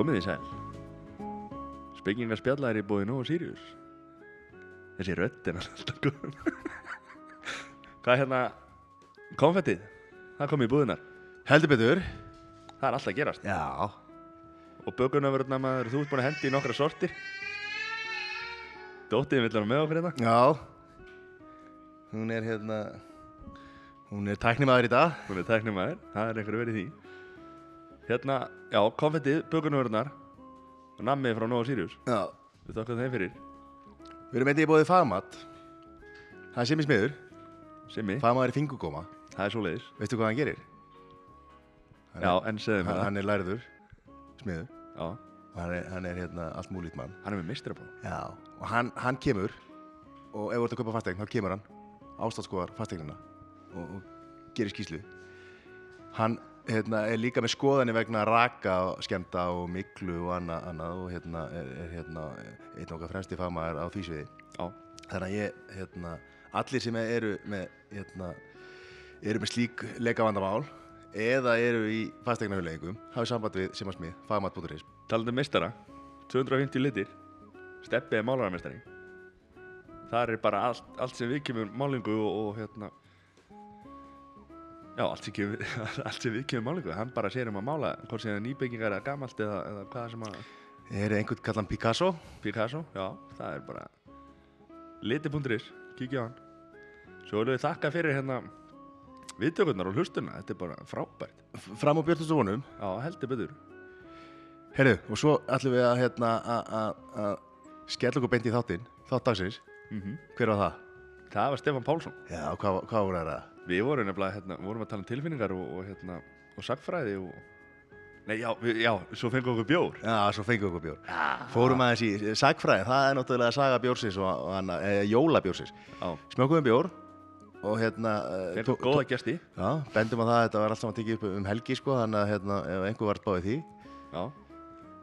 Komið þið sæl. Spekingar spjallar í bóði Nóa Sirius. Þessi rödd er alltaf góð Hvað er hérna Konfettið, það kom í búðunar Heldur betur. Það er alltaf að gerast. Já. Og bökunaförðna maður, þú ert búin að hendi í nokkra sortir. Dóttiðin vill hann með okkur hérna. Já. Hún er hérna Hún er tæknimaður í dag. Hún er tæknumæður, það er einhverju verið því. Hérna, já, konfettið, bökunaförðnar Og nammið frá Nóa Sirius. Já. Við þakka þeim fyrir. Við erum eitthvað í bóði fagmat. Það er í smiður. Simmi, Fagmaður í fingugóma það er svoleiðis. Veistu hvað hann gerir? Hann Já, er, en segðu mér hann, það. hann er læriður Smiður. Já, hann er, hann er hérna allt múlít mann. Hann er með mistrapróf Já Og hann, hann kemur Og ef þú ert að kaupa fastegn Þá kemur hann. Ástátskoðar fastegnina og, og gerir skýslu Hann hérna, er líka með skoðanir vegna raka skemta og miklu og annað, annað og hérna er, er hérna einn okkar fremsti fagmaður á því sviði. Já, þannig að ég, hérna, allir sem eru með, hérna, eru með slík leikavandamál eða eru í fastegnahulleggingum hafið samband við Simarsmið, fagmat.is talandi um meistara 250 litir. Steppi er málararmeistari Það er bara allt, allt sem við kemur málingu og, og hérna Já, allt sem, kemur, allt sem við kemur málingu Hann bara sér um að mála hvort sem það er nýbyggingar eða gamalt eða, eða hvað sem að Er einhvern kallan Picasso? Picasso, já, það er bara liti.is, kíkja á hann. Svo erum við þakka fyrir hérna viðtökurnar og hlustuna, þetta er bara frábært. Fram á björnustu vonum Já, heldur betur. Herru, og svo ætlum við að, hérna, að- skella okkur beint í þáttinn þátt dagsins, mm hver var það? Það var Stefán Pálsson. Já, hvað, hvað voru það? Við vorum nefnilega, hérna, vorum að tala um tilfinningar og, og hérna, og sagfræði og Nei, já, við, já, svo fengum við okkur bjór. Já, svo fengum við okkur bjór. Fórum aðeins í sagfræði, það er náttúrulega saga bjórsins og, og hana, e, jólabjórsins. Já, Smökkum bjór og hérna eh, fengum tó- góða gesti Já, bendum að það, þetta var allt saman tekið upp um helgi sko, þannig að hérna, ef einhver var báðið því. Já,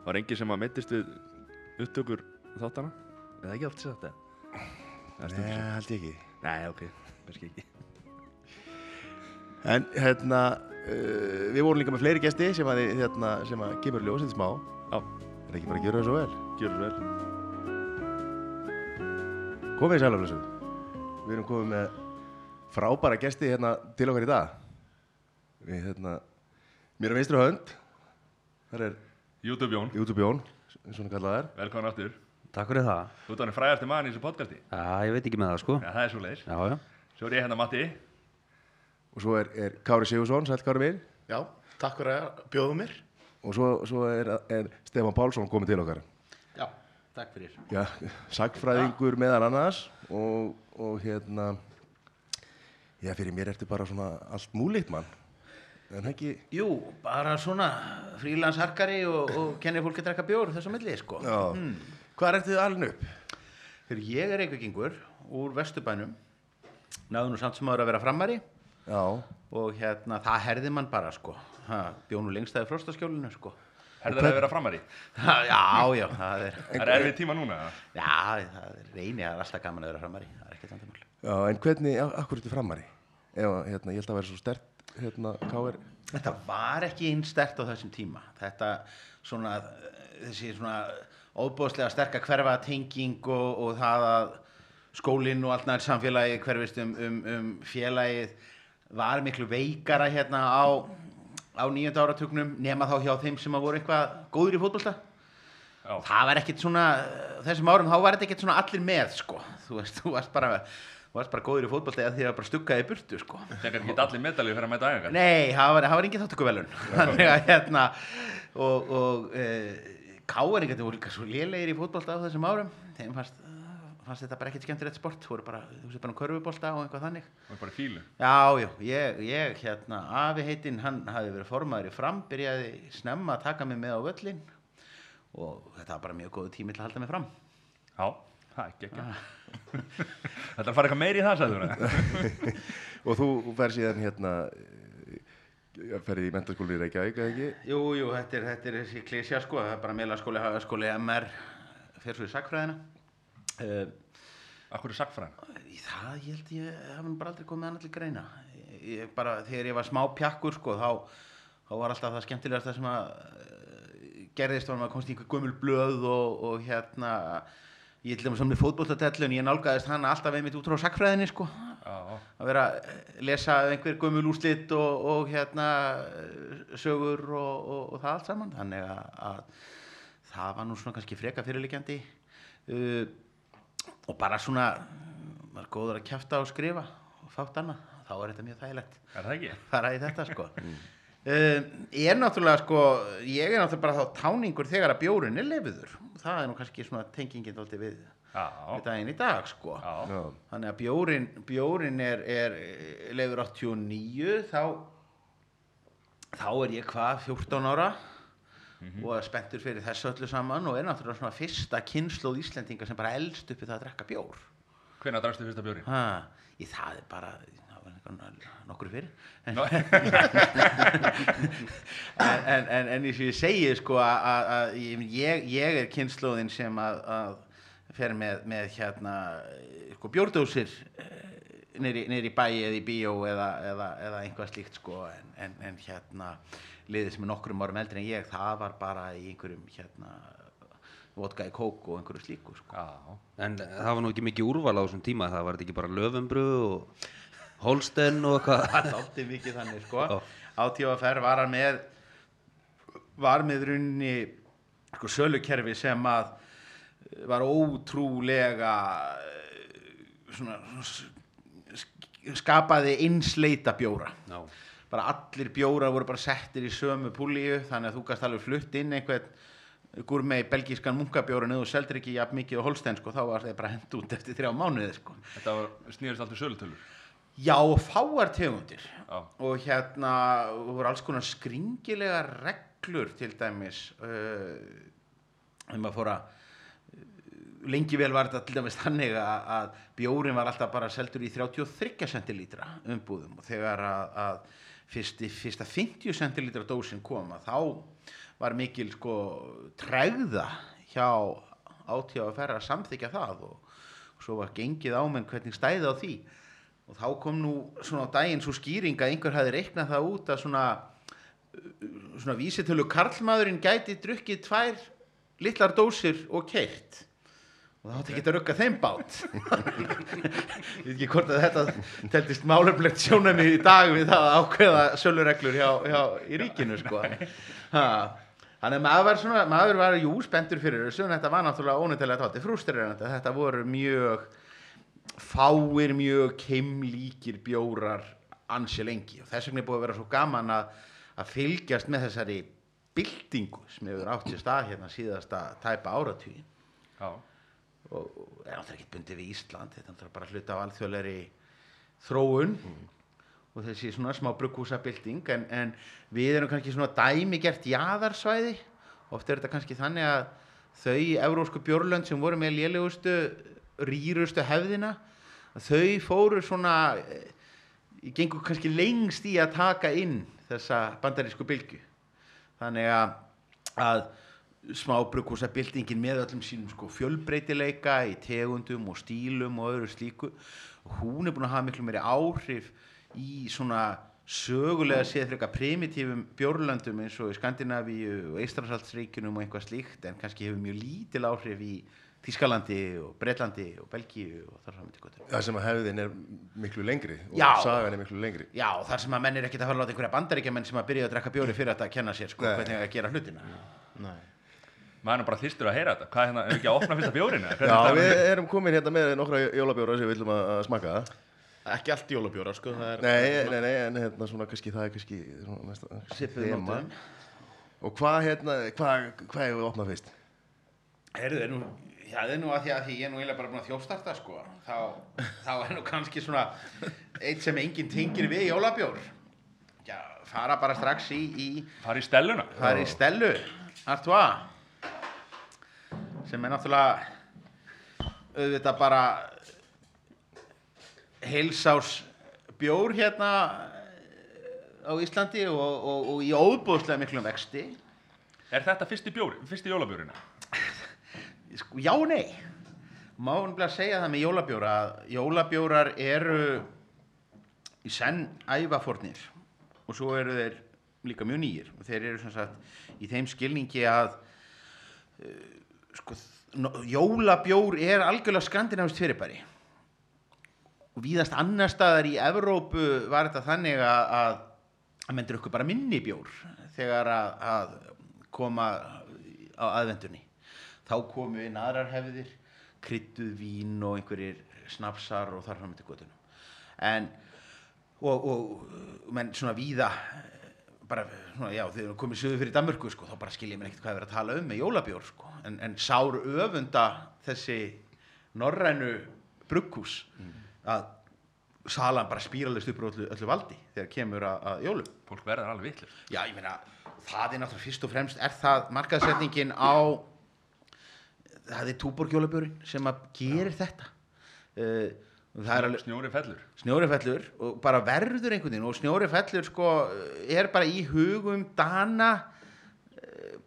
var enginn sem að meittist við upptökur þáttana Eða ekki allt sér þetta Nei, held ég ekki. Nei, ok, kannski ekki En hérna, uh, við vorum líka með fleiri gesti sem að, hérna, sem að kemur ljós þetta smá. Já, Er ekki bara að gera það svo vel. Gjörðu vel. Komið í sælaflössu Við erum komið með frábæra gesti hérna til okkar í dag. Við hérna, mér er vinstri hönd. Það er YouTube Jón, YouTube Jón, svona kallað er velkomin aftur. Takk fyrir það. Þú ert hann frægasti maður í þessu podcasti. Já, ég veit ekki með það, sko. Já, það er svo leiðis Já, já. Svo er ég hérna Matti Og svo er, er Kári Sigursson, sæl Kári minn Já, takk fyrir að bjóða mér. Og svo, svo er, er Stefán Pálsson komið til okkar Já, takk fyrir. Já, sagfræðingur meðan annars og, og hérna Já, fyrir mér ertu bara svona allt múlíkt mann ekki Jú, bara svona frílansharkari og, og kennir fólki að drekka bjór þessu milli, sko. Já, hvað er þetta alveg upp? Þegar ég er reykvíkingur úr Vesturbænum, náðu nú samt sem áður að vera framari Já, og hérna, það herði mann bara, sko. Ha, bjó nú lengst að frostaskjólinu, sko. Herður að vera framari Ha, já, já, það er, Það er erfið tíma núna eða? já, það er reyni, það er alltaf gaman að vera framari, það er ekkert vandamál. já en hvernig, hverju ertu framari? Ef, að, hérna, ég held að vera svo stert hérna, Káir Þetta var ekki einn stert á þessum tíma. Þetta svona, þessi svona óbúðslega sterka hverfa tenging og, og það að skólinn og allt nær samfélagi hverfist um, um, um félagið var miklu veikara hérna á, á nýjönda áratugnum nema þá hjá þeim sem að voru eitthvað góður í fótbolta. Já. Það var ekkit svona, þessum árum þá var þetta ekkit svona allir með sko. Þú veist, þú varst bara, þú varst bara góður í fótbolta eða því að bara stukkaði burtu sko. Þegar ekki allir medalju fyrir að mæta æfingar Nei, það var, það var engin þáttökuvelun Þannig að hérna og, og e, káeringar voru líka svo lélegir í fótbolta á þessum árum þeim fannst, fannst þetta bara ekkert skemmtilegt sport. Þú voru bara, þú veist bara um körfubolta og eitthvað þannig. Er bara fílu. Já, já, ég, ég hérna afi heitinn, hann hafi verið formaður í fram byrjaði snemma að taka mig með á völlin og þetta var bara mjög góðu tími til að halda mig fram. Já, það er ekki ekki Þetta er að fara eitthvað meiri í það, sagður það Og þú fer síðan hérna eh, ferði í mentaskóli í Reykjavík eða ekki? Jú, jú, þetta er, þetta er þessi klísja sko, það er bara meðlaskóli, hagaskóli, MR, fyrir svo í sakfræðina. Uh, Akkur er sagfræðin? Í Það, ég held ég hafi nú bara aldrei komið annað til greina. Ég, ég bara, þegar ég var smá pjakkur, sko, þá, þá var alltaf það skemmtilegast það sem að uh, gerðist var maður komst í einhver gömul blöð og, og hérna, ég til dæmis saman með fótbollatellu en ég nálgaðist hana alltaf einmitt út frá sakfræðinni, sko. Já. Að vera að lesa einhver gömul úrslit og, og hérna eh, sögur og, og, það allt saman. Þannig að, að það var nú svona kannski freka fyrirliggjandi. Uh, og bara svona maður er góður að kjafta og skrifa og fátt annað, þá er þetta mjög þægilegt. Er það ekki? fara í þetta sko. Uh, ég er náttúrulega sko ég er náttúrulega bara þá táningur þegar að bjórin er lefiður það er nú kannski svona tengingin þóldi við, við daginn í dag sko. Já. Þannig að bjórin, bjórin er, er leifur 89 þá þá er ég hvað 14 ára og er spenntur fyrir þessu öllu saman og er náttúrulega svona fyrsta kynnslóð Íslendinga sem bara elst uppi það að drekka bjór. Hvenær drakstu fyrsta bjórin? ha, í það er bara nokkru fyrir en, en, en, en, eins og ég segi sko að- ég, ég er kynnslóðin sem að, að fer með, með hérna sko bjórdósir neyri, neyri bæi eða í bíó eða, eða, eða einhvað slíkt sko en, en, en hérna liðið sem er nokkrum árum eldri en ég það var bara í einhverjum hérna vodka í kók og einhverju slíku sko. Já. En það var nú ekki mikið úrval á þessum tíma, það var ekki bara löfumbru og Holsten og eitthvað. það þátti mikið þannig sko átífaferð var hann með var með runni sko, sölukerfi sem að eh, var ótrúlega eh, svona sk- skapaði einsleita bjóra Já. Bara allir bjórar voru bara settir í sömu púlíu þannig að þú gast alveg flutt inn einhvern gúrmei belgískan munkabjóra neðu seldir ekki jafn mikið á holstein sko, þá var þeir bara hend út eftir þrjá mánuði sko. Þetta var, snýrist alltaf sölutölur. Já, og fáar tegundir Já. og hérna voru alls konar skringilega reglur til dæmis uh, um að fóra lengi vel var þetta til dæmis þannig að, að bjórin var alltaf bara seldur í 33 centilítra umbúðum og þegar að, að fyrsti, fyrsta 50 centilítra dósin kom að þá var mikil sko tregða hjá átíða að ferra að samþykja það og, svo var gengið á menn hvernig stæði á því. Og þá kom nú svona á daginn svo skýring að einhver hafi reiknað það út að svona svona vísitölu karlmaðurinn gæti drukkið tvær litlar dósir og keirt og það átti ekki að rugga þeim bát. Ég veit ekki hvort að þetta teltist máleflegt sjónami í dag við það að ákveða sölureglur hjá, hjá í ríkinu sko. Þannig að maður var svona maður var jú spenntur fyrir þessu en þetta var náttúrulega ónættilega tátti frústrirandi þetta voru mjög fáir mjög keimlíkir bjórar ansi lengi. Og þess vegna er búið að vera svo gaman að, að fylgjast með þessari byltingu sem hefur átt sér stað hérna síðasta tæpa áratugin Já. Og, og er náttúrulega ekki bundið við Ísland þetta er náttúrulega bara hluta af alþjóðlegri þróun. Og þessi svona smá brugghúsabilding en, en við erum kannski svona dæmigert jaðarsvæði. Oft er þetta kannski þannig að þau evrósku bjórlönd sem voru með lélegustu rýrustu hefðina þau fóru svona eh, gengur kannski lengst í að taka inn þessa bandarísku bylgu þannig að, að smábrukkúsabildingin með öllum sínum sko fjölbreytileika í tegundum og stílum og öðru slíku. Hún er búin að hafa miklu meiri áhrif í svona sögulega séð frekar primitífum bjórlöndum eins og í Skandinavíu og Eistrasaltsríkunum og einhvað slíkt en kannski hefur mjög lítil áhrif í Þískalandi og Breitlandi og Belgíu og þar fram til göttur Það sem að hefðin er miklu lengri og Já. sagan er miklu lengri. Já, þar sem að menn er ekkit að fara að láta einhverja bandaríkjamenn sem að byrja að drekka bjóri fyrir að kenna sér sko, hvernig að gera hlutina. Nei. Maður er bara þyrstur að heyra þetta. Hvað er hérna, er ekki að opna fyrsta bjórinu? Já, við erum komin hérna með nokkra jólabjóra sem við viljum að að smakka Ekki allt jólabjóra, sko. Það er, Nei, nei, nei, en hérna svona kannski það er kannski Svipuð þema. Og hvað hérna, hvað, hvað hefur við opnað fyrst? Heyrðu, er nú, já, það er nú að því að því ég er nú eiginlega bara búin að þjófstarta sko, þá, þá er nú kannski svona eitt sem enginn tengir við jólabjór. Já, fara bara strax í, í Fara í stelluna. er í Stellu, Artois, sem er náttúrulega auðvitað bara heilsás bjór hérna á Íslandi og, og, og í óbúðslega miklum vexti. Er þetta fyrsti bjór, fyrsti jólabjórinu? Sko, já nei má nefnilega segja það með jólabjóra að jólabjórar eru í senn ævafornir og svo eru þeir líka mjög nýjir og þeir eru sem sagt í þeim skilningi að uh, sko, no- jólabjór er algjörlega skandinavist fyrirbæri. Og víðast annar staðar í Evrópu var þetta þannig að, að, menn drukku bara minni bjór þegar að, að koma á aðvendunni þá komu inn aðrar hefðir krydduð vín og einhverjir snapsar og þar fram til göttunum en og, og menn svona víða bara, svona, já, þegar við komum sögur fyrir Danmörku, sko, þá bara skilja mér ekkert hvað er verið að tala um með jólabjór, sko, en, en sár öfunda þessi norrænu brugghús að salan bara spíralist upp úr öllu, öllu valdi þegar kemur að, að jólum Fólk verður alveg vitlir. Já, ég meina, það er náttúrulega fyrst og fremst er það markaðsetningin á það er túborg jólabjórin sem að gerir þetta uh, alveg Snjóri fellur. snjóri fellur og bara verður einhvern veginn og snjóri fellur sko er bara í hugum dana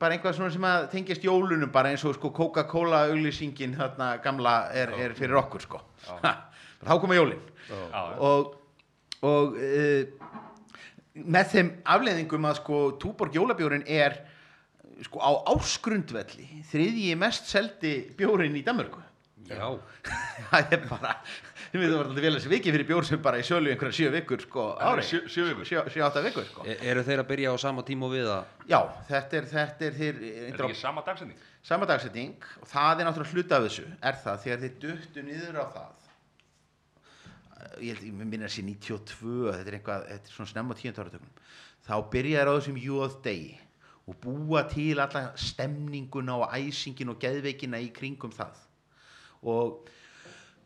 bara einhvað svona sem að tengist jólunum bara eins og sko Coca-Cola auglýsingin þarna gamla er, er fyrir okkur sko. Þá koma jólin. Og, og uh, með þeim afleiðingum að sko Túborg jólabjórin er sko á áskrundvelli þriðji mest seldi bjórin í Danmörku. Já, það er bara þið veitum alltaf vel að þessi viki fyrir bjór sem bara í sölu í einhverja sjö vikur sko. Það ári sjö- sjö vikur? sjö, sjö átta vikur sko. E- eru þeir að byrja á sama tíma og við að já þetta er þetta er þér Er þetta ekki sama dagsending? sama dagsetning og það er náttúrulega hluta af þessu er það þegar þið duttu niður á það. Eh, ég ég minna að sé 92 þetta er eitthvað þetta er svona snemma áratögnum þá byrjaði á þessum jóð degi og búa til alla stemninguna og æsingin og geðveikina í kringum það. Og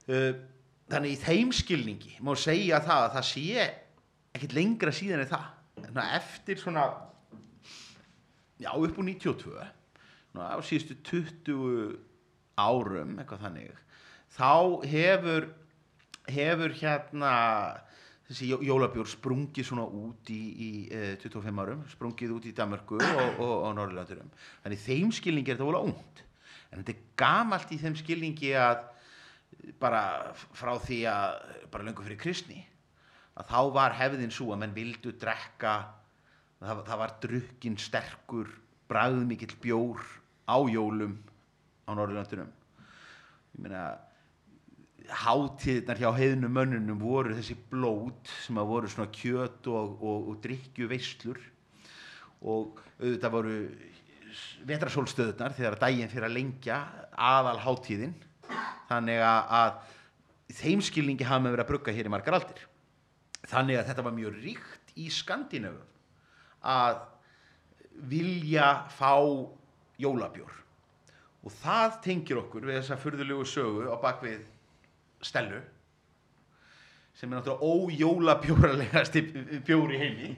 uh, þannig í þeim skilningi má segja það að það sé ekkert lengra síðan en það. Að eftir svona já upp úr 92 svona, á síðustu 20 árum eitthvað þannig þá hefur hefur hérna þessi jó- jólabjór sprungið svona út í, í eh, 25 árum sprungið út í Danmörku og, og, og Norðurlandurum þannig þeim skilningi er þetta vola ungt. En þetta er gamalt í þeim skilningi að bara frá því að bara löngu fyrir kristni að þá var hefðin svo að menn vildu drekka það, það var drukkin sterkur bragðmikill bjór á jólum á Norðurlandunum ég meina hátíðnar hjá heiðnum mönnunum voru þessi blót sem að voru svona kjöt og, og, og drikkju veislur og auðvitað voru vetrasólstöðunar þegar daginn fyrir að lengja aðal hátíðin þannig að, að í þeim skilningi hafa með verið að brugga hér í margar aldir. Þannig að þetta var mjög ríkt í Skandinavum að vilja fá jólabjór. Og það tengir okkur við þessa furðulegu sögu á bakvið Stellu sem er náttúrulega ójólabjóralegasti bjór í heimi.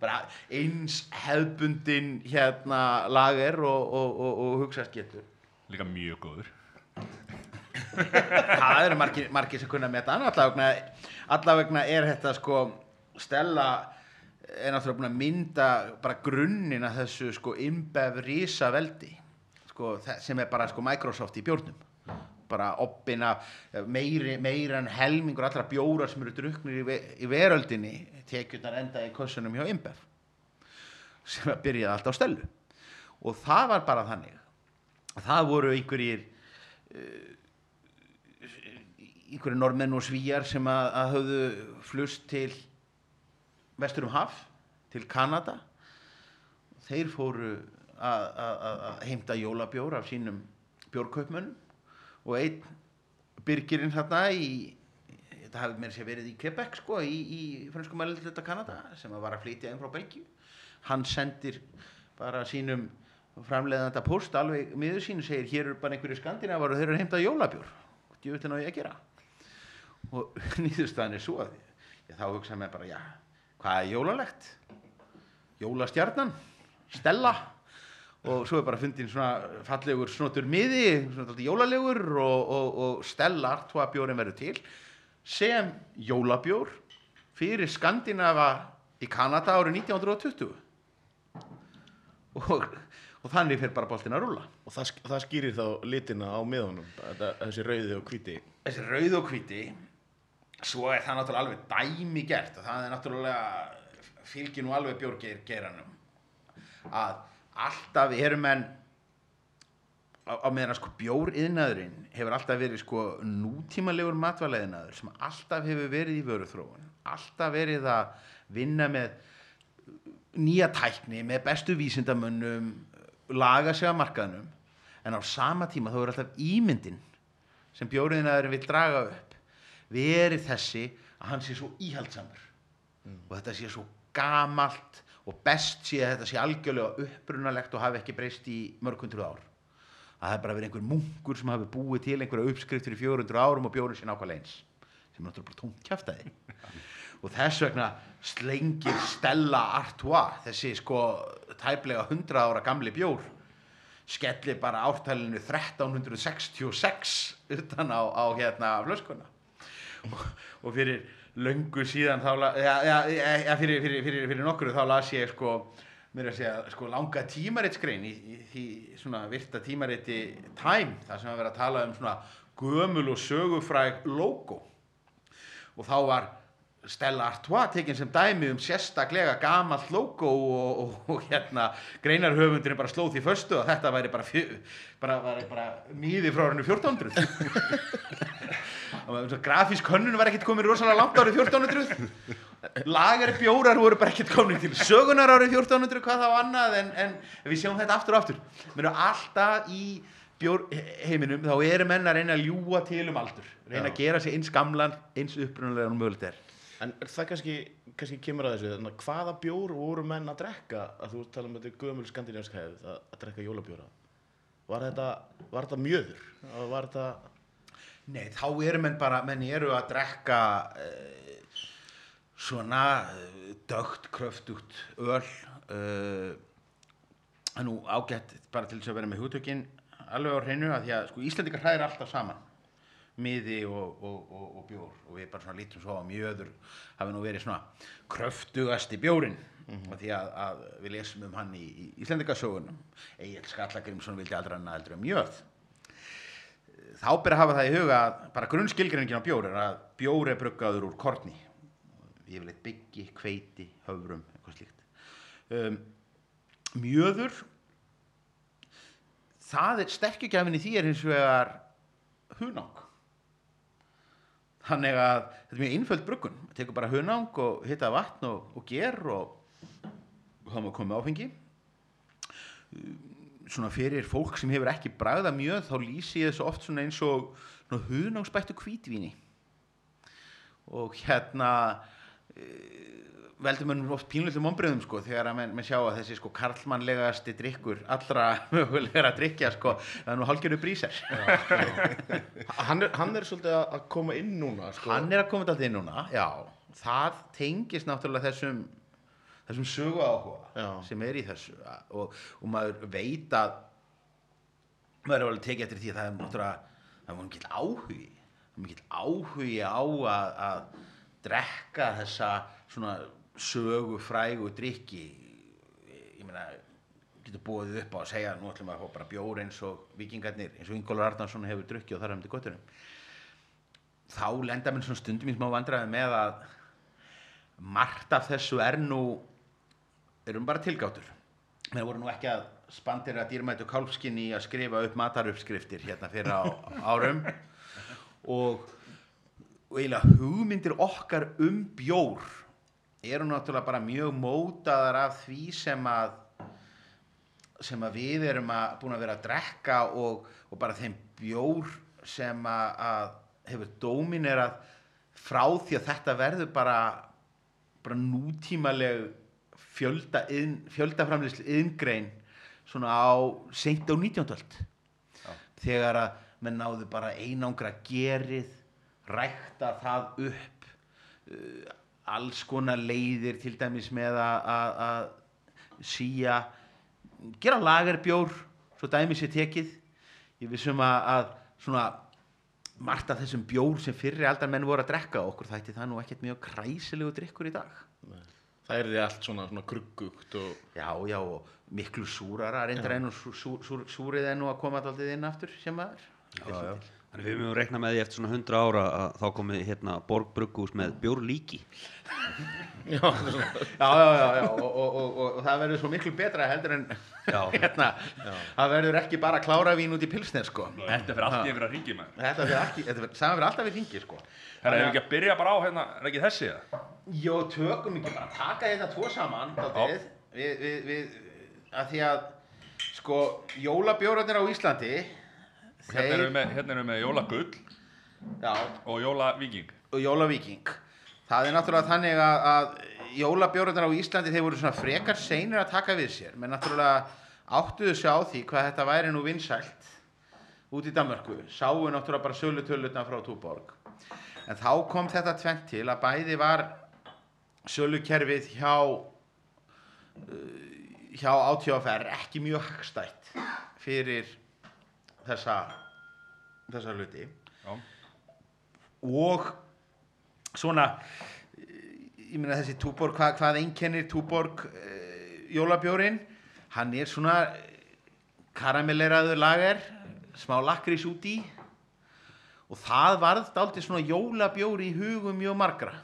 Bara eins hefbundin hérna lager og, og, og, og hugsast getur. Líka mjög góður. Það eru margir, margir sem kunna með þetta allavegna, er þetta sko Stella er náttúrulega búin að mynda bara grunninn að þessu sko imbev risa veldi sko, sem er bara sko Microsoft í bjórnum. Bara oppina meiri, meiri en helmingur allra bjórar sem eru druknir í, ve í veröldinni tekjurnar enda í kossunum hjá imbev sem að byrjaði alltaf á Stellu. Og það var bara þannig að það voru einhverjir einhverju normenn og svíjar sem að, að höfðu flust til vestur um haf til Kanada. Þeir fóru að, að, að- heimta jólabjór af sínum bjórkaupmönnum. Og einn byrgirinn þarna í þetta hafði mér sér verið í Quebec sko, í, í franskum mælindluta Kanada sem að var að flytja inn frá Belgíu. Hann sendir bara sínum framleiðanda post alveg miður sínu segir hér eru bara einhverju skandinavar og þeir eru að heimta jólabjór. Djúvillin á ég að gera og nýðurstaðan er svo að ég þá hugsaði mér bara já, hvað er jólalegt? Jólastjarnan Stella. Og svo er bara fundin svona fallegur snotur miði, svona dálítið jólalegur og, og, og Stella Artois bjórin verður til sem jólabjór fyrir Skandinava í Kanada árið 1920 og, og þannig fyrir bara boltin að rúla Og það, það skýrir þá litina á miðunum, þetta, þessi rauði og hvíti. þessi rauð og hvíti svo er það náttúrulega alveg dæmi gert og það er náttúrulega fylgir nú alveg bjórgeiranum að alltaf eru menn á, á meðan sko bjóriðnaðurinn hefur alltaf verið sko nútímalegur matvæleiðnaður sem alltaf hefur verið í vöruþróun alltaf verið að vinna með nýja tækni með bestu vísindamönnum laga sig að markaðnum en á sama tíma þá er alltaf ímyndin sem bjóriðnaðurinn vil draga upp verið þessi að hann sé svo íhaldsamur. Og þetta sé svo gamalt og best sé að þetta sé algjörlega upprunalegt og hafi ekki breyst í mörg hundruð ár. Að það er bara verið einhver munkur sem hafi búið til einhverja uppskriftir í 400 árum og bjórið sé nákvæmlega eins. Sem er náttúrulega bara tómt kjaftaði og þess vegna slengir Stella Artois þessi sko tæplega 100 ára gamli bjór skellir bara ártalinu 1366 utan á, á hérna flöskuna og, og fyrir löngu síðan þá la- ja, ja, ja, fyrir, fyrir, fyrir, fyrir nokkru þá las ég sko mér að segja sko langa tímaritsgrein í, í því svona virta tímariti Time þar sem að vera að tala um svona gömul og sögufræg logo. Og þá var Stella Artois tekin sem dæmi um sérstaklega gamalt logo og, og, og hérna greinarhöfundurinn bara slóð því föstu að þetta væri bara, bara, bara, bara mýði frá árinu 1400 og grafísk hönnun var ekkert komin rosalega langt árið 1400 lagari bjórar voru bara ekkert komin til sögunar árið 1400 hvað þá annað en, en við sjáum þetta aftur og aftur. Við erum alltaf í bjór heiminum þá eru menn að reyna að ljúa til um aldur reyna að gera sig eins gamlan eins upprunalega og mögulegt er. En það kannski, kannski kemur að þessu, þannig að hvaða bjór voru menn að drekka, að þú tala um þetta gömul skandinávska hefð, að, að drekka jólabjóra. Var þetta, var þetta mjöður? Var þetta, Nei, þá eru menn bara, menn eru að drekka uh, svona uh, dögt, kröftugt öl uh, að nú ágætt bara til þess að vera með hugtökin alveg á hreinu að því að sko Íslandingar hræðir alltaf saman. Miði og, og, og, og bjór. Og við bara svona lítum svo á mjöður hafi nú verið svona kröftugasti bjórin og því að, að við lesum um hann í, í Íslandingasögunum Egil Skallagrimsson vildi aldrei annað heldur en mjöð þá ber að hafa það í huga bara grunnskilgreiningin á bjór er að bjór er bruggaður úr korni. Yfirleitt byggi, kveiti, höfrum eitthvað slíkt. Um, mjöður það er sterkjugjafin í því er hins vegar hunang. Þannig að þetta er mjög einföld bruggun. Það tekur bara hunang og hitta vatn og, og ger og, þá má komið áfengi svona fyrir fólk sem hefur ekki bragða mjög þá lýsi ég þessu oft svona eins og svona hunangsbættu hvítvíni. Og hérna e, veldur mér oft pínlöldum ombriðum sko þegar að menn, menn sjá að þessi sko karlmannlegasti drikkur allra mögulegra að drikja sko það er nú hálfgerðu brísar. Hann er, hann er svolítið að koma inn núna, sko. hann er að koma þetta inn núna já, það tengist náttúrulega þessum þessum sögu áhuga Já. sem er í þessu. Og, og maður veit að maður er alveg tekið eftir því að það er náttúrulega það er mikill áhugi. Mikill áhugi á að, að drekka þessa svona sögu frægu drikki ég meina getur búið upp á að segja nú ætlum við að fá bara bjór eins og vikingarnir eins og Ingólfur Arnarsson hefur drukkið og þar hefði gottunum þá lenda mér svona stundum í smá vandræði með að margt af þessu er nú erum bara tilgáttur. Menn voru nú ekki að spandira dýrmættu kálfskinni að skrifa upp mataruppskriftir hérna fyrir á árum. Og, og eiginlega hugmyndir okkar um bjór eru náttúrulega bara mjög mótaðar af því sem að sem að við erum að, búin að vera að drekka og, og bara þeim bjór sem að, að hefur dóminerað frá því að þetta verður bara, bara nútímaleg fjölda, iðn, fjöldaframlislu yðngrein svona á seint á 19. öld. Þegar að menn náðu bara einangra gerið rækta það upp uh, alls konar leiðir til dæmis með að, síja gera lagerbjór svo dæmi sér tekið. Ég vissum að svona margt af þessum bjór sem fyrri aldar menn voru að drekka okkur þætti það nú ekkert mjög kræsilegu drikkur í dag Það er því allt svona, svona kruggugt og Já, já, og miklu súrara reyndar enn og sú, sú, sú, súrið enn og að koma alltaf inn aftur sem maður. Já, já. Þannig við mögum reikna með því eftir svona 100 ára að þá komi hérna Borg Brugghús með bjórlíki. Já, Já, já, já, já og, og, og, og, og það verður svo miklu betra heldur en Já. hérna, það verður ekki bara klára vín út í pilsner sko. Þetta fyrir allt í einhverja ringi maður. Þetta verður ekki, þetta verður, saman verður alltaf í ringi sko. Herra, hefur ekki að byrja bara á hérna, er ekki þessi það? Jó, tökum ekki bara, taka þetta tvo saman dálítið, við, við, við, að því að sko, jólabjóratnir á Íslandi Hérna erum við með, hérna með jólagull já, og jólavíking. Og jólavíking. Það er náttúrulega þannig að, að jólabjóratnir á Íslandi þeir voru svona frekar seinir að taka við sér. Menn náttúrulega áttuðu sjá því hvað þetta væri nú vinsælt út í Danmörku, sáu náttúrulega bara sölutölutna frá Túborg. En þá kom þetta tvent til að bæði var sölukerfið hjá uh, hjá ATFR ekki mjög hagstætt fyrir þessa þessa hluti. Já, og svona ég meina þessi Túborg, hvað, hvað einkennir Túborg uh, jólabjórin hann er svona karamelleraður lager smá lakrís út í. Og það varð dálítið svona jólabjóri í hugum mjög margra.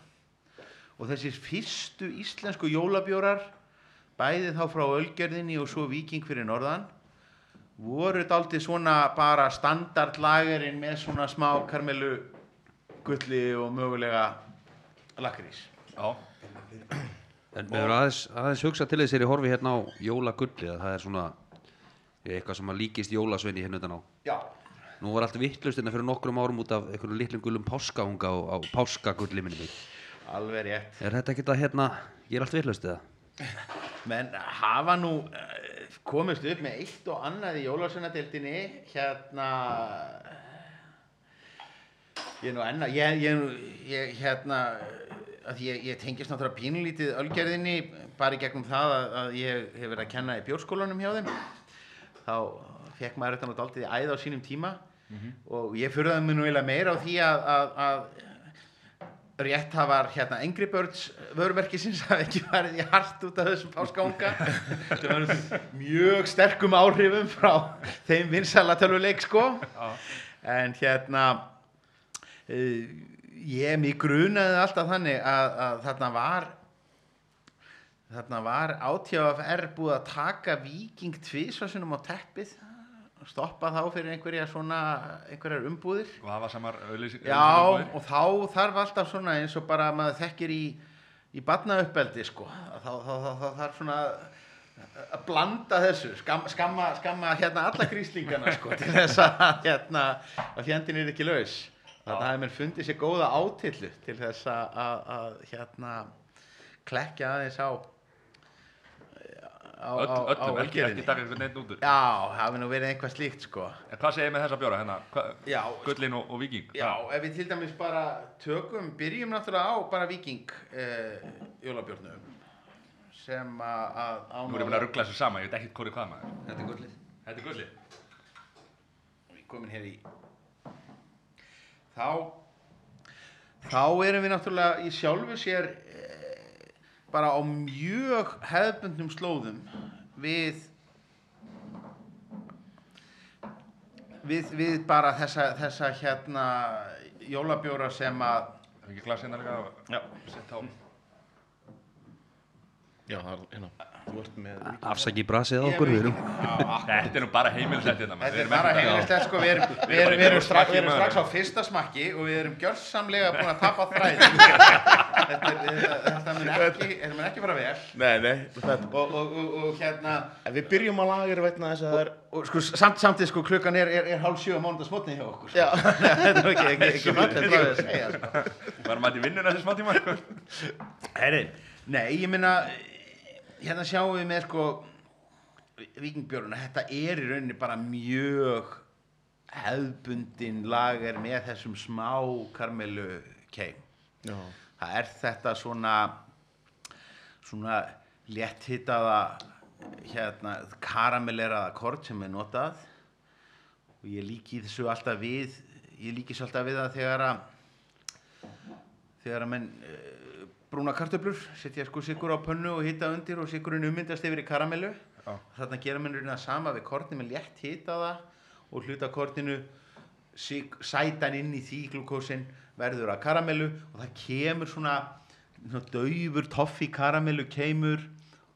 Og þessir fyrstu íslensku jólabjórar bæði þá frá Ölgerðinni og svo Víking fyrir norðan voru dálítið svona bara standardlagerinn með svona smá karmelu gulli og mögulega lakrís já, En við höfum aðeins, aðeins hugsað til þess þegar ég horfi hérna á jólagulli að það er svona eitthvað sem að líkist jólasveini hérna utan á. já, Nú var allt vittlust hérna fyrir nokkrum árum út af einhverjum litlum gullum páskaunga á, á páskagulli minni mig. alveg rétt Er þetta ekki að hérna, ég er allt vittlust eða? menn hafa nú komist upp með eitt og annað í jólasveinadeildinni hérna ég er nú enna ég, ég, nú- ég hérna að ég, tengist náttúrulega pínlítið ölgerðinni bara í gegnum það að, að ég hef verið að kenna í bjórskólanum hjá þeim. Þá fekk maður þetta nú daldið í æð á sínum tíma og ég furðaði mig nú eiginlega meira á því að, að, að rétthafar hérna Angry Birds vörumerkisins hafi ekki farið í hart út af þessum páskaunga sem var mjög sterkum áhrifum frá þeim vinsala tölvuleik sko. En hérna uh, ég mig grunaði alltaf þannig að, að þarna var þarna var átjáfr búið að taka viking tvísvarsinum á teppið stoppa þá fyrir einhverja svona einhverjar umbúðir það auðlýsing Já, og þá þarf alltaf svona eins og bara maður þekkir í, í barnauppeldi sko. þá, þá, þá, þá þarf svona að blanda þessu, skam, skamma, skamma hérna alla gríslingana sko, til þess að, hérna, að fjandinn er ekki laus. Þannig að mér fundið sér góða átillu til þess að, að, að hérna, klekja aðeins á, á, Öll, á, á öllum, ekki, ekki taka einhvern veginn út úr Já, hafi nú verið eitthvað slíkt sko. En hvað segir með þessa bjóra hérna? Hva, Já, Gullin og, og Víking? Já, ef við til dæmis bara tökum, byrjum náttúrulega á bara viking uh, jólabjörnum sem að að Nú er ég búin að ruggla þessu saman, ég veit ekkert hvori hvað maður Þetta er gullið. Þetta er gullið Við komin hér í þá þá erum við náttúrulega í sjálfu sér eh, bara á mjög hefðbundnum slóðum við við, við bara þessa, þessa hérna jólabjóra sem að Er ekki glas hérna líka? Að setja á Já, það er, hérna, þú ert með Afsaki brasið á okkur, við erum. Þetta er nú bara heimilsett hérna. Þetta er bara heimilislegt sko, við erum, við bara erum, við erum, ekki strax, að við erum smakki strax á fyrsta smakki og við erum gjörsamlega búin að tapa þræði þetta, er- mun ekki, þetta mun ekki fara vel Nei, nei, þetta og, og, og, og hérna En við byrjum að lager veitna þess að það er og sko samt, samtíð sko klukkan er, er, er hálf sjö á mánudagsmotni hjá okkur sko. Já. þetta er ekki, ekki, frá því að segja sko. Varum að í vinnuna þessi smá tíma sko. Herri, nei, ég minna hérna sjáum við með sko vikingbjörnuna, þetta er í rauninni bara mjög hefðbundin lager með þessum smá karmelu keim. Já, það er þetta svona svona létthitaða hérna karamelleraða kort sem er notað. Og ég líki þessu alltaf við ég líki þessu alltaf við það þegar að þegar að menn uh, brúna kartöflur, setja sko sigur á pönnu og hita undir og sigurinn ummyndast yfir í karamellu. Já. Þarna gera mér það sama við kortið með létt hita það og hluta kortinu sætan inn í því glukósin verður að karamellu og það kemur svona, svona daufur toffi karamellu kemur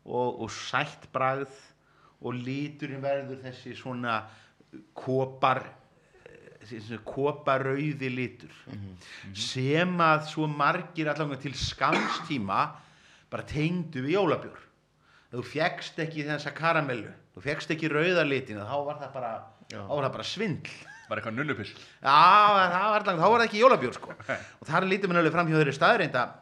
og, og sætt bragð og liturinn verður þessi svona kopar koparauði litur sem að svo margir allavega til skamstíma bara tengdu við jólabjór. Þú fjekkst ekki þessa karamellu þú fjekkst ekki rauðarlitina þá var það bara, var það bara svindl. Var eitthvað nunnupiss Já, það var allavega, þá var það ekki jólabjór sko. og þar lítur mér alveg fram hjá þeirri staðreind að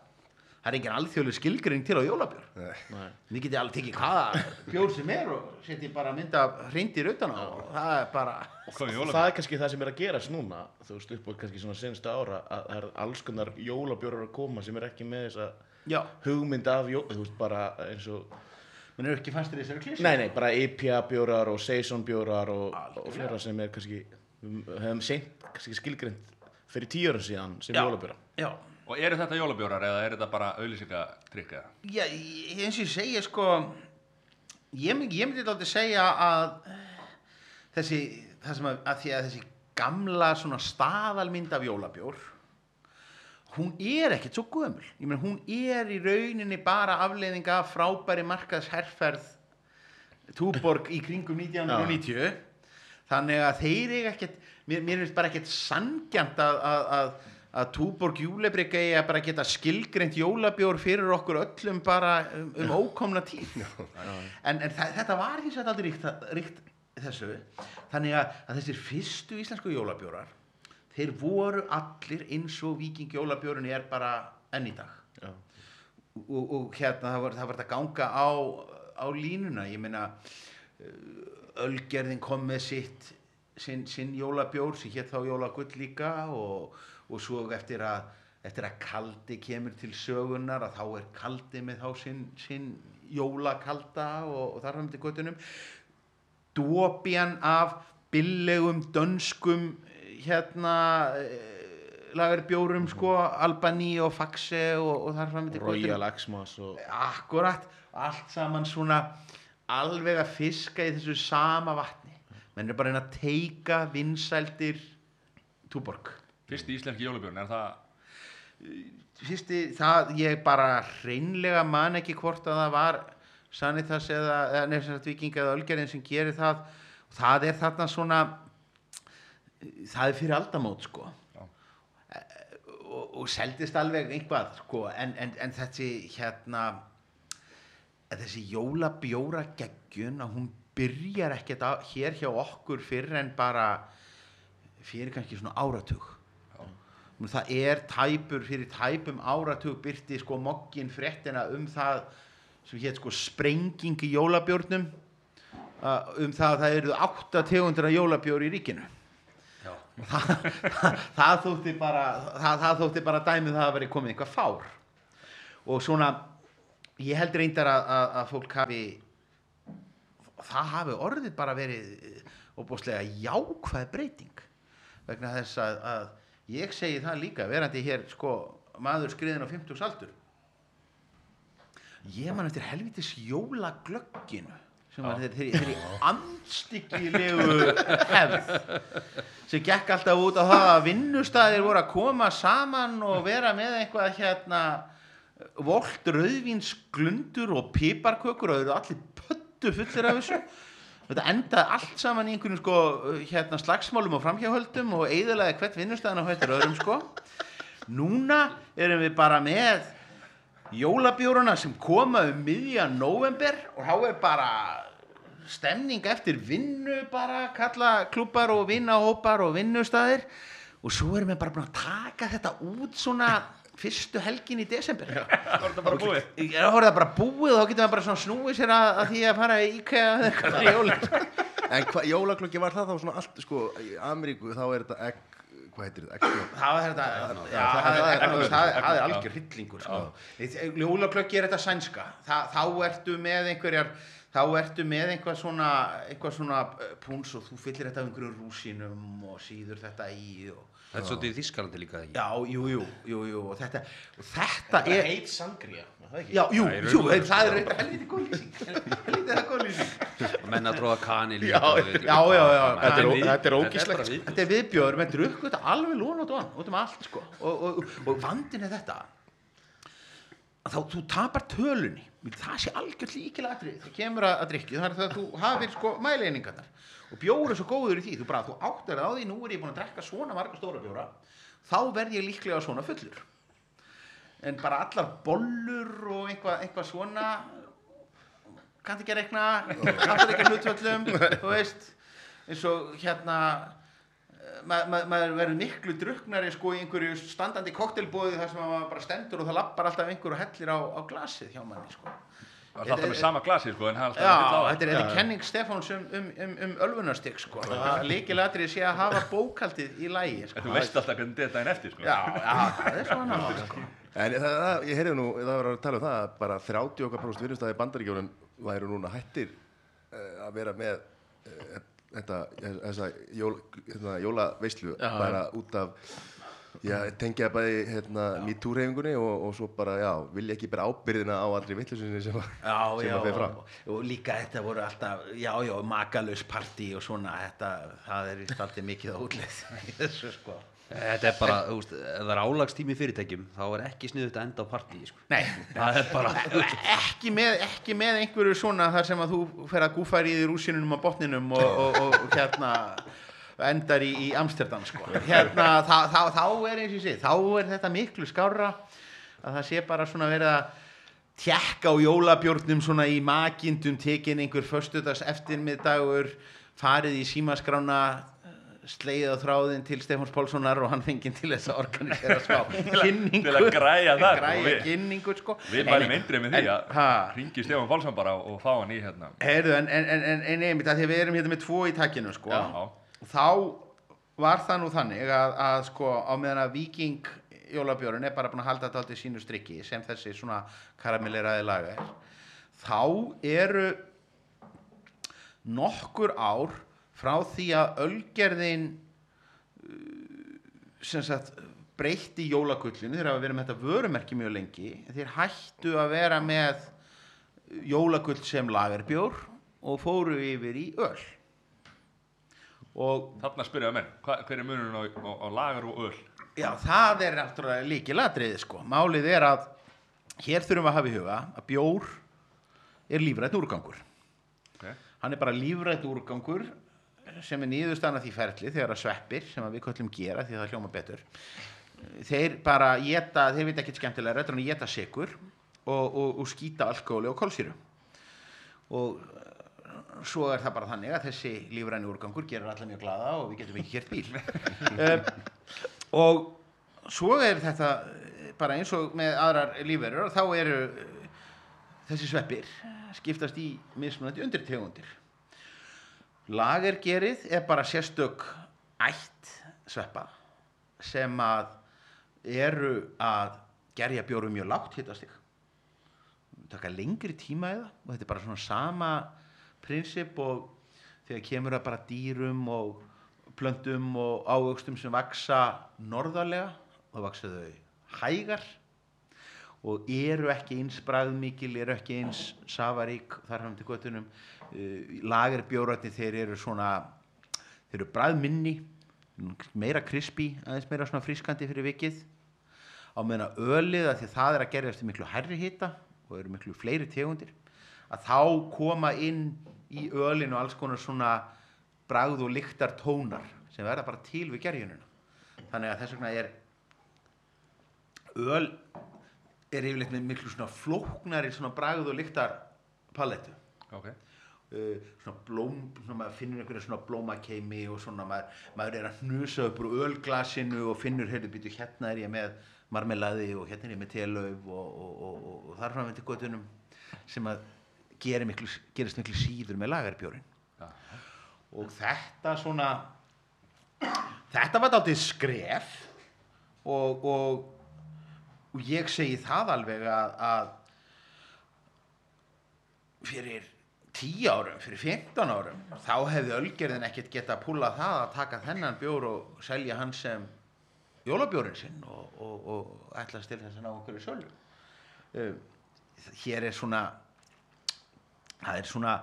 það er engin alþjóðlega skilgring til á jólabjór. Nei. Við getið alveg tekið hvaða bjór sem er og setið bara mynda hreindir utan á og það er bara Og það er kannski það sem er að gerast núna þú veist upp á kannski svona senstu ára að það er alls konar jólabjórar að koma sem er ekki með þessa Já, hugmynd af jól, þú veist bara eins og menn eru ekki fastir í þessari klísu nei nei bara IPA bjórar og Saison bjórar og, og fleira sem er kannski við hefum seint kannski skilgrind fyrir tíu ára síðan sem Já. Já, Og eru þetta jólabjórar eða er þetta bara auðlýsingatrykk eða? Já, eins og ég segja sko ég, mynd- ég myndi alltaf segja að þessi, það sem að, að því að þessi gamla svona staðalmynd af jólabjór hún er ekkert svo gömul. Ég meina hún er í rauninni bara afleiðing af frábæri markaðsherferð Túborg í kringum 1990 þannig að þeir eiga ekkert mér, mér finnst bara ekkert sangjant að, að, að, að Túborg júlebrygg eigi að bara geta skilgreint jólabjór fyrir okkur öllum bara um, um ókomna tíð. En, en þetta var hins vegar aldrei ríkt, ríkt þessu. Þannig að, að þessir fyrstu íslensku jólabjórar þeir voru allir eins og viking jólabjórun er bara enn í dag. Og, og hérna það var, það var þetta ganga á, á línuna. Ég meina Ölgerðin kom með sitt sinn, sinn jólabjór sem hétt þá jólagull líka og, og svo eftir að eftir að kaldi kemur til sögunar að þá er kaldi með þá sinn, sinn jólakalda og, og þar fram til göttunum dópjan af billegum dönskum hérna lagarbjórum sko Albany og Faxe og, og þar fram til Royal Xmas og akkurat, allt saman svona alveg að fiska í þessu sama vatni. Menn er bara reyna að teika vinsældir túborg Fyrsti íslenski jólabjörn, er það fyrsti, það, ég bara hreinlega man ekki hvort að það var Sanitas eða, eða nefnir viking eða Ölgerinn sem gerir það. Það er þarna svona það er fyrir aldamót sko. Já. Eh, og, og seldist alveg einhvað sko en, en, en þessi hérna þessi jólabjóra geggjun að hún byrjar ekkert hér hjá okkur fyrir en bara fyrir kannski svona áratug það er tæpur fyrir tæpum áratug byrti sko moggin fréttina um það sem hétt sko sprenging í jólabjórnum uh, um það að það eru átta tegundra jólabjór í ríkinu. Það, það, það þótti bara það, það þótti bara dæmið það að veri komið eitthvað fár. Og svona ég held reyndar að, að, að fólk hafi það hafi orðið bara verið óbúslega jákvæð breyting vegna þess að, að ég segi það líka verandi hér sko maður skriðin á 50 aldur. Ég man eftir helvitis jólaglögginu sem var þeirri, þeirri andstyggilegu hefð sem gekk alltaf út á það að vinnustæðir voru að koma saman og vera með eitthvað hérna volt rauðvíns glundur og piparkökur og þau eru allir pöttu fullir af þessu þetta endaði allt saman í einhvern sko hérna slagsmálum og framhjáhöldum og eigðalaði hvert vinnustæðan á hættur öðrum sko. Núna erum við bara með jólabjóruna sem koma um miðjan november og þá er bara stemning eftir vinnu bara kalla klubbar og vinnahópar og vinnustæðir og svo erum við bara búin að taka þetta út svona fyrstu helgin í desember. Já, Var þetta bara búið? þá er það bara búið og þá getur við bara snúið sér að, að því að fara í IKEA eða eitthvað. Fyrir jólin. En hva, jólaklokki var það þá svona allt, sko, í Ameríku þá er þetta egg, hvað heitir þetta, egg, það var þetta já, það- það, það- það, það- það, það, það er algjör hryllingur sko. jólaklöggi er þetta sænska. Þá ertu með einhverjar þá ertu með eitthvað svona, eitthvað svona uh, púns og þú fyllir þetta af einhverjum rúsinum og síður þetta í og Þetta er svolítið í Þískalandi líka ekki? Já, jú, jú, jú, jú og þetta, og þetta er er heit sangria, er það ekki? já, jú, jú, það er helviti góð lýsing helviti það góð lýsing Menn að tróða kanil í Já, þetta já, já, já. Þetta er ó- við- þetta er bara ógeðslegt, við- þetta er viðbjóður með drukku þetta alveg lóna og dón út um allt sko. Og, og, og, og vandin er þetta þá þú tapar tölunni. Það sé algjörð líkilega atrið það kemur að, að drikki það er það að þú hafir sko mæleiningarnar og bjór er svo góður í því. Þú bara þú áttar á því nú er ég búin að drekka svona marga stóra bjóra þá verð ég líklega svona fullur. En bara allar bollur og eitthvað eitthva svona kannti ekki að rekna kannti ekki að hlutvöllum? Þú veist eins og hérna ma ma maður verður miklu druknari sko í einhverju standandi koktelbóði þar sem maður bara stendur og það lappar alltaf einhver og hellir á, á glasið hjá manni sko. Það er alltaf með sama glasi sko, en hann er Já, alltaf að þetta er, þetta er kenning Stefáns um, um, um, um ölvunarstig sko. líkilatri sé að hafa bókaldið í lægi sko. En þú veist alltaf hvernig þetta er daginn eftir sko. Já, já, það er svona mál, sko. En það, það, ég heyrði nú, það var að tala um það að bara 30 okkar próst vinnustæði bandaríkjónum væru núna hættir uh, að vera með uh, þetta, þessa jól, hérna, jólaveislu Já, bara út af já, tengja bæði hérna, MeToo-reyfingunni og, og svo bara, já, vilja ekki bara ábyrðina á allri vittlusinni sem, sem að fyrir fram. og, og líka þetta voru alltaf, já, já, makalus partí og svona, þetta, það er alltaf mikið á útlið í þessu, sko. Þetta er bara, þú veist, ef það er álagstími fyrirtækjum þá er ekki sniðut að enda á partí sko. Nei, Það er bara ekki með, ekki með einhverju svona þar sem að þú fer að gúfæri í rúsinunum á botninum og, og, og, og hérna endar í, í Amsterdam sko. hérna, þá, þá, þá er eins og sé þá er þetta miklu skárra að það sé bara svona verið að tjekka á jólabjórnum svona í makindum tekin einhver föstudags eftirmiddagur farið í símaskrána sleið á þráðin til Stefáns Pálssonar og hann fengið til þess að organisera smá kynningu til að græja það, græja við- kynningu sko. Við nei, eindrið með því að ha, ringi Stefán Pálsson bara og fá hann í hérna. Heyrðu, en, en, en, en, en einmitt að því við erum hérna með tvo í takkinu sko. Þá var það nú þannig að, að sko á meðan að Viking jólabjörun er bara búin að halda þetta aldrei sínu strikki sem þessi svona karamelleraði laga er þá eru nokkur ár frá því að ölgerðin uh, sem sagt breytti jólagullinu þeir hafa verið með þetta vörumerki mjög lengi þeir hættu að vera með jólagull sem lagerbjór og fóru yfir í öl og Þarna spyrja menn, hva, hver er munurinn á, á, á lagar og öl? Já, það er náttúrulega líkilatriði sko. Málið er að hér þurfum við að hafa í huga að bjór er lífrætt úrgangur. Okay. Hann er bara lífrætt úrgangur sem er nýðustanna því ferli þegar að sveppir sem að við köllum gera því að það hljóma betur. Þeir bara geta, þeir veit ekkert skemmtilega rættur en að geta sigur og, og, og skýta alkohóli og kolsýru. Og eh, svo er það bara þannig að þessi lífræni úrgangur gerir alla mjög glada og við getum ekki kert bíl. um, og svo er þetta eh, bara eins og með aðrar lífverður og þá eru eh, þessi sveppir skiptast í mismunandi undirtegundir lagergerið er bara sérstök ætt sveppa sem að eru að gerja bjóru mjög lágt hittastig taka lengri tíma eða og þetta er bara svona sama prinsip og þegar kemur að bara dýrum og plöntum og ávöxtum sem vaksa norðarlega þá vaksa þau hægar og eru ekki eins bragðmikil, eru ekki eins safarík þar hafum til göttunum uh, lagerbjóratni þeir eru svona þeir eru bragðminni meira krispi, aðeins meira svona frískandi fyrir vikið. Á meðan ölið að því að það er að gerjast í miklu hærri hita og eru miklu fleiri tegundir að þá koma inn í ölinu alls konar svona bragð og lyktar tónar sem verða bara til við gerjununa þannig að þess vegna er öl er yfirleitt með miklu svona flóknari svona bragð og lyktar palettu Ok. uh, svona blóm, svona maður finnur einhverja svona blómakeimi og svona maður, maður er að hnusa upp úr ölglasinu og finnur, heyrðu býtu hérna er ég með marmelaði og hérna er ég með telöf og, og, og, og, og þar fram til göttunum sem að gerir miklu, gerist miklu síður með lagarbjórin Já. og þetta svona þetta var dálítið skref og, og, og ég segi það alveg að, að fyrir 10 árum, fyrir 15 árum þá hefði Ölgerðin ekkert geta að púla það að taka þennan bjór og selja hann sem jólabjórin sinn og, og, og ætlast til þess að ná okkur í sölu. Uh, hér er svona það er svona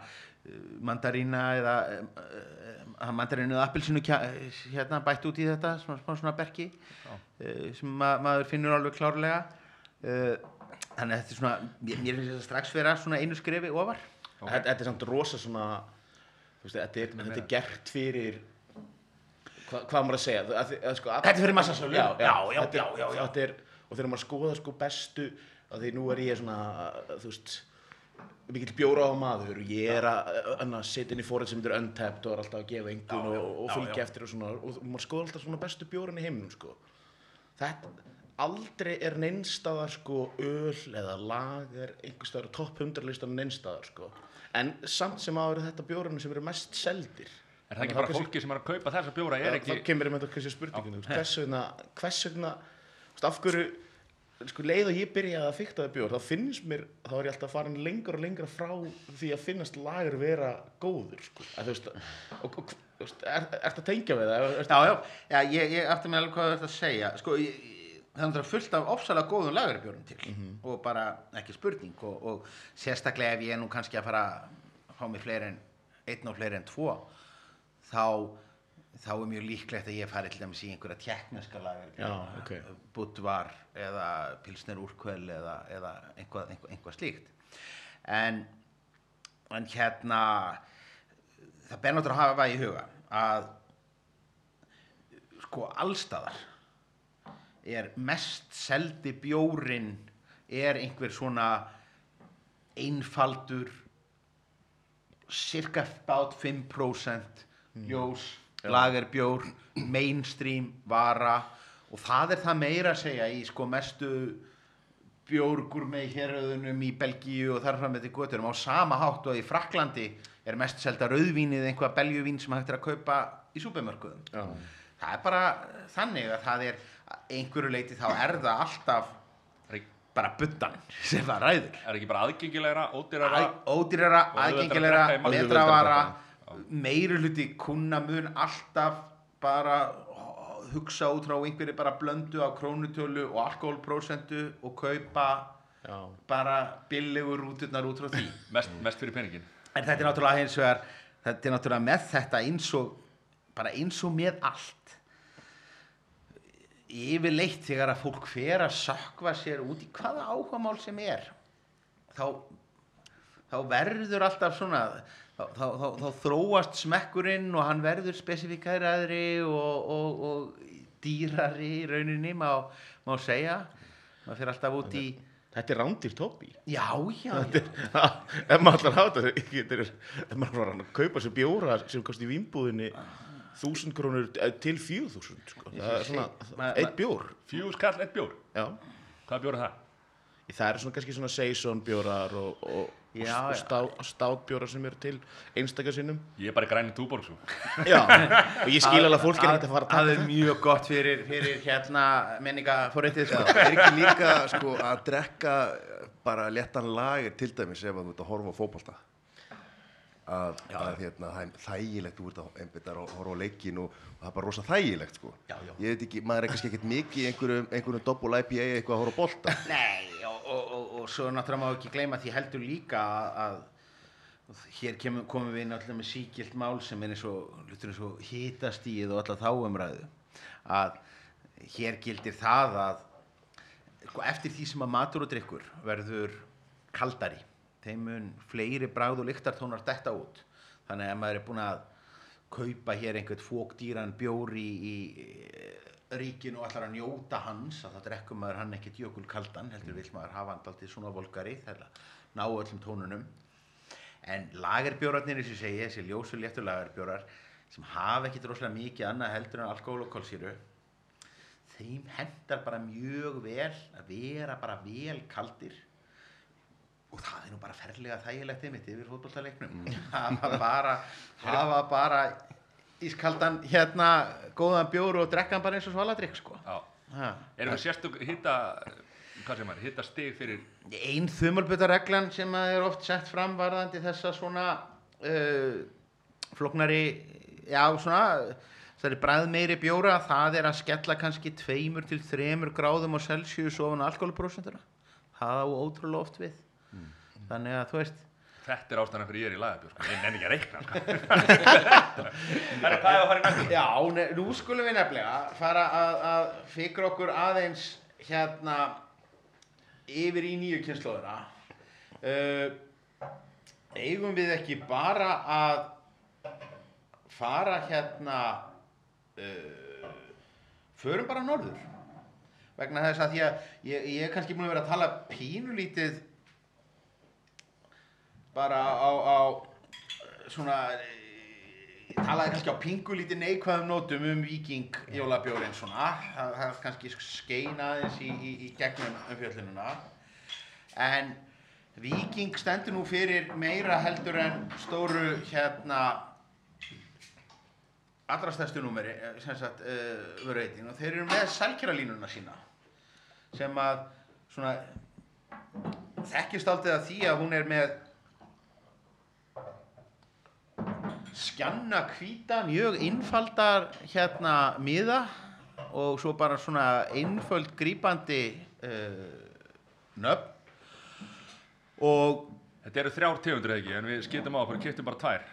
mandarína eða uh, mandarínu eða appelsinu hérna bætt út í þetta svona, svona, svona berki uh, sem ma maður finnur alveg klárlega. Uh, þannig að þetta er svona mér, mér finnst þetta strax vera svona einu skrefi ofar. Þetta, þetta er samt rosa svona þú veist, þetta, er, þetta er gert fyrir hva, hvað maður að segja? Að, að, að, sko, að, Þetta er fyrir massasölu? já, Já, já, þetta já, já, já. Þetta og þegar maður skoða sko bestu að því nú er ég svona þú veist mikill bjóra á maður ég er að, að setja inn í fórið sem þetta er untapped og er alltaf að gefa engun og, og fylgja eftir og svona. Og maður skoða alltaf svona bestu bjóran í heiminum sko. Þetta aldrei er neinstaðar sko öl eða lager einhverstaðar á topp 100 listan neinstaðar sko. En samt sem áður er þetta bjórunum sem eru mest seldir. Er það ekki bara fólki sem er að kaupa þessa bjóra? Ekki... þá kemur einmitt kannski spurningin ja. hvers vegna hvers vegna af hverju sko, leið og ég byrjaði að fykta það bjór þá finnst mér, þá er ég alltaf farin lengur og lengra frá því að finnast lager vera góður sko. að, þú veist, og, og, þú veist, er, er þetta tengja við það? Já, já, já ég, ég aftur með alveg hvað þú ert að segja. Sko, ég, ég- það er fullt af ofsalega góðum lagerbjörnum til. Og bara ekki spurning. Og, og sérstaklega ef ég er nú kannski að fara að fá mig fleiri en einn og fleiri en tvo þá þá er mjög líklegt að ég fari til dæmis í einhverja tekniska lagerbjörn Já, ok. Budvar eða Pilsner Úrkvel eða, eða einhvað, einhvað, einhvað slíkt en, en hérna það ber náttúrulega að hafa í huga að sko allstaðar er mest seldi bjórin er einhver svona einfaldur cirka bát 5% ljós, lagerbjór mainstream vara og það er það meira að segja í sko mestu bjórgur með héröðunum í Belgíu og þar fram með til göturum á sama hátt og í Fraklandi er mest selda rauðvínið einhvað belgjuvín sem hægt er að kaupa í súpemörkuðum Já. það er bara þannig að það er einhverju leiti þá er það alltaf bara buddan sem það ræður. Er ekki bara aðgengilegra, ódýrara... Ódýrara, aðgengilegra, drekka meiri hluti kuna mun alltaf bara hugsa út frá einhverju bara blöndu á krónutölu og alkoholprósentu og kaupa Já. bara billegur rúturnar út frá því Mest, mest fyrir peningin. en þetta er náttúrulega hins vegar þetta er náttúrulega með þetta eins og bara eins og með allt yfirleitt þegar að fólk fer að sökva sér út í hvaða áhugamál sem er þá, þá verður alltaf svona þá, þá, þá, þá þróast smekkurinn og hann verður spesifikaðri og, og, og dýrari í rauninni má, má segja maður fer alltaf út í Þetta er rándýrt hobby. já, já, já. ef maður allar er, ef maður var að kaupa sér bjóra sem kosti í vínbúðinni þúsund krónur eh, til fjögur þúsund sko. það er svona eitt bjór Fjögur skall, eitt bjór. já. Hvað bjór er það? það eru svona kannski svona seison bjórar og, og, Já, og stá, státbjórar sem eru til einstakar sinnum. Ég er bara í græni túborg, svo. já, og ég skil alveg að fólk er ekkert að fara að það taka er mjög gott fyrir, fyrir hérna menningaforréttið sko. er ekki líka sko, að drekka bara léttan lager til dæmis ef að þú ert að horfa á fótbolta að, að hérna, það er þægilegt þú ert að einbyttar og horfa á leikin og, og það er bara rosa þægilegt sko. Já, já. ég veit ekki, maður er kannski ekkert mikið í einhverjum, einhverjum doppul IPA eitthvað að horfa á bolta Nei, og, og, og, og svo náttúrulega má ekki gleyma því heldur líka að, að hér kemum, komum við náttúrulega með síkilt mál sem er eins og, eins og hitastíð og alla þá umræðu að hér gildir það að sko, eftir því sem að matur og drikkur verður kaldari þeim mun fleiri bráð og lyktartónar detta út. Þannig að maður er búinn að kaupa hér einhvern fókdýran bjór í, í ríkinu og ætlar að njóta hans að það drekkum maður hann ekkert jökul kaldan heldur vill maður hafa hann alltaf svona volgari þegar að ná öllum tónunum. En lagerbjórarnir eins og segi, þessi ljósu léttu lagerbjórar sem hafa ekkert rosalega mikið annað heldur en alkohol og kolsýru þeim hendar bara mjög vel að vera bara vel kaldir og það er nú bara ferlega þægilegt einmitt yfir fótbolltaleiknum hafa bara hafa bara ískaldan hérna góðan bjór og drekkan bara eins og svaladrykk sko. Erum við sérstök hitta hvað sem er, hitta stig fyrir ein þumalbutareglan sem er oft sett fram varðandi þessa svona uh, floknari já svona þessari bræð meiri bjóra það er að skella kannski tveimur til þremur gráðum á Celsius ofan alkoholprósentuna. Það á ótrúlega oft við þannig að þú veist Þetta er ástæðan fyrir ég er í lagabjór, sko. Ég nenni ekki að reikna, sko. Það er hvað ég að fara í næstu. Já, nú skulum við nefnilega fara að, að fikra okkur aðeins hérna yfir í nýju kynnslóðina. Uh, eigum við ekki bara að fara hérna, uh, förum bara norður. Vegna þess að því að ég, ég er kannski búin að vera að tala pínulítið bara á, á svona ég talaði kannski á pingu lítið neikvæðum nótum um viking jólabjórin svona. Það, það kannski skein aðeins í, í, í gegnum umfjöllununa en viking stendur nú fyrir meira heldur en stóru hérna allra stærstu númeri eh, sem sagt uh, vörreitin og þeir eru með sælkjæralínuna sína sem að svona þekkist aldrei að því að hún er með skjanna hvíta, mjög innfaldar hérna miða og svo bara svona einföld grípandi uh, nöfn og Þetta eru þrjár tegundur eða ekki, en við skiptum á okkur, kiptum bara tvær.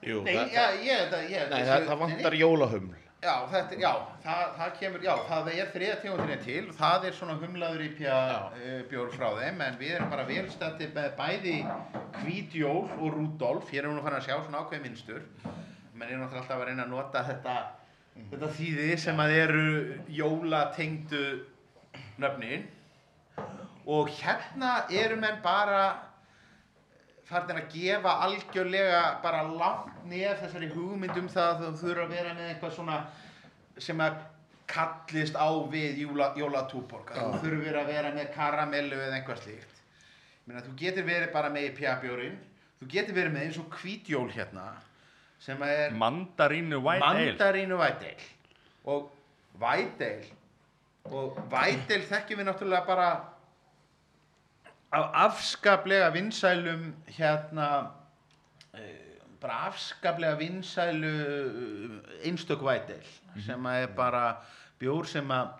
Jú, nei, það, já, ég, það, ég, nei, það, það vantar jólahuml. Já, þetta, já, það, það kemur, já, það er þriða tegundinni til, það er svona humlaður í uh, bjór frá þeim, en við erum bara velstætti með bæði Hvítjól og Rúdolf, hér erum við nú farin að sjá svona ákveð minnstur, menn erum náttúrulega alltaf að reyna að nota þetta, þetta þýði sem að eru jólatengdu nöfnin. Og hérna eru menn bara farin að gefa algjörlega bara langt nef þessari hugmynd um það að þú þurfa að vera með eitthvað svona sem að kallist á við jóla, jólatúborg. Að þú þurfur að vera með karamellu eða eitthvað slíkt. Meina, þú getur verið bara með í pjabjórin þú getur verið með eins og hvítjól hérna sem er mandarínu væteil og væteil og væteil þekkjum við náttúrulega bara af afskaplega vinsælum hérna eh, bara afskaplega vinsælu eh, einstök væteil sem að er bara bjór sem að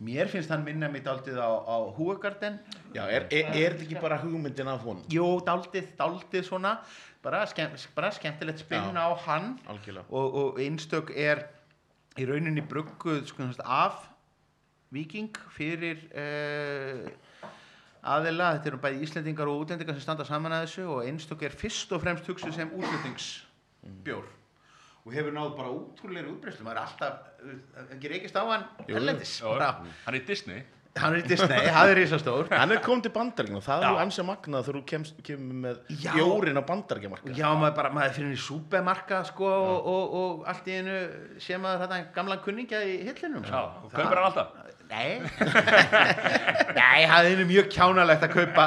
mér finnst hann minna mitt aldrei á, á Húagarden Já, er, er, er þetta ekki bara hugmyndin af honum? Jú, daldið, daldið svona bara, skemm, bara skemmtilegt spinn Já. á hann Algjörlega. og, og einstök er í rauninni brugguð sko, sem sagt, af viking fyrir uh, aðila, þetta eru bæði Íslendingar og útlendingar sem standa saman að þessu og einstök er fyrst og fremst hugsuð sem útlendingsbjór og hefur náð bara útrúlega útbreyslu, maður er alltaf ekki reykist á hann Jú, jú. erlendis Já, bara, Hann er í Disney. hann er í Disney, það er risastór Hann er komið til bandaríkina, það er ansið magnað þegar þú kemst, kemur með Já. bjórin á bandaríkjamarka. Já, maður bara, maður fyrir í súpemarka sko og, og, og allt í einu sé maður þetta gamla kunningja í hillinum Já, og kaupir hann alltaf. Nei Nei, það er mjög kjánalegt að kaupa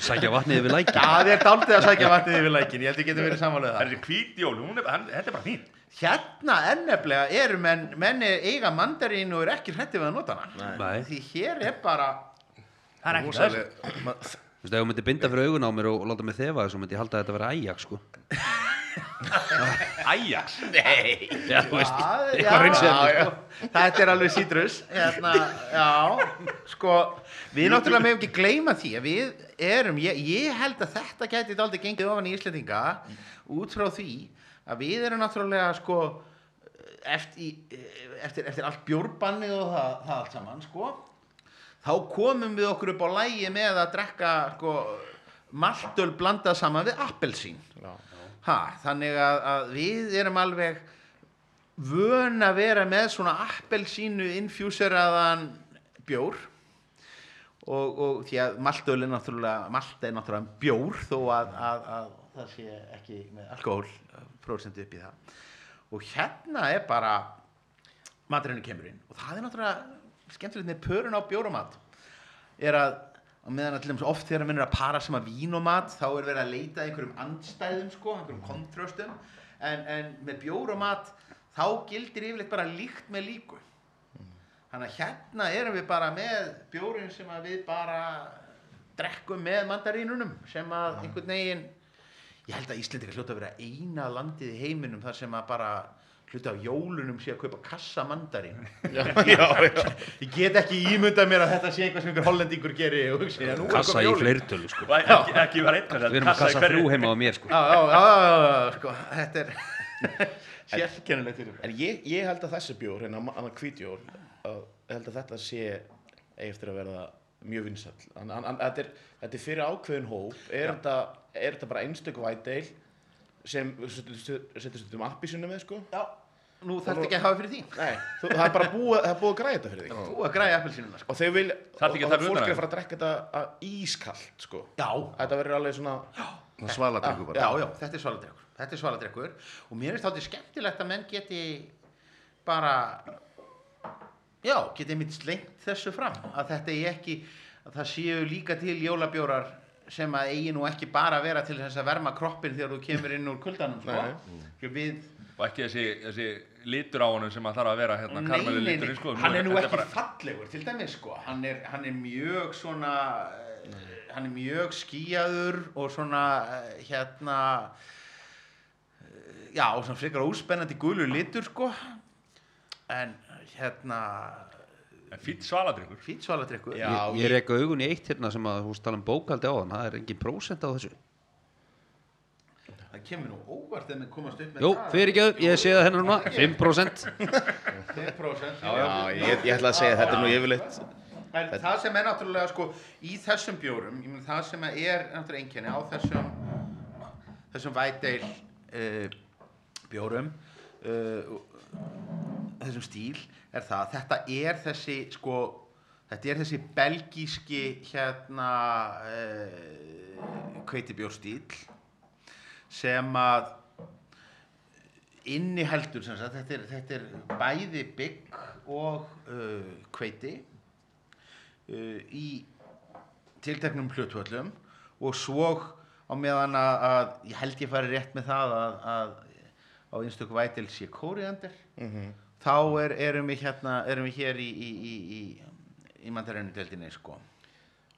Sækja vatnið yfir lækja. Það er daldið að sækja vatnið yfir lækin Ég held ég getur verið samanlega Það það er þessi er, hann, þetta er bara fín. Hérna enneflega eru menn, menn eiga mandarín og eru ekki hrætti við að nota hana Nei. Því hér er bara Það er ekki það. Þú veist, ef þú myndir binda fyrir augun á mér og láta mig þefa þessu, myndi ég halda að þetta vera æjak, sko. Ajax. Nei. Já, þú veist, eitthvað reynsefni, já, Þetta er alveg sítrus. Hérna, Já, sko Við náttúrulega meðum ekki gleyma því að við erum, ég, ég held að þetta gæti aldrei gengið ofan í Íslendinga út frá því að við erum náttúrulega sko eftir, eftir, eftir allt bjórbannið og það, það allt saman sko þá komum við okkur upp á lægi með að drekka sko maltöl blandað saman við appelsín. Ha, þannig að, að við erum alveg vön að vera með svona appelsínu infjúseraðan bjór. Og, og því að maltöl er náttúrulega malt er náttúrulega bjór þó að, að, að það sé ekki með alkohólprósentu upp í það. Og hérna er bara maturinn kemur inn. Og það er náttúrulega skemmtilegt með pörun á bjórumat er að meðan að til dæmis oft þegar menn er að para sama vín og mat þá er verið að leita að einhverjum andstæðum sko, einhverjum kontröstum en, en með bjór og mat þá gildir yfirleitt bara líkt með líku. Þannig að hérna erum við bara með bjórin sem að við bara drekkum með mandarínunum sem að einhvern veginn ég held að Íslendingar hljóta að vera eina landið í heiminum þar sem að bara hluti af jólunum sé að kaupa kassa mandarín já, já, já. ég get ekki ímyndað mér að þetta sé eitthvað sem einhver hollendingur gerir er kassa í fleirtölu sko. Ekki, ekki var einn við erum að kassa þrjú heima á mér sko. já, já, já, já, já, sko, þetta er sérkennilegt En ég, ég held að þessi bjór, hérna annar hvítjór, að, ég held að þetta sé eftir að verða mjög vinsall. Þetta, er, fyrir ákveðin hóp, er þetta, bara einstöku vædeil sem setur stundum appisinu með, sko? já, nú þarf ekki að hafa fyrir því Nei, þú, það er bara búið, það er búið að græða þetta fyrir þig. þú að græja appelsínuna sko. Og þau vil, Þarftu ekki að og taka fólk er að fara að drekka þetta að ískallt, sko. já, Þetta verður alveg svona, Það svala drikku bara. já, já, þetta er svaladrekkur þetta er svaladrekkur og mér er þáttið skemmtilegt að menn geti bara já, geti einmitt slengt þessu fram að þetta er ekki að það séu líka til jólabjórar sem að eigi nú ekki bara að vera til þess að verma kroppin þegar þú kemur inn úr kuldanum sko. við Og ekki þessi, þessi litur á honum sem að þarf að vera hérna, Nei, liturinn, sko. hann er nú ekki bara- fallegur til dæmis sko, hann er, hann er mjög svona, uh, hann er mjög skíjaður og svona uh, hérna, uh, já, og svona frekar óspennandi gulur litur sko, en hérna, fýtt svaladrykkur. fýtt svaladrykkur. Já, ég, ég reyka augun í eitt hérna sem að veist tala um bókaldi á þann það er engin prósent á þessu Það kemur nú óvart þegar við komast upp með jú, það. fyrir ekki auð, ég sé það hennar núna 5% 5%. já, ég, ég ætla að segja að þetta er nú yfirleitt, En það sem er náttúrulega sko í þessum bjórum, ég meina það sem er náttúrulega einkenni á þessum þessum vædeil uh, bjórum uh, þessum stíl er það, þetta er þessi sko, þetta er þessi belgíski hérna uh, kveitibjórstíl sem að inniheldur sem sagt, þetta er, þetta er bæði bygg og uh, kveiti uh, í tilteknum hlutvöllum og svo á meðan að, að ég held ég fari rétt með það að, að á einstöku vætil sé kóriðandir þá er, erum við hérna erum við hér í í, í, í, deildinni sko.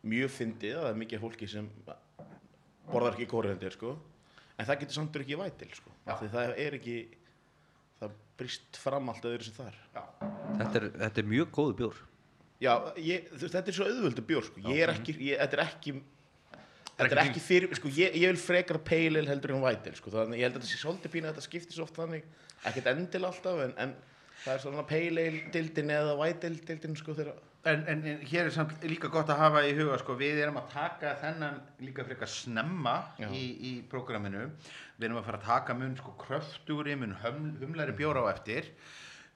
Mjög fyndið að það er mikið fólki sem borðar ekki kóriðandir sko. En það getur samt ekki vætil sko af því það er ekki það brist fram allt öðru sem þar. Þetta er, þetta er mjög góðu bjór. Já, ég, þetta er svo auðvöldu bjór sko. Ég er ekki, ég, þetta er ekki þetta er ekki ekki fyrir, sko ég, ég vil frekar peilil heldur en vætil sko. Þannig ég held að þetta sé svolítið pínu að þetta skiptir svo oft þannig. Ekkert endil alltaf en, en það er svona peilil dildin eða vætil dildin sko þegar En, en, en hér er samt líka gott að hafa í huga sko, við erum að taka þennan líka frekar snemma Já. í, í prógraminu. Við erum að fara að taka mun sko kröftugri, mun hum, humlari bjóra á eftir.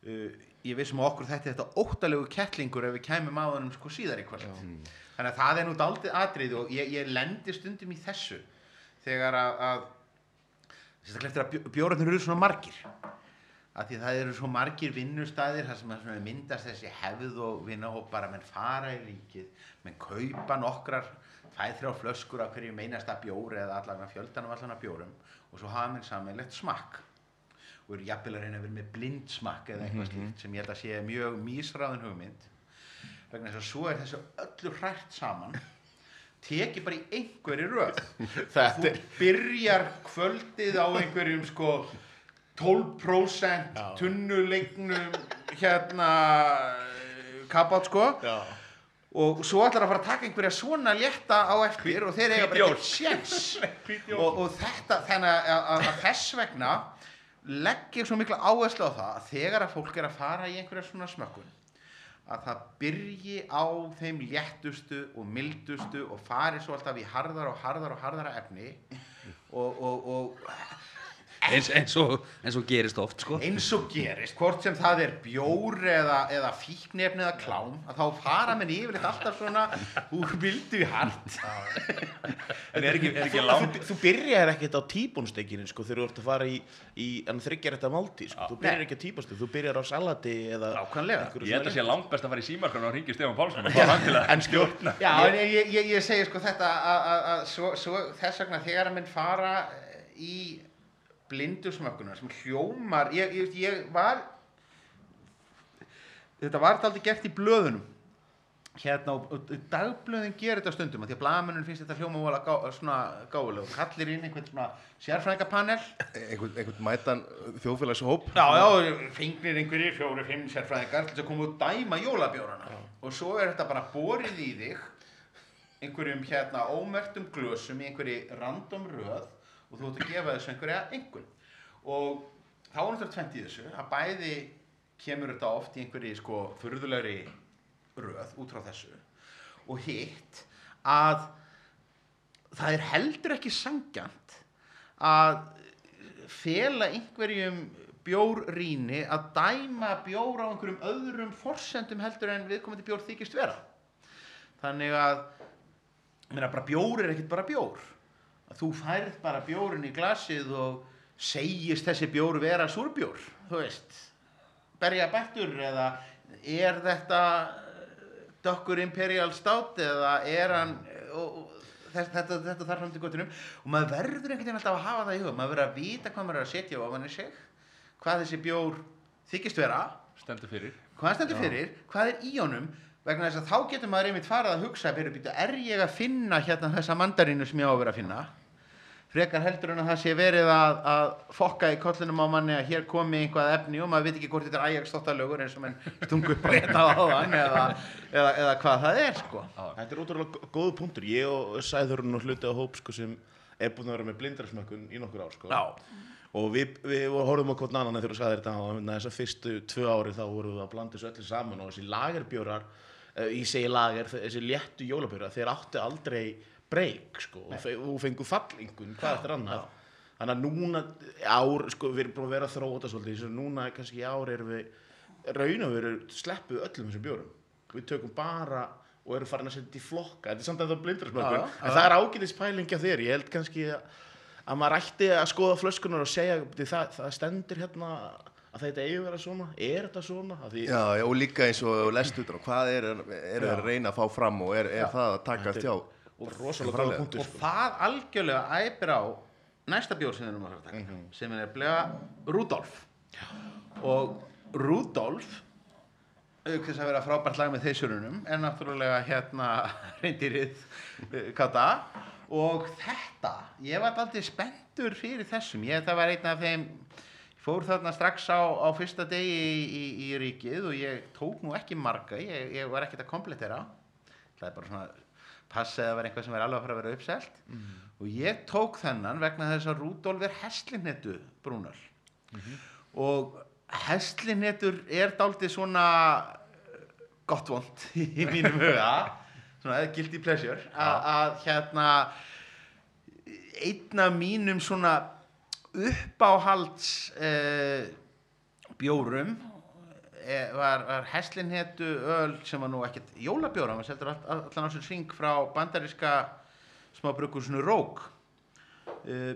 Uh, ég vissum að okkur þetta þetta óttalegu kettlingur ef við kæmum á þennum sko síðar í kvöld. Þannig að það er nú daldið atrið og ég, ég lendi stundum í þessu þegar að, að sérstaklega eftir að bjó- bjórarnir eru svona margir að því það eru svo margir vinnustæðir þar sem að myndast þessi hefð og vinnahóp bara menn fara í ríkið menn kaupa nokkrar fæð þrjá flöskur af hverju meinasta bjóri eða allan fjöldan af allan af bjórum og svo hafa menn samanlegt smakk. Og eru jafnvel að reyna að vera með blind smakk eða eitthvað slíkt sem ég held að sé mjög mísráðin hugmynd. Vegna þess að svo er þessu öllu hrært saman tekið bara í einhverju röð. Þú byrjar kvöldið á einhverjum sko 12% tunnulegnum hérna kabát sko. Já. Og svo ætlar að fara að taka einhverja svona létta á eftir og þeir eiga bara ekki sjens og, og þetta þannig að þess vegna legg ég svo mikla áherslu á það að þegar að fólk er að fara í einhverja svona smökkun að það byrji á þeim léttustu og mildustu og fari svo alltaf í harðar og harðar og harðara efni. Og, og, og eins, eins, og, eins og gerist oft sko. eins og gerist, hvort sem það er bjór eða, eða fíknefni eða klám að þá fara menn yfirleitt alltaf svona úr vildu í hart. En er ekki, er ekki Þú, langt þú, þú byrjar ekkert á tíbónstekinu sko þegar þú ert að fara í, í þryggjar þetta málti sko. þú byrjar ekki á tíbónstekinu, þú byrjar á salati eða Ég held að sé langt best að fara í símarkan og ringi Stefán Pálsson og fá hann til að En stjórna. Já, en ég, ég, ég, ég segi sko þetta að, að, að svo, svo þess vegna þegar að menn fara í blindu smökkunar sem hljómar ég, ég, ég var þetta var aldrei gert í blöðunum. Hérna og, dagblöðin gerir þetta stundum af því að blagamennun finnst þetta hljóma vola gá, svona gáfuleg og kallir inn einhvern svona sérfræðingapanel. Einhvern, einhvern mætan þjóðfélagshóp. Já, já, fengnir einhverjir, fjóri, fimm sérfræðingar til að koma og dæma jólabjórana. Og svo er þetta bara borið í þig einhverjum hérna ómertum glösum í einhverju random röð og þú ert að gefa þessu einhverja einhvern og þá er náttúrulega tvent í þessu að bæði kemur þetta oft í einhverju sko furðulegri röð út frá þessu og hitt að það er heldur ekki sangjant að fela einhverjum bjórrýni að dæma bjór á einhverjum öðrum forsendum heldur en viðkomandi bjór þykist vera. Þannig að bjór er ekkert bara bjór að þú færð bara bjórin í glasið og segist þessi bjór vera súrbjór þú veist. Berja bættur eða er þetta dökkur imperial stout eða er hann og, og, þess, þetta, þetta þarf fram til gottunum og maður verður einhvern veginn alltaf að hafa það í huga maður verður að vita hvað maður er að setja á ofan í sig hvað þessi bjór þykist vera stendur fyrir. hvað hann stendur fyrir, hvað er í honum vegna þess að þá getur maður einmitt farið að hugsa fyrir býta, er ég að finna hérna þessa mandarínu sem ég á að vera að finna frekar heldur en að það sé verið að, að fokka í kollinum á manni að hér komi einhvað efni og maður veit ekki hvort þetta er Ajax þáttalögur eins og mann stungu upp að hérna á þann eða, eða, eða hvað það er sko Þetta er ótrúlega góðu punktur. Ég og Sæðurinn og hluti á hóp sko, sem er búin að vera með blindrasmökkun í nokkur ár. Sko. Og við, við horfum á hvort annan þegar þú sagði þetta og þess að fyrstu tvö ári þá vorum við að blanda þessu öllu saman og þessi lagerbjórar, ég segi lager, þessi léttu jólabjórar, þeir áttu aldrei breyk sko. Og fe- og fengu fallingun hvað eftir annað. Þannig að núna ár, sko, við erum búin að vera að þróa þetta svolítið, svo núna kannski ár erum við raun og veru sleppuð öllum þessum bjórum. Við tökum bara og erum farin að setja í flokka, þetta er samt að það já, en það er ágætis pælingja þér, ég held kannski að, að maður ætti að skoða flöskunar og segja, "Bíddu, það, það stendur hérna að þetta eigi að vera svona, er þetta svona? Að því, Já, já, og líka eins og lest á hvað er, er að reyna að fá fram og er, er það að taka Þetta þjá og og sko. það algjörlega æpir á næsta bjór sem við erum að fara að taka sem er nefnilega Rudolf. Og Rudolf auk þess að vera frábært lag með þeysjörunum er náttúrulega hérna reyndirið uh, kata. Og þetta, ég var aldrei spenntur fyrir þessum, ég það var einn af þeim fór þarna strax á, á fyrsta degi í, í, í ríkið og ég tók nú ekki marga, ég, ég var ekkert að komplettera. Það er bara svona passið að vera eitthvað sem er alveg að fara að vera uppselt. Og ég tók þennan vegna þess að Rúdolf er hestlinnetu brúnal og hestlinnetur er dálítið svona eh, gott vond í mínum huga. Svona guilty pleasure. Að hérna einn af mínum svona uppáhalds uh, bjórum eh, var, var heslinhetu öl sem var nú ekkert jólabjóra, var seldur all, all, allan á sér hring frá bandaríska smábrukursinu Rók uh,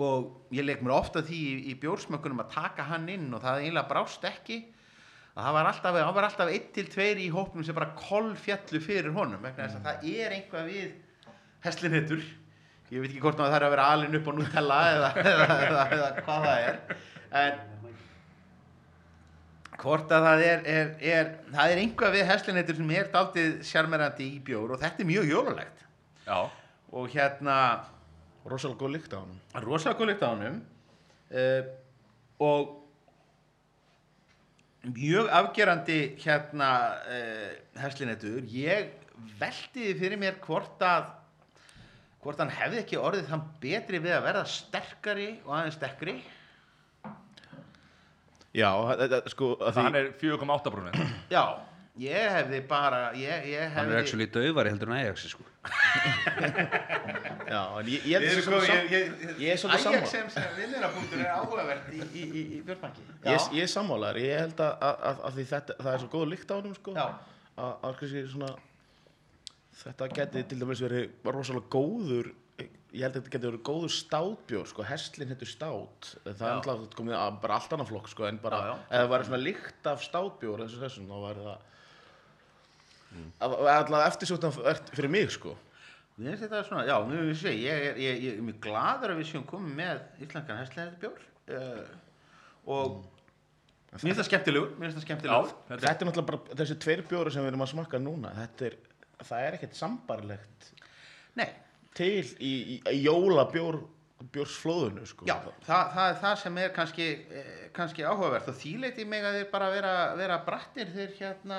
og ég leik mér ofta því í, í bjórsmökkunum að taka hann inn og það eiginlega brást ekki. Að það var alltaf, var alltaf einn til tveir í hópnum sem bara kolfjallu fyrir honum vegna þess að það er einhvað við heslinhetur ég veit ekki hvort maður þarf að vera alin upp á Nutella eða, eða, eða, eða hvað það er en hvort að það er, er, er það er einhvað við heslinhetur sem er daldið sjarmerandi í bjór og þetta er mjög jólulegt. Já, og hérna rosalega góð lykt á hann. rosalega góð lykt á honum uh, og mjög afgerandi hérna uh, heslinettur ég veltiði fyrir mér hvort að hvort hann hefði ekki orðið þann betri við að verða sterkari og aðeins sterkari Já, þetta, sko, að hann er 4,8 brúnið já, ég hefði bara ég, ég Hann hefði er actually döfari heldur en Ajax sko. já, en ég, ég held Ég, þessi sko, svona ég, ég, ég er svolítið sammála. Ajax sem, vinnirapunktur er áhugavert í, í, í, í björnbanki Ég, ég er sammálaður, ég held að, að, að, að því þetta, það er svo góð lykt á honum sko, Já. að, að kannski svona þetta geti til dæmis verið rosalega góður ég held að þetta geti verið góður státbjór sko, hestlinn heitur stát það er alltaf komið að bara allt annað flokk sko, en bara, Já, já. ef það væri svona lykt af státbjór eins og þessum, þá væri það mm. alltaf eftirsóttan fyrir mig sko Mér finnst þetta svona, já, mér finnst ég, ég, ég, ég er mjög gladur að við séum komið með íslenskan hestlæðið bjór uh, og Mér finnst það skemmtilegur, mér finnst það skemmtilegur. þetta Þetta er náttúrulega bara þessi tveir bjóra sem við erum að smakka núna. Þetta er, það er ekkert sambarlegt Nei, til í, í, í jólabjór bjórsflóðunu, sko. já, það, það er það sem er kannski, eh, kannski áhugavert og því leiti mig að þeir bara vera, vera brattir þeir hérna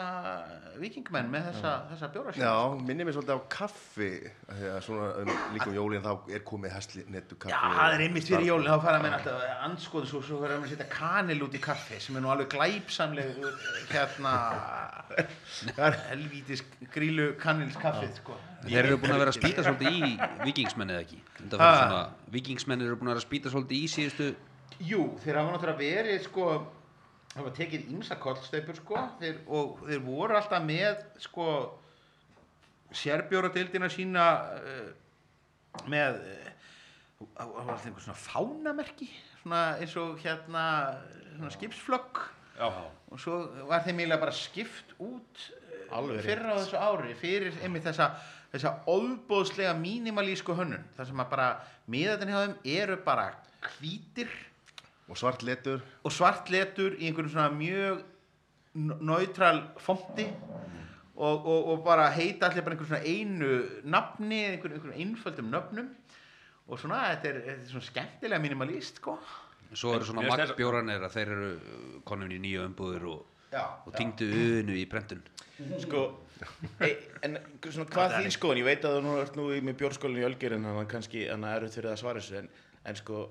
vikingmenn með þessa, þessa sína. Já, minnir mér svolítið á kaffi að svona um, líka um jólin þá er komið hesli nettu kaffi Já, það er einmitt fyrir jólinn, þá fara menn alltaf anskoðu svo, svo verður að setja kanil út í kaffi sem er nú alveg glæpsamleg hérna helvítis grílu kanils kaffið sko. Þeir eru búin að vera að spýta svolítið í vikingsmenn eða ekki? Svona, vikingsmenn eru búin að vera að spýta svolítið í síðustu Jú, þeir hafa náttúrulega verið sko, hafa tekið ímsa kollsteipur sko, þeir, og þeir voru alltaf með sko sérbjóradeildina sína uh, með uh, það var alltaf einhver svona fánamerki? Svona eins og hérna svona skipsflögg Já, og svo var þeim eiginlega bara skipt út eh, Alveg fyrra á þessu ári fyrir einmitt þessa, þessa óbóðslega mínimalísku hönnun þar sem að bara miðatin hjá þeim eru bara hvítir og svart letur. og svart letur í einhverjum svona mjög náttral fonti og, og, og bara heita allir bara einhverjum svona einu nafni einhverjum, einhverjum einföldum nöfnum. Og svona þetta er, þetta er svona skemmtilega minimalist sko. Svo eru svona magnbjóranir að þeir eru uh, konum í nýju umbúður og, og týngdu unu í brendun Sko, e, en svona hvað þín skoðun, ég veit að þú nú ert nú í með bjórskólinu í Ölgerinn, þannig að kannski að eru fyrir að svara þessu, en, en sko,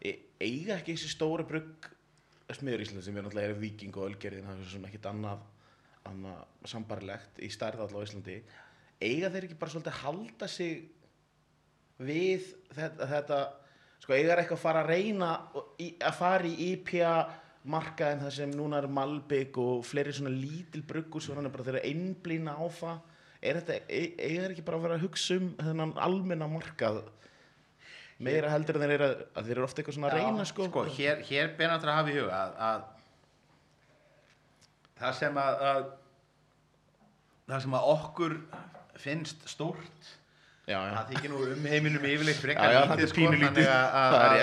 e, eiga ekki þessi stóra brugg smiður Ísland sem er náttúrulega er Víking og Ölgerinn, það er svona ekkit annað, annað sambarlegt í stærð allá á Íslandi, eiga þeir ekki bara svolítið að halda sig við þetta, þetta sko, eiga þeir eitthvað að fara að reyna í, að fara í IPA markaðin þar sem núna er Malbygg og fleiri svona lítil bruggur sem hann er bara þeirra einblýna á það er þetta, e- eiga ekki bara að vera að hugsa um þennan almenna markað meira heldur en þeir eru að, þeir eru ofta eitthvað svona að reyna sko, sko hér, hér ber náttúrulega að hafa í huga að, að það sem að, að það sem að okkur finnst stórt. Það þykir nú um heiminum yfirleitt frekar já, lítið er sko, þannig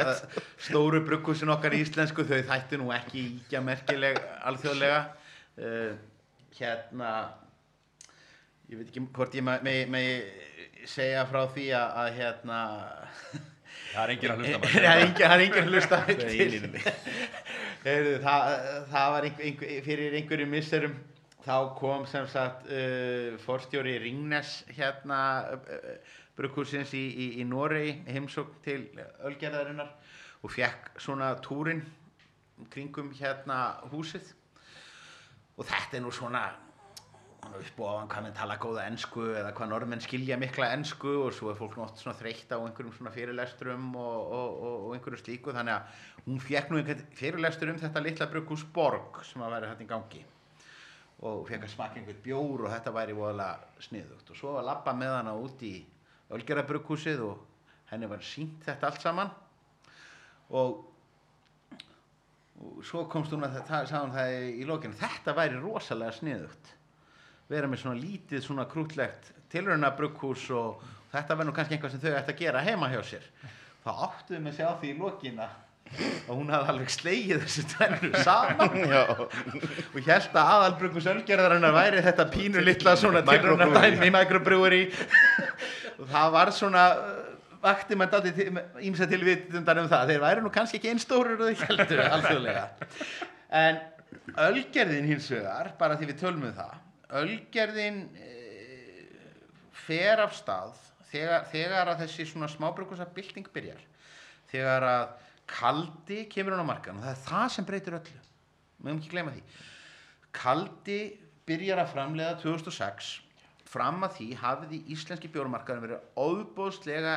að- stóru brugghúsin okkar íslensku þau þættu nú ekki íkja merkileg alþjóðlega. Uh, hérna ég veit ekki hvort ég megi me, me segja frá því að, að hérna það er enginn að hlusta það er er engin að hlusta það var einhver, einhver, fyrir einhverjum misserum þá kom sem sagt uh, forstjóri Ringnes hérna uh, brugghúsins í, í, í Noregi heimsókn til Ölgerðarinnar og fekk svona túrin kringum hérna húsið. Og þetta er nú svona upp á hann hvað menn tala góða ensku eða hvað norðmenn skilja mikla ensku og svo er fólk nátt svona þreytt á einhverjum svona fyrirlesturum og, og, og, og einhverju slíku. Þannig að hún fekk nú einhvern fyrirlestur um þetta litla brugghús Borg sem að væri þetta í gangi og fekk að smakka einhvern bjór og þetta væri voðalega sniðugt. Og svo var labba með hana út í Ölgerabrughúsið og henni var sínt þetta allt saman. Og og svo komst hún að það, sagði hún það í, lokinu þetta væri rosalega sniðugt. Vera með svona lítið svona krútlegt tilröna brugghús og þetta verður kannski einhvað sem þau ætti að gera heima hjá sér. Þá áttuðu með sjá því í lokina að hún hafði alveg slegið þessu tvennu saman. Og held að aðalbrugghús ölgerðarinnar væri þetta pínu litla svona tilröna dæmi microbreweri og það var svona uh, vakti mann dátti ímsa til vitundar um það. Þeir væri nú kannski ekki einstórir og þau heldur alþjóðlega. En ölgerðin hins vegar bara því við tölum um það ölgerðin e, fer af stað þegar, þegar að þessi svona smábrukusa bylting byrjar. Þegar að kaldi kemur hann á markan og það er það sem breytir öllu. Höfum ekki gleyma því. Kaldi byrjar að framleiða 2006 fram að því hafiði íslenski bjórumarkaðin verið óbóðslega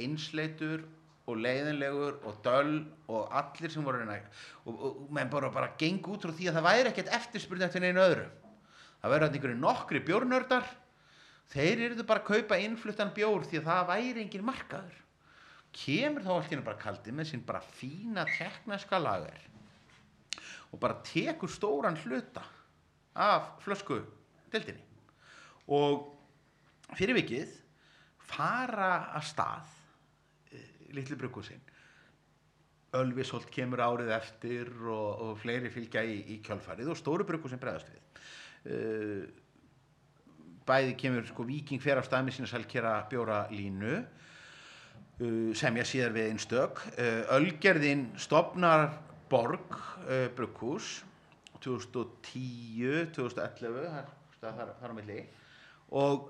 einsleitur og leiðinlegur og döll og allir sem voru og, og, og menn bara, bara geng út frá því að það væri ekkert eftirspurning eftir neinu öðru. Það þarna einhverju nokkri bjórnördar. Þeir eru bara að kaupa innfluttan bjór því að það væri engin markaður kemur þá allt hérna bara kaldi með sín bara fína tekniska lager og bara tekur stóran hluta af flösku deildinni og fyrir vikið fara að stað eh, litlu brugghúsin. Ölvisholt kemur árið eftir og, og fleiri fylgja í, í kjölfarið og stóru sem bregðast við. Uh, bæði kemur sko Víking fer á stað með sína selkera bjóra línu uh, semja síðar við einstök. Uh, Ölgerðin stopnar Borg brugghús 2010 2011 þar, þar, þar á milli. Og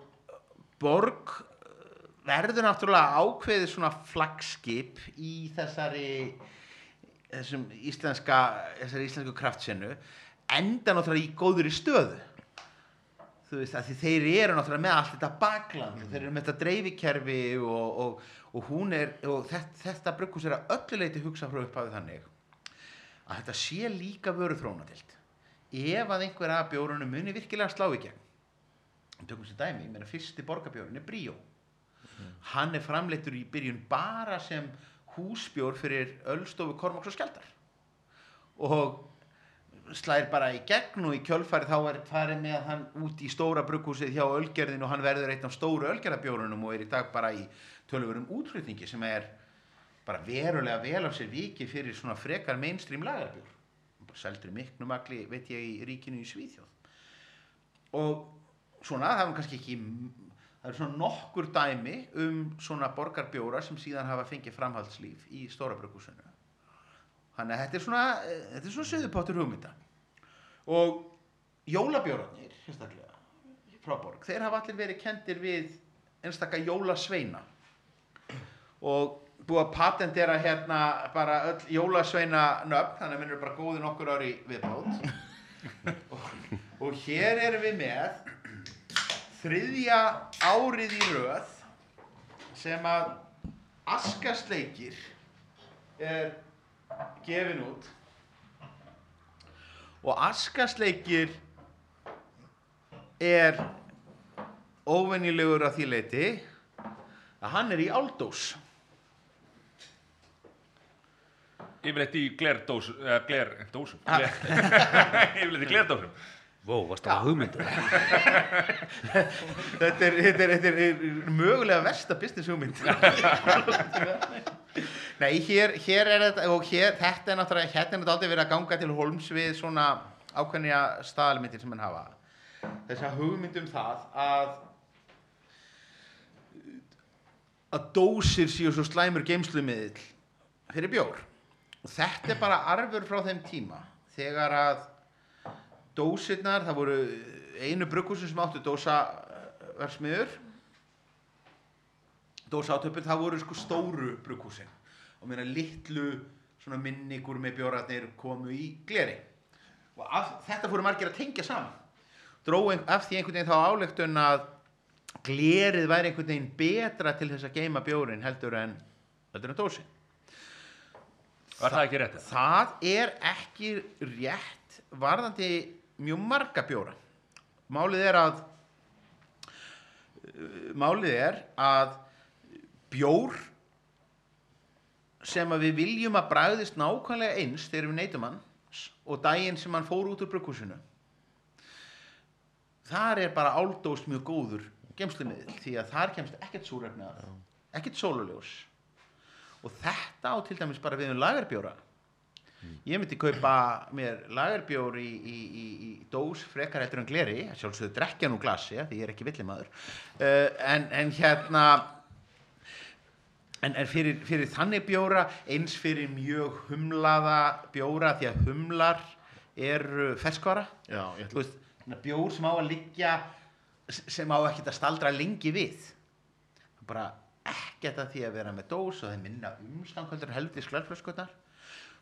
Borg uh, verður náttúrulega ákveðið svona flagskip í þessari þessum íslenska þessari íslensku kraftsennu enda náttúrulega í góðri stöðu. Þú veist, að þeir eru náttúrulega með allt þetta bakland, þeir eru með þetta dreifikerfi og, og, og er og þetta, þetta brugghús er að öllu leiti hugsa frá upphafið þannig að þetta sé líka vöru þrónadild ef að einhver að bjórunum muni virkilega slá í gegn. Tökum sem dæmi, ég meina fyrsti borgarbjórun er Bríó. Hann er framleittur í byrjun bara sem húsbjór fyrir Ölstofu, Kormáks og Skjaldar. Og slæðir bara í gegn og í kjölfæri þá er farið með hann út í stóra brugghúsið hjá Ölgerðin og hann verður einn af stóru Ölgerðabjórunum og er í dag bara í tölvurum útflutningi sem er bara verulega vel af sér viki fyrir svona frekar mainstream lagarbjór bara seldur í miknu magli veit ég í ríkinu í Svíþjóð. Og svona það er kannski ekki það er svona nokkur dæmi um svona borgarbjóra sem síðan hafa fengið framhaldslíf í stóra brugghúsinu þannig að þetta er svona eh, þetta er svona söðupáttur hugmynda. Og jólabjórarnir frá borg þeir hafa allir verið kendir við einstaka jólasveina og búið að patentera hérna bara öll jólasveina nöfn þannig að minnur bara góði nokkur ári viðbót. Og, og hér erum við með þriðja árið í röð sem að askasleikir er gefin út. Og askasleikir er óvenjulegur að því leiti að hann er í áldós Yfirleitt í glerdós, eða glerdósum. Yfirleitt í glerdósum. Vó, varst það hugmyndur? þetta er, þetta er, þetta er mögulega versta business hugmynd Nei, hér, hér er þetta og hér, þetta er náttúrulega hérna er þetta aldrei verið að ganga til holms við svona ákveðnja staðalmyndir sem hann hafa þess að hugmyndum það að að dósir séu svo slæmur geimslumiðil fyrir bjór þetta er bara arfur frá þeim tíma. Þegar að dósirnar, það voru einu brugghúsin sem áttu dósaversmiður dósaátöpur, það voru sko stóru brugghúsin. Og meina litlu svona minnigur með bjórarnir komu í gleri. Og af, þetta fóru margir að tengja saman. Drói af því einhvern veginn þá álegtun að glerið væri einhvern veginn betra til þess að geima bjórin heldur en heldur en dósin Var það ekki rétt? það er ekki rétt varðandi mjög marga bjóra. Málið er að uh, málið er að bjór sem að við viljum að bragðist nákvæmlega eins þegar við neytum hann og daginn sem hann fór út úr brugghúsinu þar er bara áldóst mjög góður gemslumiðl því að þar kemst ekkert súrefni að ekkert sóluljós og þetta á til dæmis bara við um lagarbjóra. Ég myndi kaupa mér lagarbjór í, í, í, í dós frekar heldur en gleri. Sjálfsögðu drekja nú glasi ja, því ég er ekki villimaður uh, en, en hérna en, en fyrir, fyrir þannig bjóra eins fyrir mjög humlaða bjóra því að humlar eru ferskvara. Já, veist, bjór sem á að liggja sem á ekkert að staldra lengi við. Bara ekkert að því að vera með dós og það er minna umstangöldur helviti sklarflöskunar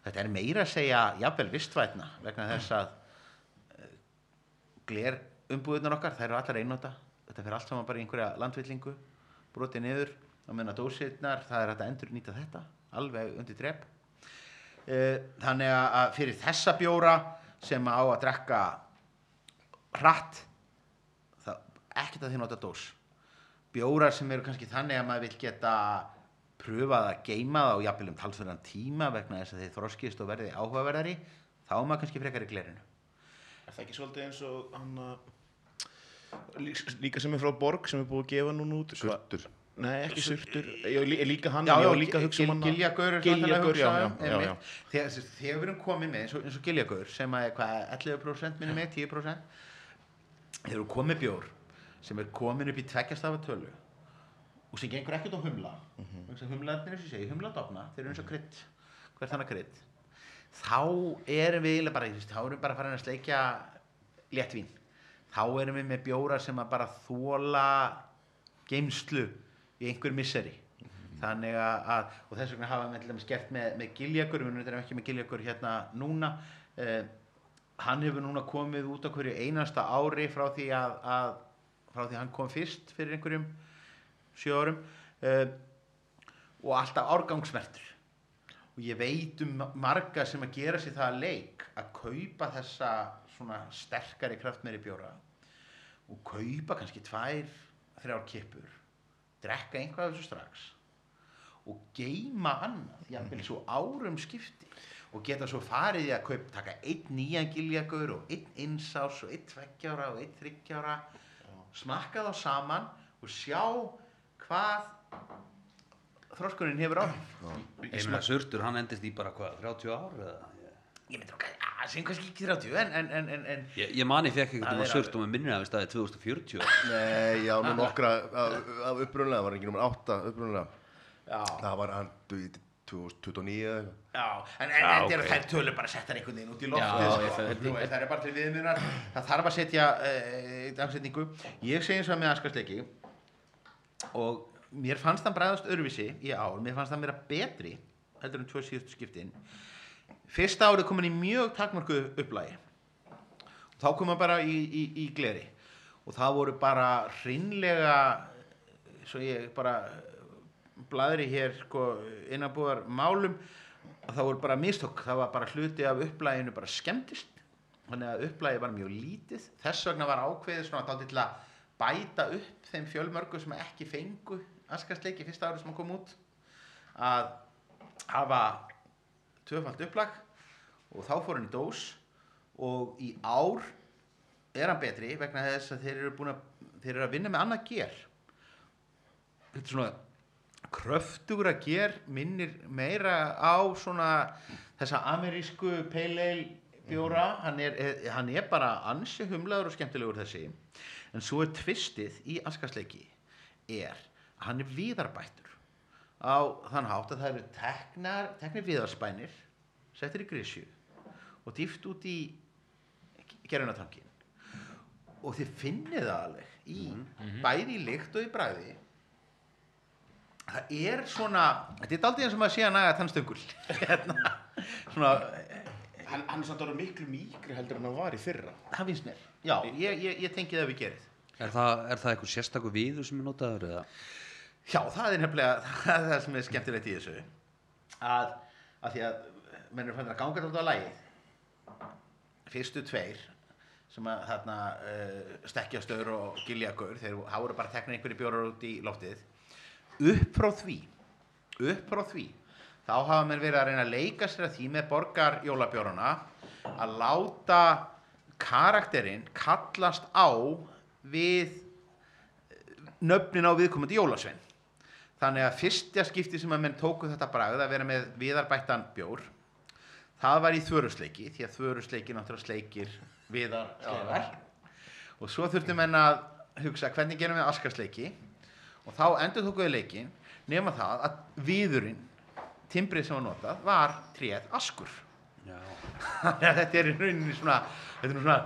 þetta er meira að segja jafnvel vistvætna vegna þess að uh, gler umbúðunar okkar þær eru allar einnóta þetta fyrir allt saman bara í einhverja landvillingu brotið niður á meðan að dósirnar það er að endur nýta þetta alveg undir drep. Uh, þannig að fyrir þessa bjóra sem á að drekka hratt það, ekkert að því nota dós bjórar sem eru kannski þannig að maður vil geta pröfað að geima það á jafnvel um talsverðan tíma vegna þess að þeir þroskist og verði áhugaverðari þá er maður kannski frekar í glerinu Er það ekki svolítið eins og hann að líka sem er frá Borg sem er búið að gefa núna út Surtur Nei, ekki surtur. Líka hann, Já, já, líka að hugsa um hann. Giljagaur er Giljagaur, já, já, um, já, já. Þegar, við erum komið með eins og, eins og Giljagaur sem að er hvað 11% minni með 10% þegar við erum komið bjór sem er komin upp í tveggjastafa tölu og sem gengur ekkert á humla. Mm -hmm. humlaðnir eins og segi, humladofna þeir eru eins og krydd, hvert þannig krydd. Þá erum við bara, þá erum við bara farin að sleikja léttvín þá erum við með bjóra sem að bara þóla geimslu í einhver misseri. Þannig að, og þess vegna hafa við gert með, með giljagur við erum ekki með giljagur hérna núna. Eh, hann hefur núna komið út á hverju einasta ári frá því að, að frá því hann kom fyrst fyrir einhverjum sjö árum eh, og alltaf árgangsmertur og ég veit um marga sem að gera sér það að leik að kaupa þessa svona sterkari kraftmeri bjóra og kaupa kannski tvær, þrjár kippur drekka einhvað af þessu strax og geima annað jafnvel svo árum skipti. Og geta svo farið í að kaup, taka einn nýjan giljagur og einn einsás og einn tveggjára og einn þryggjára smakka þá saman og sjá hvað þróskurinn hefur áhrif. Ég meina Surtur, hann endist í bara hvað, 30 ár eða? ég myndi okkar, að sem kannski ekki 30 en, en, en, en, Ég, ég mani fekk Það ekkert um að Surt og með minnir að við staðið 2040 Nei, já, nú nokkra af, af upprunlega, var ekki nummer átta upprunlega. já, Það var hann 2029 eða eitthvað. já, en, en, en ok. okay. þær tölur bara settar einhvern veginn út í ég sko. það- það er bara til viðmunar það þarf að setja uh, dagsetningu ég segi eins og með Askarsleiki og mér fannst það bræðast öðruvísi í ár, mér fannst það meira betri heldur en tvö síðustu skiptin fyrsta árið komin í mjög takmörku upplægi þá kom hann bara í, í, í gleri og það voru bara hreinlega svo ég bara blæðri hér sko, innanbúðar málum að það voru bara mistokk það var bara hluti af upplæginu bara skemmtist þannig að upplægi var mjög lítið. Þess vegna var ákveðið svona dálítið til að bæta upp þeim fjölmörgu sem ekki fengu askastleiki fyrsta árið sem kom út að hafa tvöfald upplag og þá fór hann í dós. Og í ár er hann betri vegna þess að þeir eru að þeir eru að vinna með annað ger þetta er svona kröftugur að ger minnir meira á svona þessa amerísku ale bjóra. Hann er, eh, hann er bara ansi humlaður og skemmtilegur þessi. En svo er tvistið í askasleiki er að hann er viðarbættur á þann hátt að það eru teknar, teknir viðarspænir settir í grísju og dýft út í gerunatrankin og þið finnið það alveg í bæði í lykt og í bræði það er svona þetta er daldið eins og maður sé að naga tannstöngul hérna, svona Hann, hann er samt orðið miklu mýkri heldur en hann var í fyrra. það finnst mér, já, ég, ég, ég tengi það við gerið. Er það, er það eitthvað sérstakur viður sem er notaður eða? Já, það er nefnilega það, er það sem er skemmtilegt í þessu. Að, að því að menn eru fann að ganga þetta á lagið. Fyrstu tveir sem að þarna uh, stekkjastöður og giljagur þeir þá voru bara teknir einhverju bjórar út í loftið upp frá því upp frá því þá hafa menn verið að reyna að leika sér að því með borgar jólabjórana að láta karakterinn kallast á við nöfnin á viðkomandi jólasvein. Þannig að fyrsta skipti sem að menn tóku þetta bragð að vera með viðarbættan bjór það var í þvörusleiki því að þvörusleiki náttúrulega sleikir viðar. Og svo þurftu menn að hugsa hvernig gerum við askarsleiki og þá endur tókuðu leikin nema það að viðurinn timbrið sem var notað var tréð askur þetta er í rauninni svona, þetta er svona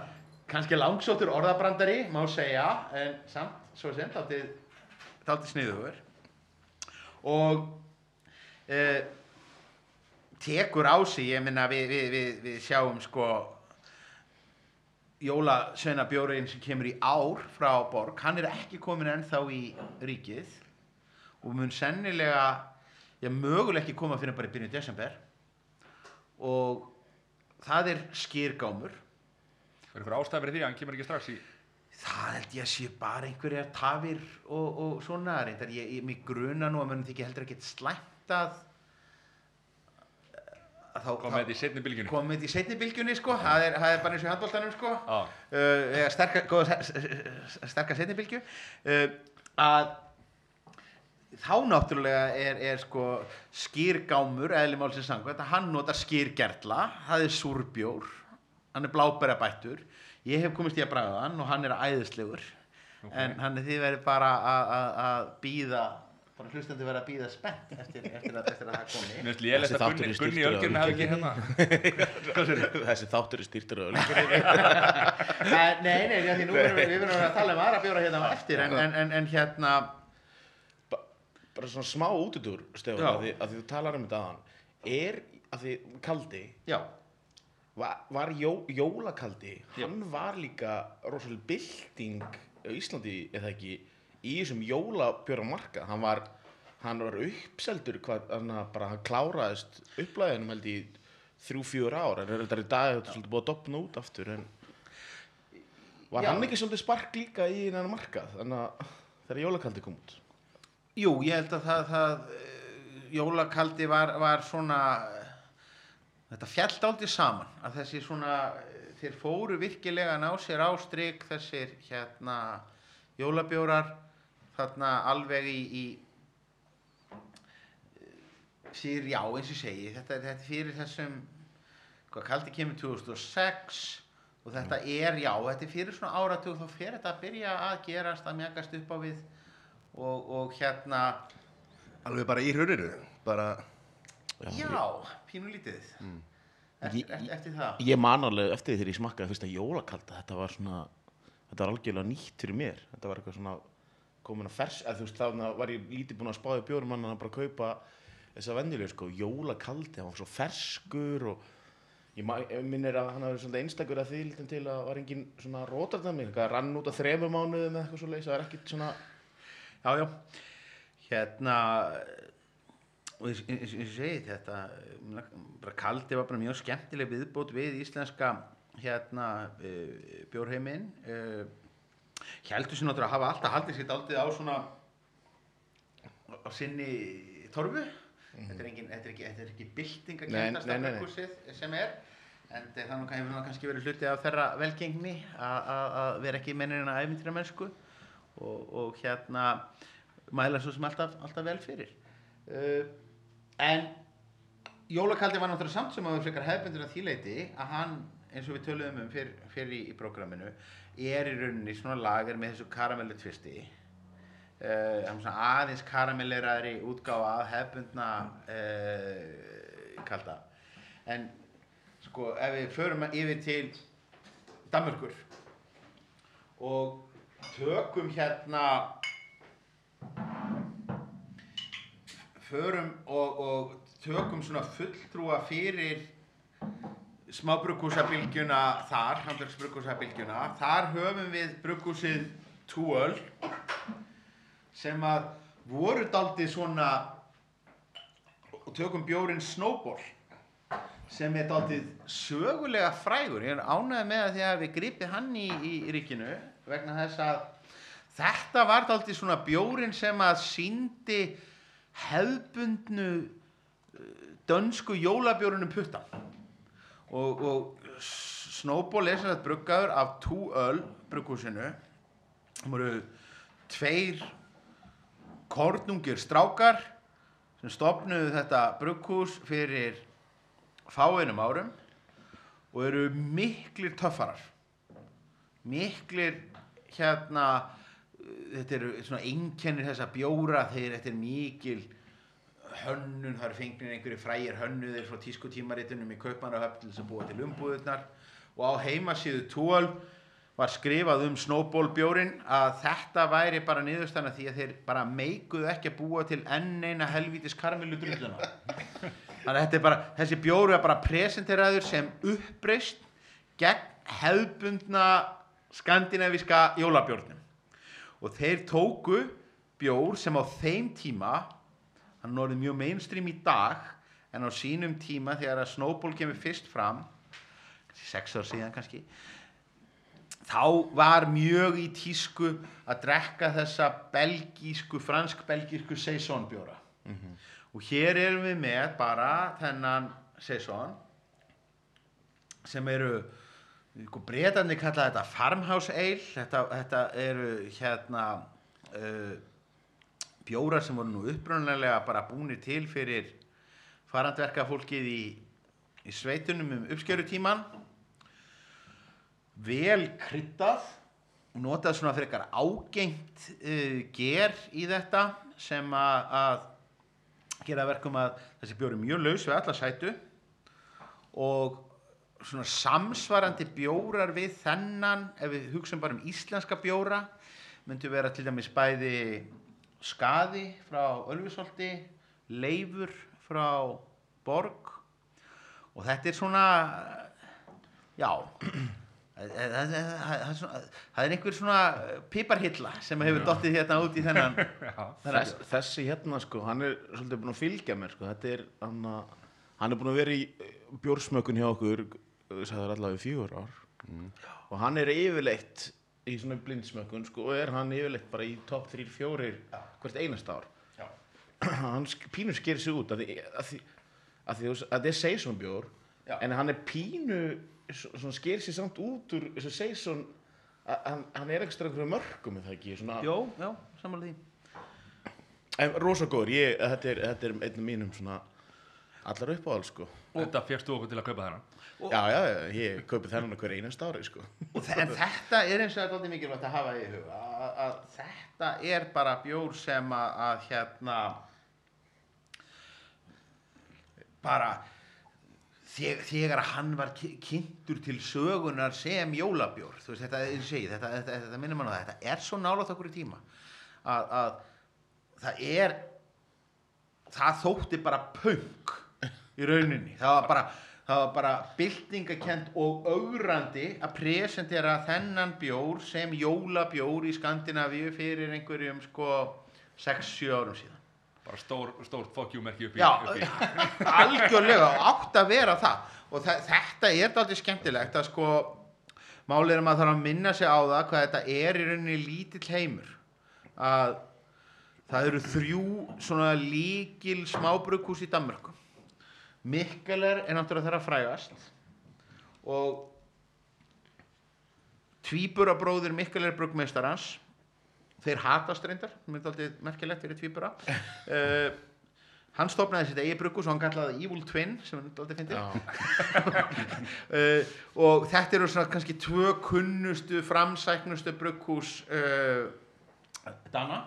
kannski langsóttur orðabrandari, má segja, en samt, svo sem, dálítið sniðugur. Og e, tekur á sig, ég minna, við, við, við, við sjáum sko jólasveina bjóriðin sem kemur í ár frá Borg, hann er ekki komin ennþá í ríkið og mun sennilega, já, mögulega ekki koma fyrir bara í byrjun desember. Og það er skýrgámur Er eitthvað ástæð fyrir því að hann kemur ekki strax í? Það held ég að sé bara einhverjar tafir og, og svona. Reyndar ég, ég mig gruna nú að þykja heldur ekki slæmt að að þá, Kom með þetta í setni bylgjunni. Komið þetta í seinni bylgjunni sko. Það er, það er bara eins og handbóltanum sko. Uh, eða sterka, góða, s- s- sterka setni bylgju. Uh, að þá náttúrulega er, er sko skýrgámur eðli málsins sangvæmt að hann notar skýrgerla það er súrbjór hann er blábæra bættur ég hef komist í að bræða hann og hann er æðislegur. En hann er því verið bara að býða bara hlustandi verið að býða spennt eftir, eftir, að, eftir að það komi. Mér finnst lélægt að Gunni, Gunni Ölgerinn hafi ekki hérna Þessi þáttur er styrtur öll Eh, nei, nei, því að því nú erum við, erum að tala um aðra bjóra hérna á eftir en, en, en, en hérna Bara svona smá útudur, Stefán, Já. að því, að því þú talar um þetta aðan Er, að því kaldi já, var, var jó, jólakaldi hann var líka rosalega bylting á Íslandi eða ekki í þessum jólabjörnmarka hann var, hann var uppseldur hvað, hann, bara, hann kláraðist upplæðinum held í þrjú, fjör ár. En þetta er í dag þetta er svolítið búið að dopna út aftur en var Já. hann ekki svolítið spark líka í þennan markað þannig að þegar jólakaldi kom út? Jú, ég held að það, það eh, jólakaldi var, var svona þetta fjallt aldrei saman að þessi svona eh, þeir fóru virkilega að ná sér á strik þessir hérna jólabjórar þarna alveg í, í fyrir, já eins og segi þetta, þetta er fyrir þessum hvað kaldi kemur 2006 og þetta er, já, þetta er fyrir svona áratug þá fer þetta að byrja að gerast að mjagast upp á við og, og hérna, Alveg bara í hruninu, bara, já, pínulítið eftir, eftir, eftir það. ég man alveg eftir því þegar ég smakkaði fyrsta jólakalda þetta var svona þetta var algjörlega nýtt fyrir mér. Þetta var eitthvað svona komin að fers eða þú veist þá var ég lítið búin að spáði bjórum hann að bara kaupa þessa venjulegu sko jólakaldi, hann var svo ferskur og ég, ég minnir að hann hafi svona einstakur að því litum til að var engin svona rótardami, eitthvað rann út að þremur mánuðum eða eitthvað svo leys, það var ekkit svona já, já, hérna og eins og ég segi þetta eh, bara kaldi var bara mjög skemmtileg viðbót við íslenska hérna uh, bjórheiminn uh, heldur sér náttúrulega að hafa alltaf haldið sér daldið á svona á sinni torfu. Þetta er engin, þetta er ekki, þetta er ekki bylting að nei. brugghúsið sem er en það kann- hefur nú kannski verið hluti af þeirra velgengni að- vera ekki mennirinn að æfintýra mennsku og, og hérna mæla svo sem alltaf, alltaf vel fyrir. Uh, en jólakaldi var náttúrulega samt sem að við frekar hefbundur að þýleiti að hann eins og við töluðum um fyrir, fyrir í, í prógraminu er í rauninni svona lager með þessu karamellu tvisti uh, svona aðeins karamelleraðri útgáfa af hefbundna uh, kalda. En sko ef við förum yfir til Danmörkur og tökum hérna förum og, og tökum svona fulltrúa fyrir smábrukkúsabilgjuna þar, handverksbrukkúsabilgjuna þar höfum við brugghúsið Túöl sem að voru daldið svona og tökum bjórin Snowball sem er daldið sögulega frægur. Ég er ánægð með að því að við gripið hann í, í ríkinu vegna þess að þetta var daldið svona bjórin sem að síndi hefbundnu uh, dönsku jólabjórunum puttan og, og Snowball er sem sagt bruggaður af Túöl brugghúsinu. Það voru tveir kornungir strákar sem stopnuðu þetta brugghús fyrir fáeinum árum og eru miklir töffarar. Miklir hérna þetta eru svona einkennir þessa bjóra þeir þetta er mikil hönnun, það eru fengnir einhverju frægir hönnuðir frá tískutímaritunum í Kaupmannahöfn til þess að búa til umbúðurnar og á heimasíðu 12 var skrifað um Snowball bjórin að þetta væri bara niðurstana því að þeir bara meikuðu ekki að búa til enn eina helvítis karamellu drulluna þannig að bara, þessi bjóru er bara presenteraður sem uppreist gegn hefðbundna skandinavíska jólabjórnum. Og þeir tóku bjór sem á þeim tíma hann er orðið mjög mainstream í dag en á sínum tíma þegar að Snowball kemur fyrst fram sex ár síðan kannski þá var mjög í tísku að drekka þessa belgísku, fransk-belgísku saisonbjóra. Og hér erum við með bara þennan saison sem eru sko, breytandi kalla þetta farmhouse ale. Þetta, þetta eru hérna uh, bjórar sem voru nú upprunalega bara búnir til fyrir farandverka fólkið í, í sveitunum um uppskjörutíman vel kryddað notað svona fyrir eitthvað ágengt uh, ger í þetta sem að, að gera verkum að þessi bjór er mjög laus við alla sætu og svona samsvarandi bjórar við þennan ef við hugsaum bara um íslenska bjóra myndu vera til dæmis bæði skaði frá Ölfusholti leifur frá Borg. Og þetta er svona já það er er einhver svona piparhilla sem hefur dottið hérna út í þennan Þess, þessi hérna sko, hann er svolítið búinn að fylgja mér sko, þetta er hann, hann er búinn að vera í eh, bjórsmökun hjá okkur, það er allavega fjögur ár. Og hann er yfirleitt í svona blindsmökun sko, og er hann yfirleitt bara í topp 3-4 hvert einast ár Já. hann pínu sker sig út að því að því, að því, að því er seison bjór Já. en hann er pínu sker sig samt út úr þessu seison hann, hann er ekstra mörgum það ekki, svona Jó, já, samanlega því En rosa góður, ég, þetta er, er einn af mínum svona allar uppáhald sko. Þetta férstu okkur til að kaupa þennan Já, já, já, ég kaupi þennan hver einast ári sko. En þetta er eins og þetta er mikilvægt að hafa í huga að, að þetta er bara bjór sem að, að hérna bara þeg, þegar hann var kynntur til sögunar sem jólabjór þú veist þetta, þetta, þetta, þetta minnum mann á það þetta er svo nálátt okkur í tíma að, að það er það þótti bara punk í rauninni. Það var bara það var bara byltingakent og augrandi að presentera þennan bjór sem jólabjór í Skandinavíu fyrir einhverjum sko 6-7 árum síðan. Bara stór, stór fuck you merki upp í, Já, upp í. algjörlega átt að vera það. Og þa þetta er dálítið skemmtilegt að sko málið er að maður þarf að minna sig á það hvað þetta er í rauninni lítill heimur. Að það eru þrjú svona líkil smábrukkús í Danmörku Mikkeler er náttúrulega þeirra frægast. Og tvíburabróðir Mikkeler bruggmeistarans þeir hatast reyndar, sem er aldrei merkilegt fyrir tvíbura. Uh, hann stopnaði sitt eigi brugghús og hann kallaði Evil Twin sem er aldrei fyndið. Uh, og þetta eru svona kannski tvö kunnustu framsæknustu brugghús uh, Dana.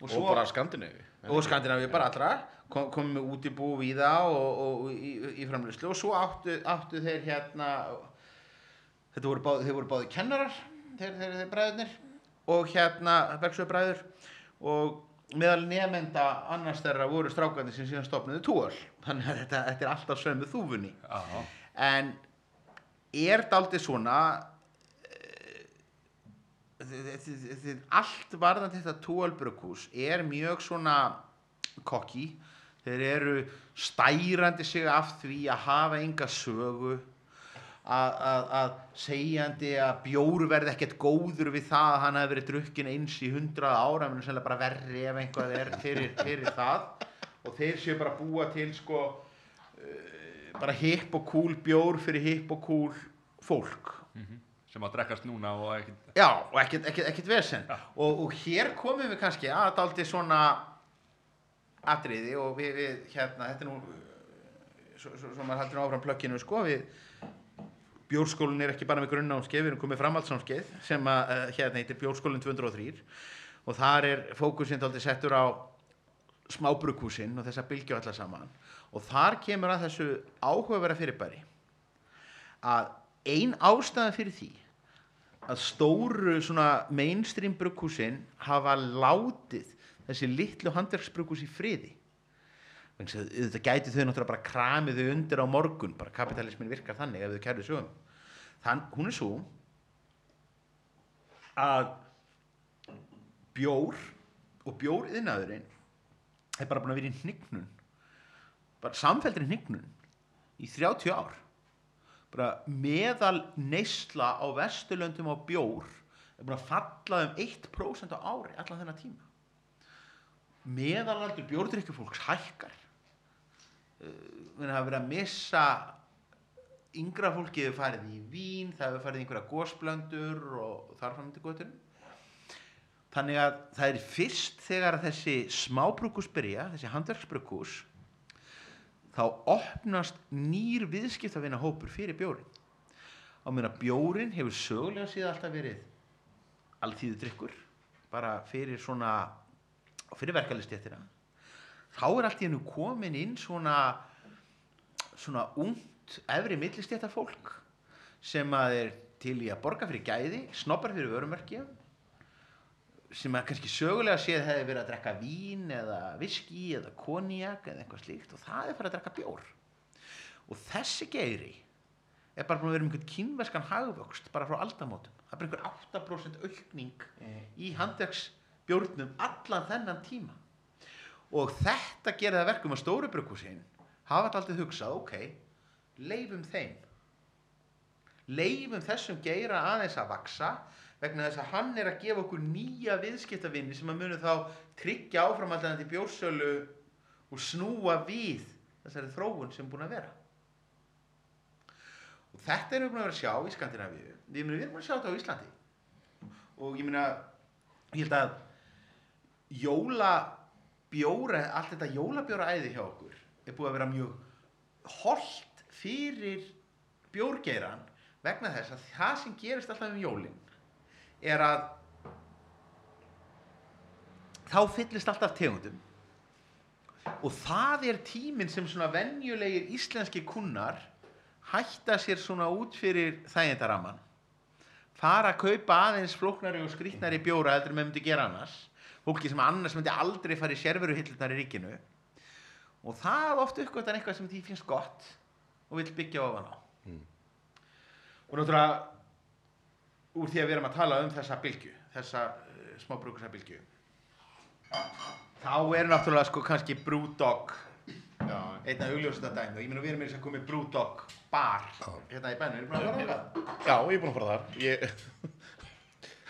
Og bara Skandinavi. og Skandinavíu bara allra kom, komum með útibú í það og, og, í, í framlýslu og svo áttu, áttu þeir hérna þetta voru báð, þeir voru báði kennarar þeir, þeir, þeir bræðurnir og hérna Bergsöðu bræður. Og meðal nefnda annars þeirra voru strákandi sem síðan stopnuðu túal þannig að þetta, þetta er alltaf sömu þúfunni. Já, en er svona eh, þið- þið- þið- allt varðandi þetta túalbrukús er mjög svona kokki þeir eru stærandi sig af því að hafa enga sögu að, að, að segjandi að bjór verði ekkert góður við það að hann hafi verið drukkin eins í hundrað ára menn sennilega bara verri ef einhvað er fyrir, fyrir það. Og þeir séu bara búa til sko bara hipp og cool bjór fyrir hipp og cool fólk. Sem að drekkast núna og ekkert já og ekkert, vesen. Og, og hér komum við kannski að daldi svona atriði og við, við hérna þetta er nú svo, svo, svo maður haldur áfram plökkinu sko við bjórskólinn er ekki bara með grunnnámskeið við erum komið framhaldsnámskeið sem að uh, hérna heitir bjórskólinn 203 og þar er fókusinn daldi settur á smábrukhúsin og þessa bylgju allar saman. Og þar kemur að þessu áhugavera fyrirbæri að ein ástæða fyrir því að stóru svona mainstream brugghúsin hafa látið þessi litlu handverksbrugghús í friði. Þetta gæti þau náttúrulega bara kramið þau undir á morgun bara kapitalismin virkar þannig ef þau kærðu sögum. Þann, hún er svo að bjór og bjór yðnaðurinn er bara búin að vera í hnignun bara samfelldri hnignun í 30 ár. Bara meðal neysla á vesturlöndum á bjór er búin að falla um 1% á ári allan þennan tíma meðalaldur bjórdrykkjufólks hækkar. Við hafa verið að missa yngra fólki hefur farið í vín það hefur farið í einhverja gósblöndur og þar fram til gotur þannig að það er fyrst þegar að þessi smábrúkus byrja, þessi handverksbrúkus þá opnast nýr viðskiptavina hópur fyrir bjórin á meðan að bjórin hefur sögulega síðan alltaf verið alltíðu drikkur bara fyrir svona fyrir verkefælistéttina þá er allt í hennu komin inn svona svona ungt efri millistéttar fólk sem að er til í að borga fyrir gæði snobbar fyrir vörumörkja sem að kannski sögulega séð hefði verið að drekka vín eða viski eða konjak eða eitthvað slíkt og það er farið að drekka bjór. Og þessi geiri er bara búin að vera um einhvern kynverskan hagvöxt bara frá aldamótum. Það er bara einhver 8% aukning í handverksbjórnum allan þennan tíma. Og þetta að verkum að stóru brukusinn hafa aldrei hugsað ok, leifum þeim. Leifum þessum geira aðeins að vaksa vegna þess að hann er að gefa okkur nýja viðskiptavinni sem að munu þá tryggja áframallandi bjórsölu og snúa við þessari þróun sem er búin að vera. Og þetta erum við búin að vera að sjá í Skandinavíu. Við erum við búin að sjá þetta á Íslandi. Og ég meina ég held að jólabjóra allt þetta jólabjóra æði hjá okkur er búið að vera mjög holdt fyrir bjórgeiran vegna þess að það sem gerist alltaf um jólin er að þá fyllist alltaf tegundum og það er tíminn sem svona venjulegir íslenski kunnar hætta sér svona út fyrir þægindaraman fara að kaupa aðeins flóknari og skrýtnari bjóra en með myndi gera annars fólki sem annars myndi aldrei fara í sérveru hillurnar í ríkinu. Og það oft uppgötan eitthvað sem því finnst gott og vill byggja ofan á. Og náttúrulega úr því að við erum að tala um þessa bylgju þessa uh, smábrukusa bylgju þá er náttúrulega sko kannski Brewdog Já, einn af augljósasta dæmi og ég meina við erum þess að komið Brewdog bar hérna í bænum, erum við að fara á það? já, ég er búinn að fara þar. Ég,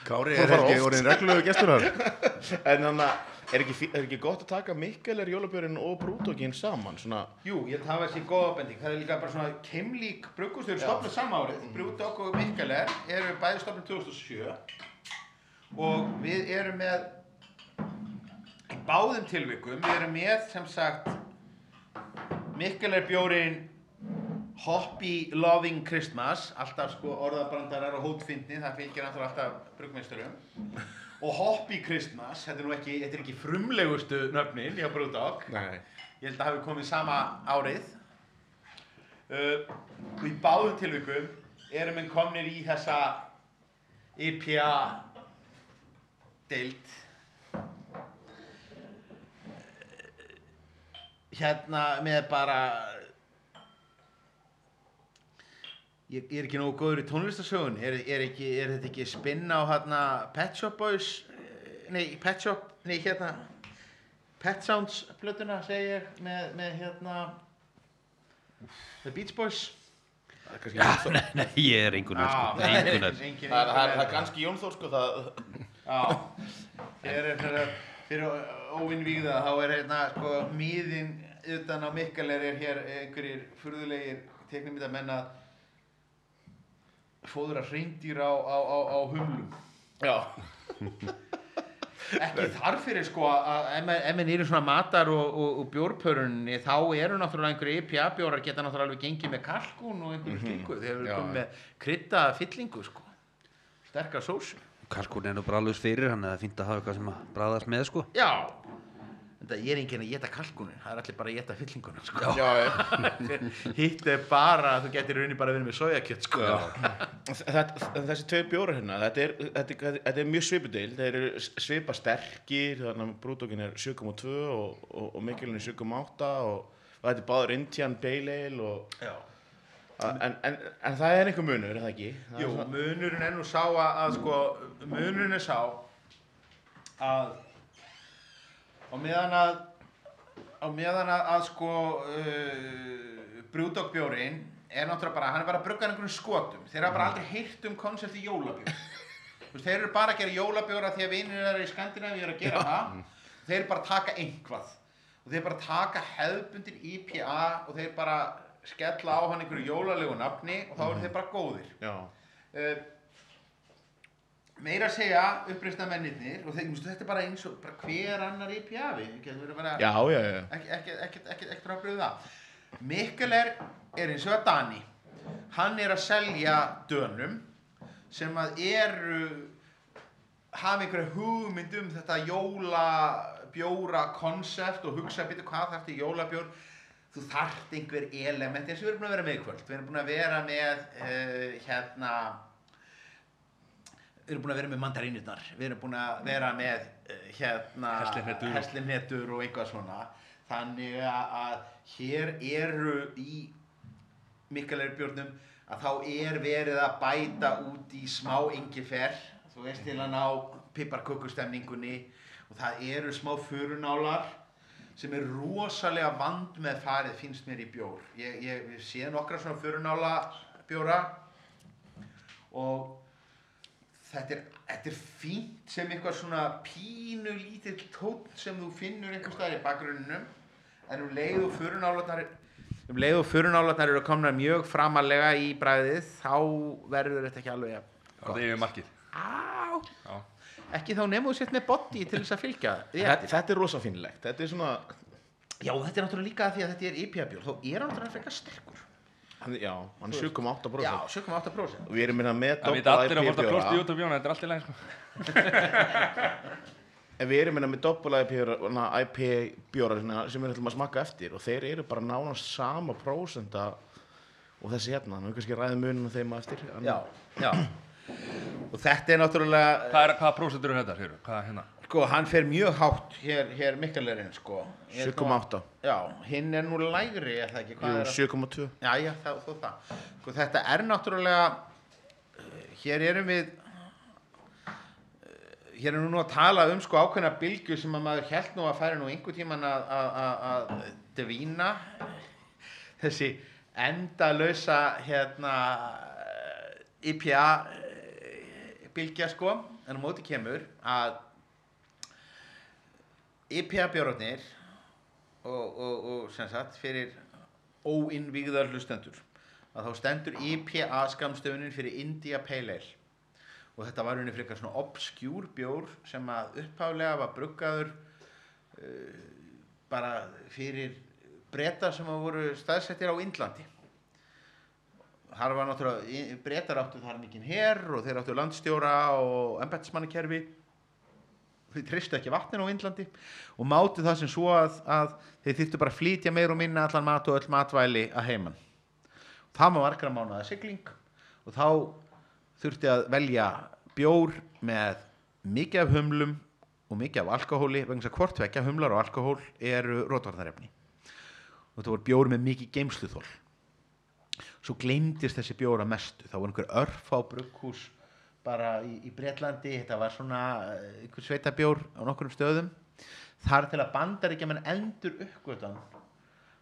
Kári er ekki orðin reglulegu gestur þar? En þannig að er ekki, er ekki gott að taka Mikkeler, jólabjörn og Brúdókin saman? Svona, Jú, ég var þessi góða bending. Það er líka bara svona keimlík bruggust, þau eru stofnuð sama árið. Brewdog og Mikkeler eru bæði stofnuð 2007 og við erum með báðum tilvikum, við erum með sem sagt Mikkeler bjórin Hoppy Loving Christmas, alltaf sko orðabrandarar og hótfindni, það fylgir náttúrulega alltaf bruggmeisturum. Og Hoppy Christmas, þetta er nú ekki, þetta er ekki frumlegustu nöfnin hjá Brewdog. nei, Ég held að hafi komið sama árið. Uh, og í báðum tilvikum erum við komnir í þessa IPA deild. Hérna með bara ég, ég er ekki nógu góður í tónlistasögun er, er, ekki, er þetta ekki spinna á hérna Pet Shop Boys? Nei, Pet Shop, nei hérna Pet Sounds plötuna segi ég með, með hérna The Beach Boys. Er Jón Þór Nei, nei, ég er engunar Já, sko, það er er- er- er kannski Jón Þór sko það Já, fyrir, óvinnvíða þá er hérna sko míðin utan á Mikkaler er hér einhverjir furðulegir teknimita menn að hreindýr á, á, á, á humlum. Já, Ekki þarf fyrir sko að ef menn- eru svona matar og, og, og bjórpörunni þá eru náttúrulega einhverju IPA bjórar geta náttúrulega alveg gengið með kalkún og einhverju slíku þegar við Já. komum með krydda fyllingu sko. Sterkar sósu. Kalkun er nú bara alveg fyrir hann eða fínt að hafa eitthvað sem að bræðast með sko Já Þetta ég er enginn að geta kalkunin, það er allir bara að geta fyllinguna sko. Hitt er bara að þú getur raunin bara að vera með sojakjött sko. Þessi tvei bjórar hérna, þetta er, þetta, er- þetta er mjög svipudeil, þeir eru svipa sterkir, þannig að brúdókin er 7,2 og, og, og Mikkelin er 7,8 og, og þetta er báður Indian Pale Ale en, en, en það er einhver munur, er það ekki? Það Jú, munurinn er nú sá að, að sko, munurinn er sá að á meðan að á meðan að, að sko uh, brúdókbjórin er náttúrulega bara, hann er bara að brugga einhvern skotum. Þeir hafa bara aldrei heyrt um konsepti jólabjór. Þeir eru bara að gera jólabjóra því að vinir þeirra í Skandinavíu eru að gera það. Þeir eru bara að taka einhvað og þeir bara taka hefðbundir IPA og þeir bara skella á hann einhverju jólalegu nafni og þá eru þeir bara góðir. Uh, meira að segja uppreista mennirnir og þeir, þetta er bara eins og bara hver annar ekki, ekki, ekki frábriðu það. Mikkeler er eins og að Dani. Hann er að selja dönum sem að eru hafa einhverja hugmynd um þetta jóla bjóra konsept og hugsa býtu hvað þarf til jólabjór. Þú þarft einhver element eins og við erum búin að vera með í kvöld. Við erum búin að vera með uh, hérna við erum búin að vera með mandarínurnar. Við erum búin að vera með hérna hersluhnetur og eitthvað svona. Þannig að hér eru í mikilvægur björnum að þá er verið að bæta út í smá engifer. Þú veist til að ná piparkökustemningunni. Og það eru smá furunálar sem er rosalega vand með farið finnst mér í bjór. Ég, ég, ég sé nokkra svona furunála bjóra. Og þetta er, þetta er fínt sem eitthvað svona pínu lítill tótt sem þú finnur einhver staðar í bakgrunninum en um leið og furunálarnar um leið og furunálarnar eru komnar mjög framalega í bræðið þá verður þetta ekki alveg jafn Það er yfir markið. Á, ekki þá nefnum þú sett með body til þess að fylgja Þetta, þetta er rosa fínlegt. Þetta er svona, já þetta er náttúrulega líka því að þetta er IPA bjór þá er hann náttúrulega frekar sterkur hann, já, hann er 7,8%. já, 7,8% Og við erum minna með Það vita doppla allir að að klósta í. YouTube Jóna, þetta er allt í lagi sko. En við erum minna með doppla IPA bjóra- na, IPA bjóra svona sem við ætlum að smakka eftir og þeir eru bara nánast sama prósenda og þessi hérna. Nú kannski ræðum munum þeim á eftir. Já, já og þetta er náttúrulega Hvað er, hvaða prósentur er þetta, segirðu? Hvað er hérna? Sko, hann fer mjög hátt hér, hér mikilvægirinn sko Ég er 7,8. Já, hinn er nú lægri, er það ekki? Jú, er það? 7,2. Já, já, það, þó það. Sko, þetta er náttúrulega, eh, hér erum við, eh, hér erum við nú að tala um sko ákveðna bylgju sem að maður held nú að færi nú einhver tíman að, dvína. Þessi endalösa, hérna, IPA eh, bylgja sko, en á móti kemur að IPA bjórnir og, og, og sem sagt fyrir óinnvígðar hlustendur að þá stendur IPA skamstöfunin fyrir India Pale Ale. Og þetta var unni frekar svona obskjúr bjór sem að upphaflega var bruggaður uh, bara fyrir breyta sem að voru staðsettir á Indlandi. Þar var náttúrulega breytar áttu þar mikinn herr og þeir áttu landstjóra og embættismannakerfi þeir tristu ekki vatnin á Indlandi og mátu það sem svo að, að þeir þyrftu bara að flytja meir og minna allan mat og öll matvæli að heiman. Það var margra mánuða sigling og þá þurfti að velja bjór með mikið af humlum og mikið af alkohóli vegna þess að hvort vekja humlar og alkohól eru rótvarnarefni og þetta voru bjór með mikið geimsluþól svo gleymdist þessi bjór að mestu. Þá var einhver örf á brugghús bara í, í Bretlandi þetta var svona eh, einhver sveitabjór á nokkurum stöðum. Þar til að bandar ekki að mann endur uppgötan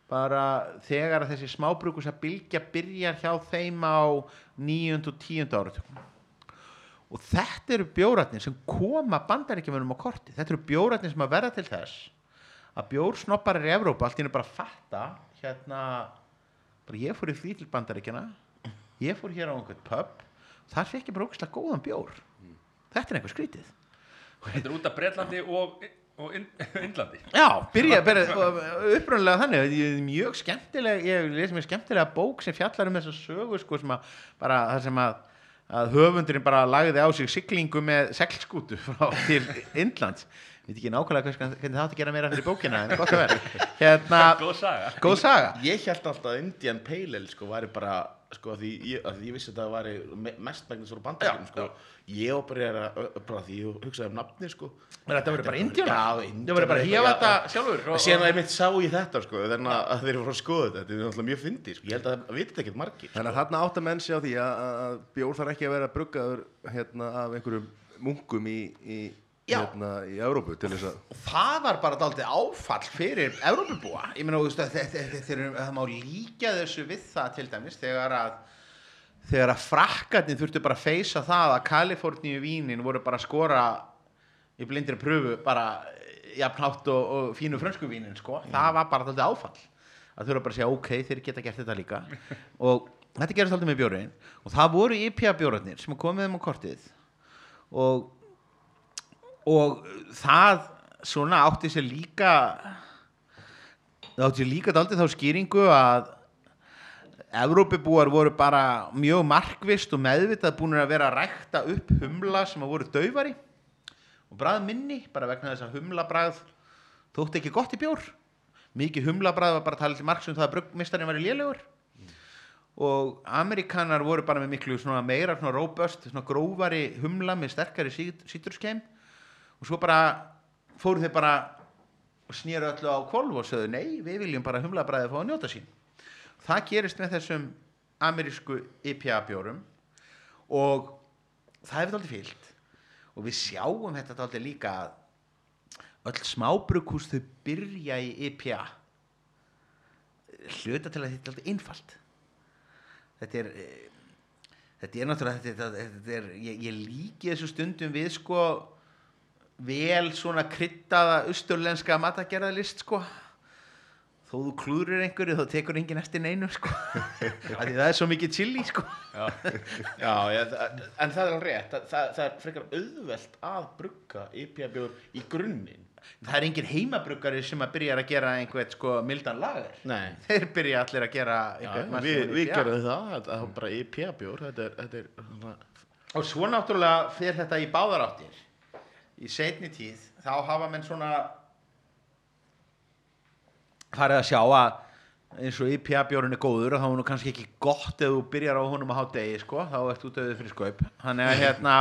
bara þegar að þessi smábrukus að bylgja byrjar hjá þeim á níund og tíund áratökum og þetta eru bjóratnir sem koma bandaríkjumönum á korti þetta eru bjóratnir sem að verða til þess að bjórsnopparar í Evrópa allt í henni bara fatta hérna bara ég fór í því til bandaríkjana ég fór hér á einhvern pub þar fekk ég bara ógæslega góðan bjór. Þetta er einhver skrítið. Þetta er út af Bretlandi og, og Indlandi. Já, byrja, byrja upprunnilega þannig, ég er mjög skemmtileg ég les mér skemmtilega bók sem fjallar um þessa sögu sko sem að bara það sem að, að höfundurinn bara lagði á sig siglingu með seglskútu frá til Indlands. Veit ekki nákvæmlega hvers- hvernig það átti að gera meira fyrir bókina en gott að vera hérna, Góð saga. góð saga. Ég held alltaf að Indian Pale Ale sko væri bara sko að því ég, að því ég vissi að það væri me- mest megnis úr bandaríkjum sko. ég og bara að bara því ég hugsaði um nafni sko. Men þetta verður bara indjónar Já, það verður bara að hefa þetta sjálfur og, Síðan að ég mitt sá í þetta sko þannig að þeir eru frá að skoða þetta þetta er náttúrulega mjög fyndi sko. Ég held að það viti ekkert margir. Þannig að þarna átt að menn sé á því að, að bjór þarf ekki að vera bruggaður hérna, af einhverjum munkum í, í. Hérna, í Evrópu til þess að og það var bara daldið áfall fyrir Evrópubúa. Ég meina, það má líka þessu við það til dæmis þegar að þegar að frakkarnir þurftu bara að feysa það að Kaliforníu vínin voru bara að skora í blindri pröfu bara jafnhátt og, og fínu frönsku vínin sko. það var bara daldið áfall. Að þurfa bara að segja ok, þeir geta gert þetta líka. Og þetta gerist aldrei með bjórin og það voru IPA bjórarnir sem komið þeim á kortið. Og og það svona átti sér líka það átti sér líka daldið þá skýringu að Evrópubúar voru bara mjög markvist og meðvitað búin að vera að rækta upp humla sem að voru daufari og bragð minni bara vegna þess að humla bragð þótti ekki gott í bjór. Mikið humla bragð var bara talið til marks um það að bruggmistarinn var í lélegur. Og Amerikanar voru bara með miklu svona meira svona robust, svona grófari humla með sterkari síturskeim og svo bara fóru þeir bara og snýru öllu á kvolf og sögðu nei, við viljum bara humlabræði fá að njóta sín. Það gerist með þessum amerísku IPA bjórum og það hefur aldrei fyllt. Og við sjáum þetta aldrei líka að öll smábrukús þau byrja í IPA hluta til að þetta er aldrei einfalt. Þetta er eh, þetta er náttúrulega þetta, þetta, þetta er, ég, ég líki þessu stundum við sko vel svona kryttaða austurlenska matagerðalist sko. Þó þú klúrir einhverju þá tekur enginn eftir neinu sko. Það er svo mikið chili sko. Já, ég, en það er alveg rétt. Það, það, það er frekar auðvelt að brugga IPA bjór í grunninn. Það er enginn heimabruggari sem að byrja að gera einhvern sko mildan lager. Nei. Þeir byrja allir að gera Já, við, við IPA. gerðum það, þetta er bara IPA bjór þetta er, þetta er og svo náttúrulega fer þetta í báðar áttir í setni tíð þá hafa menn svona farið að sjá að eins og IPA bjórinn er góður og þá er nú kannski ekki gott ef þú byrjar á honum að há degi sko, þá ert þú döðið fyrir skaup þannig að hérna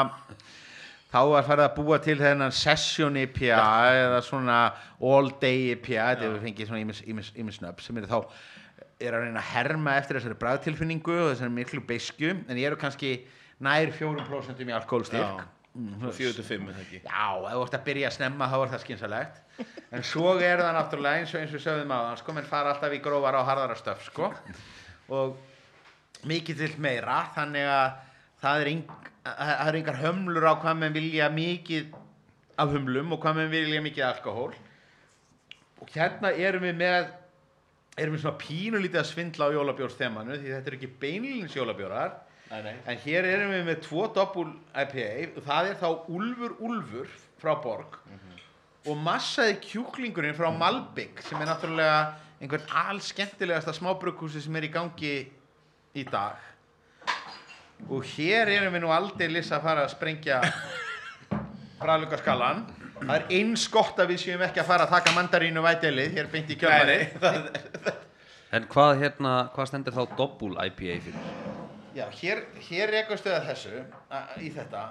þá var farið að búa til þennan session IPA eða svona all day IPA þetta hefur fengið svona ímis, ímis, ímis nöfn sem eru þá er að reyna að herma eftir þessari bræðtilfinningu og þessari miklu beiskju en ég eru kannski nær 4% í alkoholstyrk Já. 45 er það ekki Já, ef þú ert að byrja að snemma þá er það skynsalegt en svo er það náttúrulega eins og eins og við sögðum á sko, menn fara alltaf í grófara og harðara stöf sko. og mikið til meira þannig að það er, eng, það er engar hömlur á hvað menn vilja mikið af humlum og hvað menn vilja mikið alkohól og hérna erum við með erum við svona pínulítið að svindla á jólabjórsþemanu því þetta er ekki beinlýnins jólabjórar Nei, nei. En hér erum við með tvo doppul IPA og það er þá Úlfur Úlfur frá Borg og massaði kjúklingurinn frá Malbygg sem er náttúrulega einhvern allskemmtilegasta smábrukkúsi sem er í gangi í dag. Og hér erum við nú aldeilis að fara að sprengja bræðluga skalan það er eins gott að við séum ekki að fara að taka mandarínu vætelið hér beint í kjölfari En hvað hérna, hvað stendur þá doppul IPA fyrir? Já, hér, hér rekum stöða þessu í þetta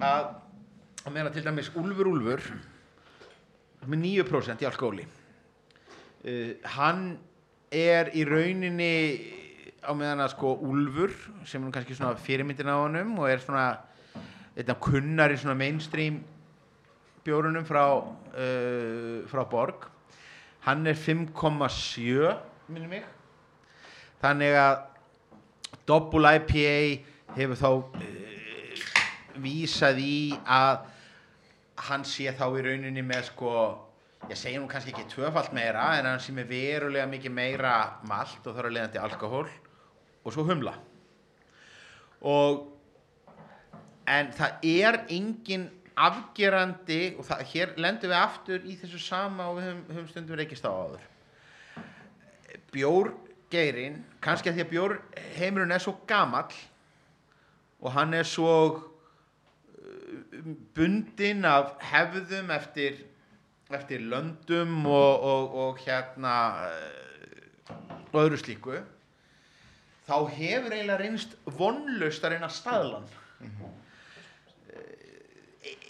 að, að meina til dæmis Úlfur Úlfur með 9% í alkohóli uh, hann er í rauninni á meðan að sko Úlfur sem er kannski svona fyrirmyndin á honum og er svona þetta kunnar í svona mainstream bjórunum frá, uh, frá Borg hann er 5,7 minnum mig. Þannig að Double IPA hefur þá uh, vísað í að hann sé þá í rauninni með sko ég segi nú kannski ekki tvöfalt meira en hann sé með verulega mikið meira malt og þar að leiðandi alkohól og svo humla. Og en það er engin afgerandi og það, hér lendum við aftur í þessu sama og við höfum, höfum stundum reykist á áður bjórgeirin kannski að því að bjórheimurinn er svo gamall og hann er svo uh, bundinn af hefðum eftir, eftir löndum og, og, og hérna uh, og öðru slíku þá hefur eiginlega reynst vonlust að reyna staðlan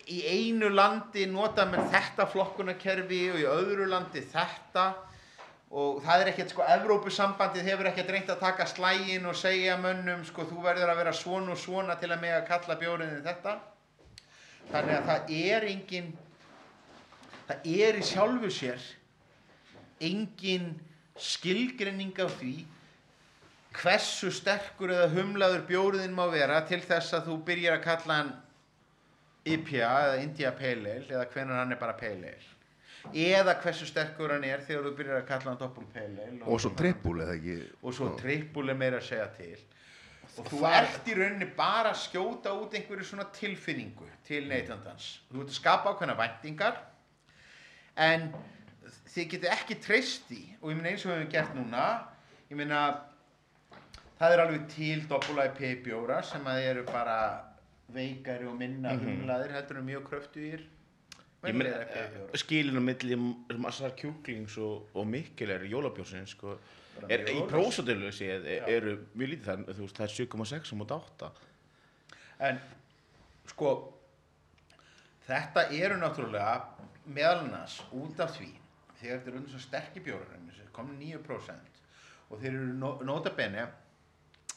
í einu landi nota með þetta flokkunarkerfi og í öðru landi þetta og það er ekkert sko Evrópusambandið hefur ekkert reynt að taka slægin og segja mönnum sko þú verður að vera svona og svona til að mega kalla bjóriðin þetta. Þannig að það er engin það er í sjálfu sér engin skilgreining af því hversu sterkur eða humlaður bjóriðin má vera til þess að þú byrjar að kalla hann IPA eða India Pale Ale eða hvenær hann er bara Pale Ale eða hversu sterkur hann er þegar þú byrjar að kalla hann Pale Ale og svo trippul eða ekki? Og svo trippul er meira að segja til. Og þú ert í rauninni bara að skjóta út einhverju svona tilfinningu til neytandans. Þú ert að skapa ákveðna væntingar en þið getur ekki treyst því. Og ég meina eins og við hefum gert núna ég meina það er alveg til doppul IP bjóra sem að eru bara veikari og minna umlaðir heldur en mjög kröftugir skilin á milli massar kjúklings og, og mikil er jólabjórsinn sko. er, í prósadilu séð er- eru mjög lítið þú veist, það er 7,6 á móti 8 En sko þetta eru náttúrulega meðal annars út af því þegar þetta eru undir svo sterkir bjórar komin 9% og þeir eru bene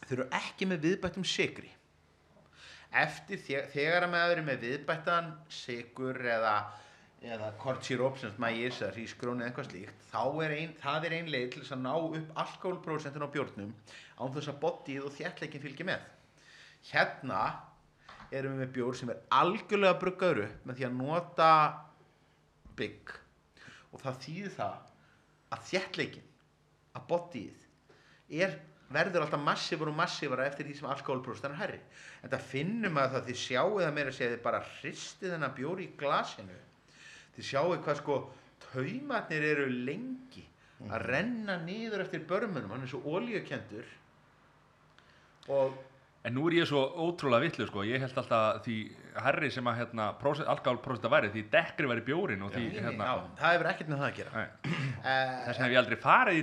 þeir eru ekki með viðbættum sigri eftir þe- þegar að maður er með viðbættan sigur eða eða kortsíróp sem mægis eða hrísgrón eða eitthvað slíkt er ein, það er ein leið til að ná upp alkoholprósentin á bjórnum án þess að bodyið og þjættleikin fylgir með. Hérna erum við með bjór sem er algjörlega bruggaður upp með því að nota bygg. Og það þýðir það að þjættleikin að bodyið er verður alltaf massífur og massífur eftir því sem alkoholprósentin er herri en það finnum að það þið sjáu það meira að segja þið bara hristið þennan bjór í glasinu. Þið sjáu hvað sko taumarnir eru lengi að renna niður eftir börmunum. Hann er svo olíukendur og En nú er ég svo ótrúlega vitlu sko, ég held alltaf því herri sem að hérna, alkoholprósenta væri, því dekkri væri bjórin og því hérna, já, það hefur ekkert með það að gera. Uh, þess vegna hef ég aldrei farið í,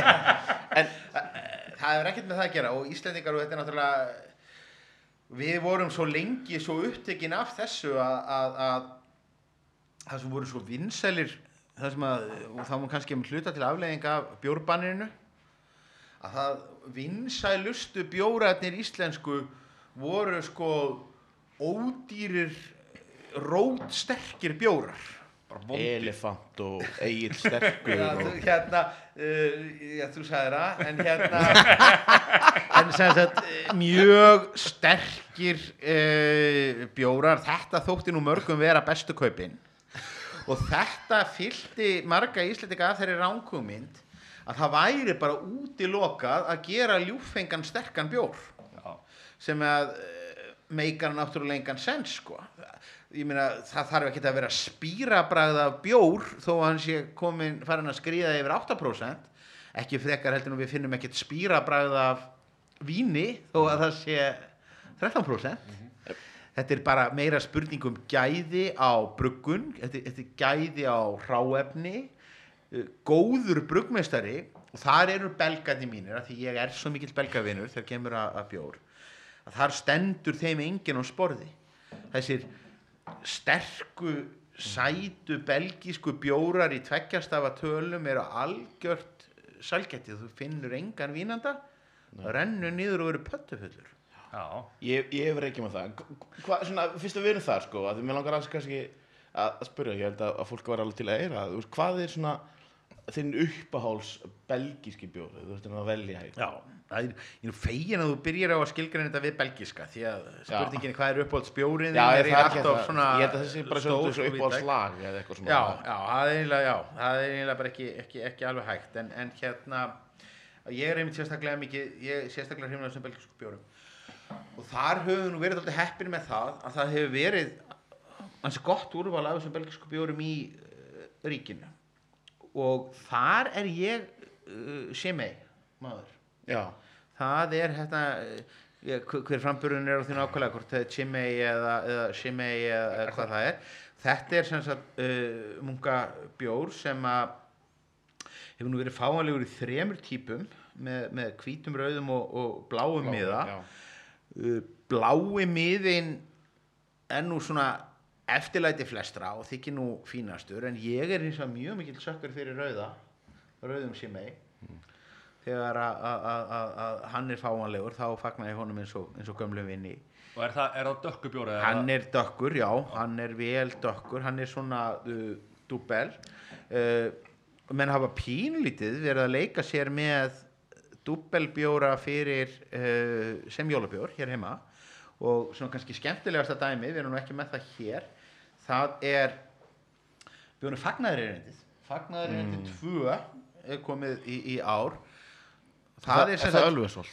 það hefur ekkert með það að gera. Og Íslendingar og þetta er náttúrulega við vorum svo lengi svo upptekin af þessu að, að, að það sem voru svo vinsælir það sem að, og þá má kannski um hluta til afleiðinga af bjórbanninu að það vinsælustu bjórarnir íslensku voru sko ódýrir rótsterkir bjórar. Elefant og eigin sterkur Já, þú, hérna, uh, já, þú sagði það, en hérna, en sagt, mjög sterkir uh, bjórar, þetta þótti nú mörgum vera bestu kaupin. Og þetta fylgdi marga íslendinga af þeirri ránkúmynd að það væri bara útilokað að gera ljúffengan sterkan bjór Já. sem að uh, meikar náttúrulega engan sens sko. Ég meina það þarf ekki að vera spýrabragð af bjór þó að hann sé komin farin að skrýða yfir 8% ekki frekar heldur en við finnum ekkert spýrabragð af víni þó að það sé 13% þetta er bara meira spurning um gæði á bruggun þetta, þetta er gæði á hráefni. uh, góður bruggmeistari og þar eru belgandi mínir af því ég er svo mikill belgavinur þegar kemur að, að bjór að þar stendur þeim enginn á sporði. Þessir sterku sætu belgísku bjórar í tveggjastafa tölum eru algjört sælgætti þú finnur engan vínanda það rennur niður og eru pöttufullur. Já, ég, ég hefur ekki með það. Hvað, svona, fyrst að við erum það sko að því mér langar alls kannski að, að spyrja ég held að, að fólk var alveg til að eira hvað er svona þinn uppaháls belgíski bjóri, þú en að velja hér er, ég er fegin að þú byrjar á að skilgreina þetta við belgiska því að spurningin hvað er ég, er það er alltaf svona ég held að þessi bara svolítið svo víðtæk. lag Já, já, það er eiginlega, já, það er eiginlega bara ekki, ekki, ekki alveg hægt en, en hérna, ég er einmitt sérstaklega mikið, ég er sérstaklega hrifnað sem belgisku bjórum. Og þar höfum nú verið alltaf heppin með það að það hefur verið hansi gott úrval af þessum belgisku bjórum í uh, ríkinu og þar er ég uh, sé mei, maður. Já, það er hérna uh, hver- framburðin er á því nákvæmlega hvort það er Chimay eða, eða Shimay eða, eða hvað það er. Þetta er sem sagt uh, munga bjór sem að hefur nú verið fáanlegur í þremur típum með, með hvítum rauðum og, og bláum miða. uh, blái miðin er nú svona eftirlæti flestra og þykir nú fínastur en ég er eins og mjög mikill sökkur fyrir rauða rauðum sem mei þegar að- að að- að- að hann er fáanlegur þá fagnar ég honum eins og, eins og gömlum vinni og er það, það dökkubjóri? hann er dökkur, já, hann er vel dökkur hann er svona uh, dúbel uh, menn hafa pínlítið verið að leika sér með dúbelbjóra fyrir uh, sem jólabjór hér heima. Og svona kannski skemmtilegasta dæmi við erum nú ekki með það hér það er bjóðinu fagnaðurerindið fagnaðurerindið 2 er komið í, í ár. Það, Það- er, er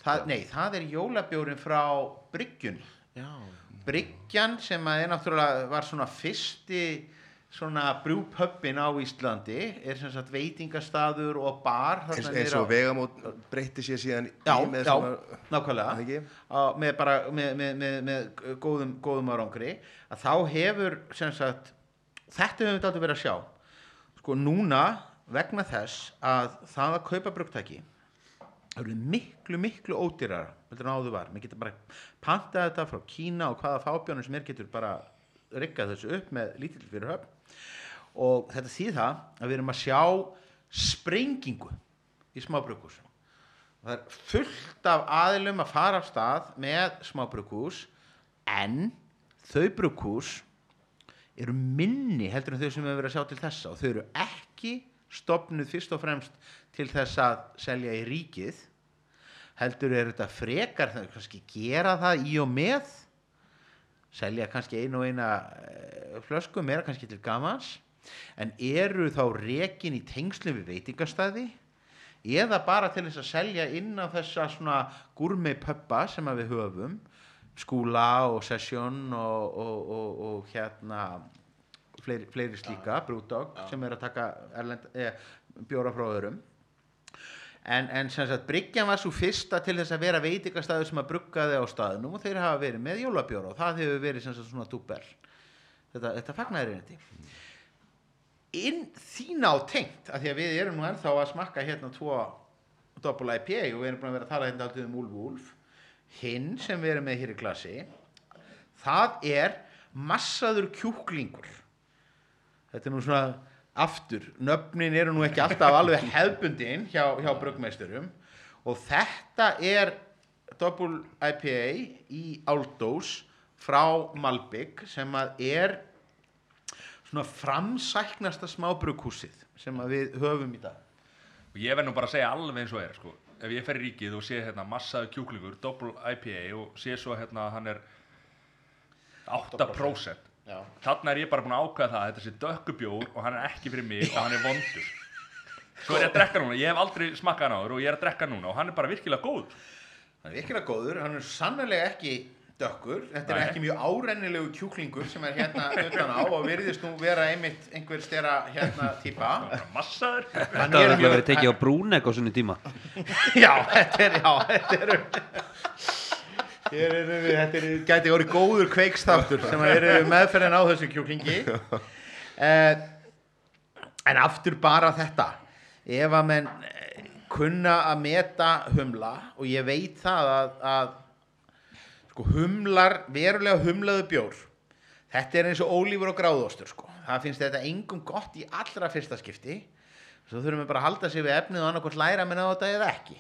það nei, það er jólabjórin frá Bryggjun Já. Bryggjan sem að er náttúrulega var svona fyrsti svona brúpöppin á Íslandi er sem sagt veitingastaður og bar eins, og á- vegamót breytti sér síðan Já, í með já, svona nákvæmlega. Á, með bara með, með, með, góðum, góðum árangri. Að þá hefur sem sagt þetta höfum við aldrei verið að sjá. Sko núna vegna þess að það að kaupa brugtæki eru miklu miklu ódýrar heldur en áður var, maður getur bara pantað þetta frá Kína og hvaða fábjónum sem er getur bara riggað þessu upp með lítill fyrir höfn og þetta þýð það að við erum að sjá sprengingu í smábrukus það er fullt af aðilum að fara af stað með smábrukus en þau brukus eru minni heldur en þau sem við hefur verið að sjá til þessa. Og þau eru ekki stopnuð fyrst og fremst til þess að selja í ríkið heldur er þetta frekar það kannski gera það í og með selja kannski einu og eina eh, flösku, meira kannski til gamans en eru þá rekin í tengslum við veitingastæði eða bara til þess að selja inn á þessa svona gúrmei pöppa sem við höfum skúla og session og, og, og, og hérna fleiri, fleiri slíka, brúdog sem er að taka erlend, eh, bjóra frá öðrum. En, en sem sagt Bryggjan var svo fyrsta til þess að vera veitingastæður sem að bruggaði á staðnum og þeir hafa verið með jólabjóra og það hefur verið sem sagt svona dúbel þetta, þetta fagnaðir einnig inn þína á tengt af því að við erum nú ennþá að smakka hérna tvo double IPA og við erum búin að vera að tala hérna alltaf um Úlf Úlf hinn sem við erum með hér í klassi það er massaður kjúklingur. Þetta er nú svona aftur, nöfnin eru nú ekki alltaf alveg hefbundin hjá, hjá brugmeisturum og þetta er double IPA í Aldós frá Malbygg sem að er svona framsæknasta smábrughúsið sem við höfum í dag Og ég verð nú bara að segja alveg eins og er sko. Ef ég fer í ríkið og sé hérna massaðu kjúklingur, double IPA og sé svo hérna hann er 8%. Já. Þarna er ég bara búin að ákveða það að þetta sé dökkubjór og hann er ekki fyrir mig og hann er vondur. Svo er ég að drekka núna, ég hef aldrei smakkað hann áður og ég er að drekka núna og hann er bara virkilega góð. hann er virkilega góður, hann er sannlega ekki dökkur, þetta er Nei. ekki mjög árennilegu kjúklingur sem er hérna utan á og virðist nú vera einmitt einhver stera hérna típa. Massaður. Hann Þetta er var ekki mjög- verið tekið á brúnek á svona tíma. Já, þetta er, já, þetta er Hér er, þetta er, gæti orðið góður kveiksþáttur sem að eru meðferðin á þessu kjúklingi. Eh, En aftur bara þetta. Ef að menn eh, kunna að meta humla og ég veit það að, að sko humlar, verulega humlaðu bjór. Þetta er eins og ólífur og gráðostur sko. það finnst þetta engum gott í allra fyrsta skipti. Svo þurfum við bara að halda sig við efnið og annarkvort læra með þetta eða ekki.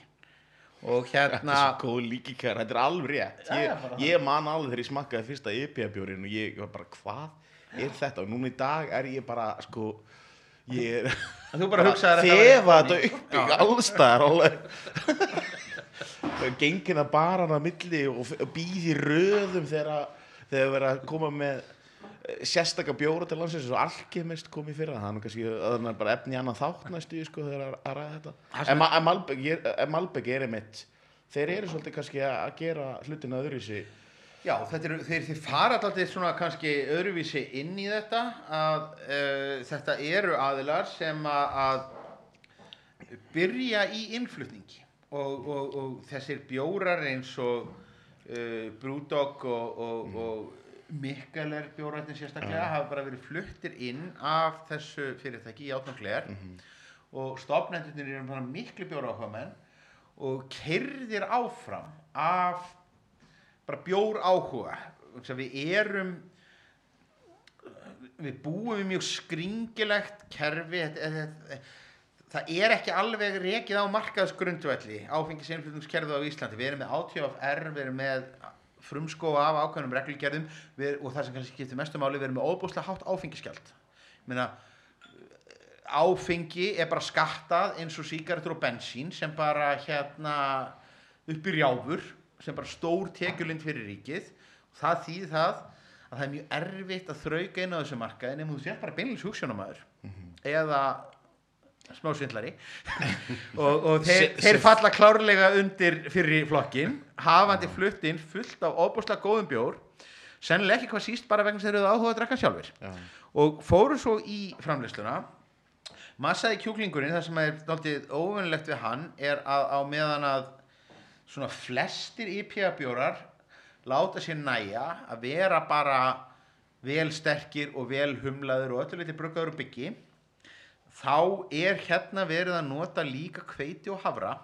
Og Þetta hérna er svo góð líkikær, þetta er alveg rétt. Ég, bara ég man alveg þegar ég smakkaði fyrsta IPA-bjórin og ég var bara, hvað er þetta? Og núna í dag er ég bara, sko ég er bara þetta þefa þetta upp í allstaðar alveg gengina bara hana milli og f- og býð í röðum þegar þegar verið að koma með eh, sérstaka bjóra til landsins og alkemist kom í fyrra. Það nú kannski það er bara efni annan þátt næstu sko þegar að, að ræða þetta. En, Ma- en Malbek er, er einmitt þeir eru svolítið kannski að að gera hlutina öðruvísi. Já, er, þeir, þeir fara alltaf svona kannski öðruvísi inn í þetta að uh, þetta eru aðilar sem að, að byrja í innflutningi og, og, og þessir bjórar eins og uh, Brewdog og, og, og Mikkeler bjórarnir sérstaklega hafa bara verið fluttir inn af þessu fyrirtæki í átnáklegar og stofnendurnir eru bara miklu bjóráhugamenn og kerðir áfram af bara bjór áhuga við erum við búum við mjög skringilegt kerfi þetta, þetta, það er ekki alveg rekið á markaðsgrundvelli áfengisinflutningskerfið á Íslandi. Við erum með ATFR, við erum með frumskóa af ákveðnum reglugerðum við, og það sem kannski skiptir mestu máli við erum með óbúslega hátt áfengiskjald Meina, áfengi er bara skattað eins og sígarettur og bensín sem bara hérna upp í rjáfur sem bara stór tekjulind fyrir ríkið. Það þýðir það að það er mjög erfitt að þrauka inn á þessu markaði nema þú sér bara beinlis hugssjónamaður eða smá svindlari. Og, og þeir, þeir falla klárlega undir fyrri flokkin hafandi flutt inn fullt af óbúslega góðum bjór sennilega ekki hvað síst bara vegna þeir eru áhuga að drekka sjálfur Já. og fóru svo í framleysluna massaði kjúklingurinn það sem er dálítið óvinnlegt við hann er að á meðan að svona flestir IPA bjórar láta sér næja að vera bara vel sterkir og vel humlaður og öllu liti bruggaður og byggi þá er hérna verið að nota líka hveiti og havra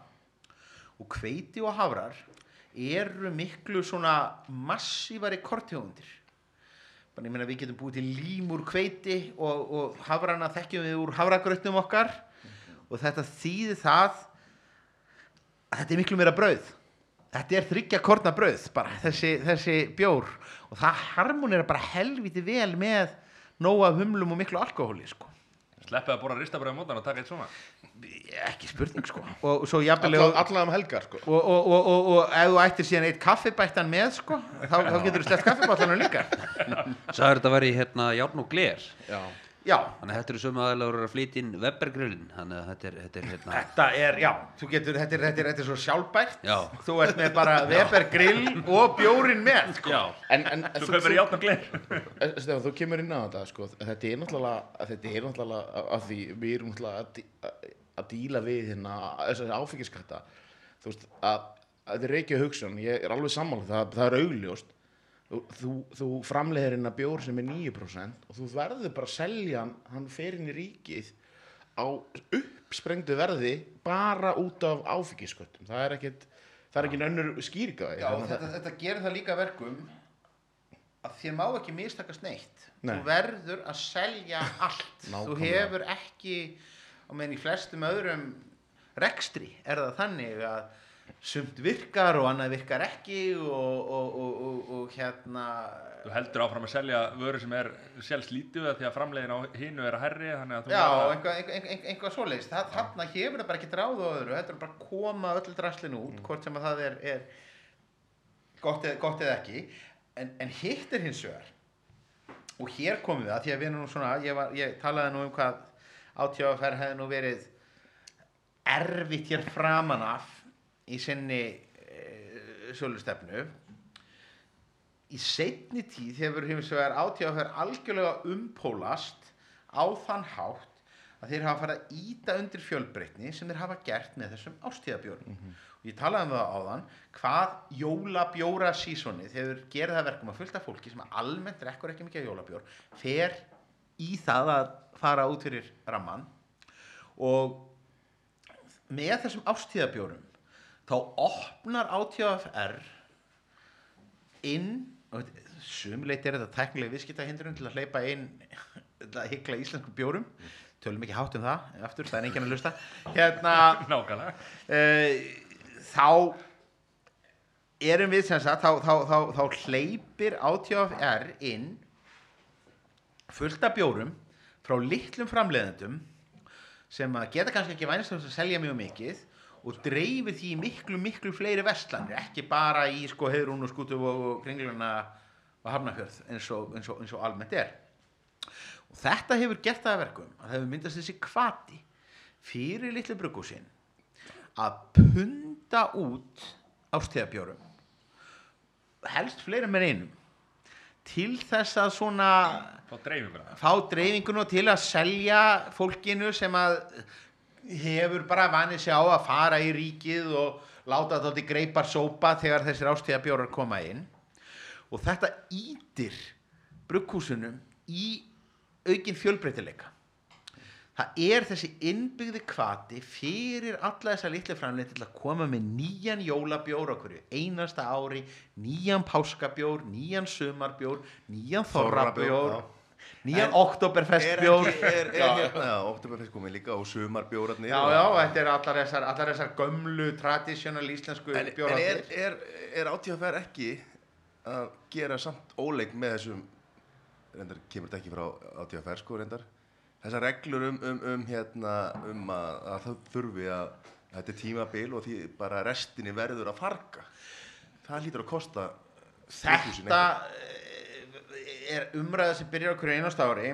og hveiti og havrar eru miklu svona massívari kortjóðundir ég meina við getum búið til lím úr hveiti og, og hafrana þekkjum við úr havragrautnum okkar. Og þetta þýðir það að þetta er miklu meira brauð. Þetta er þryggja korna brauð bara þessi, þessi bjór. Og það harmonera bara helviti vel með nóga humlum og miklu alkohóli sko. Sleppið að bóra ristabröða mótan og taka eitt svona ekki spurning sko og svo jafnvel Alla, allavega um helgar sko. og, og, og, og, og ef þú ættir síðan eitt kaffibættan með sko þá, þá getur þú sleppt kaffibáttanum líka Sæður þetta væri hérna járn og gler Já. Já, Þannig að þetta eru sömu aðeinslega að flytja inn Webergrillin. Þannig að þetta er, þetta er hérna þetta er, já þú getur, þetta er, þetta er, þetta er svo sjálfbært. Já. þú ert með bara Weber grill og bjórin með sko. Já, En, en, þú kaupir játn og gler. Eh, Stefán, þú kemur inn á þetta sko. þetta er náttúrulega þetta er náttúrulega að því við erum náttúrulega að, að- díla við hérna þessari áfengiskatta þú veist að, að þetta er reykja hugsun. Ég er alveg sammála, það, það er augljóst þú, þú, þú framleiðir hérna bjór sem er 9% og þú verður bara að selja hann, hann fer inn í ríkið á uppsprengdu verði bara út af áfengisköttum það er ekkit það er ekki önnur skýringa já, þetta, þetta gerir það líka verkum að þér má ekki mistakast neitt Nei. þú verður að selja allt þú Nákvæmlega. hefur ekki á meðan í flestum öðrum rekstri er það þannig að sumt virkar og annað virkar ekki og, og, og, og, og hérna Þú heldur áfram að selja vöru sem er selst lítið því að framleiðin á hinu er að herri að Já, einhvað, einhvað, einhvað, einhvað svoleiðis. Það, þarna hefur það bara ekki ráð á öðru þetta er bara að koma öllu draslinu út hvort sem að það er, er gott, eð, gott eða ekki. En, en hitt er hins vegar og hér komum við að því að við erum nú svona ég, var, ég talaði nú um hvað átjáfafer hefði nú verið erfitt hér framan af í sinni e, sölustefnu. Í seinni tíð hefur hins vegar átíðaferð algjörlega umpólast á þann hátt að þeir hafa farið að íta undir fjölbreytni sem þeir hafa gert með þessum ástíðabjörnum og ég talaði um það áðan hvað jólabjóra sísonið hefur gerð það verkum að fullta fólki sem almennt rekkur ekki mikið jólabjór fer í það að fara út fyrir ramman og með þessum ástíðabjórum þá opnar átíðafr inn og sumleit er þetta tæknilega viðskiptahindrun til að hleypa inn að hykla íslensku bjórum. Tölum ekki hátt um það aftur, það er enginn að lusta hérna uh, þá erum við sem sagt þá, þá, þá, þá hleypir átjáfr inn fullt af bjórum frá litlum framleiðendum sem að geta kannski ekki vænst að selja mjög mikið og dreifir því miklu, miklu fleiri vestlanir, ekki bara í sko heyrún og skútu og, kringluna og hafnafjörð eins og, eins, og, eins og almennt er. Og þetta hefur gert það að verkum að það hefur myndast þessi kvati fyrir litlu bruggúsin að punda út ástíðabjórum helst fleiri með einum. Til þess að svona fá dreifinguna til að selja fólkinu sem að hefur bara vanið sig á að fara í ríkið og láta þátti greipar sópa þegar þessir ástíðabjórar koma inn og þetta ítir brugghúsunum í aukin fjölbreytileika það er þessi innbyggði kvati fyrir alla þessa litlu framleið til að koma með nýjan jólabjór hverju einasta ári nýjan páskabjór, nýjan sumarbjór nýjan þorrabjór. Nýjan oktoberfestbjór Er, hérna, oktoberfest komið líka og sumarbjórarnir Já, já, þetta er allar þessar, allar þessar gömlu, tradísjonal íslensku En, en er, er, er átíðafær ekki að gera samt óleik með þessum reyndar kemur þetta ekki frá átíðafær sko reyndar. Þessar reglur um, um, um hérna um að, að það þurfi að þetta er tímabil og því bara restinni verður að farga. Það lítur að kosta Þetta er umræða sem byrjar okkur einast ári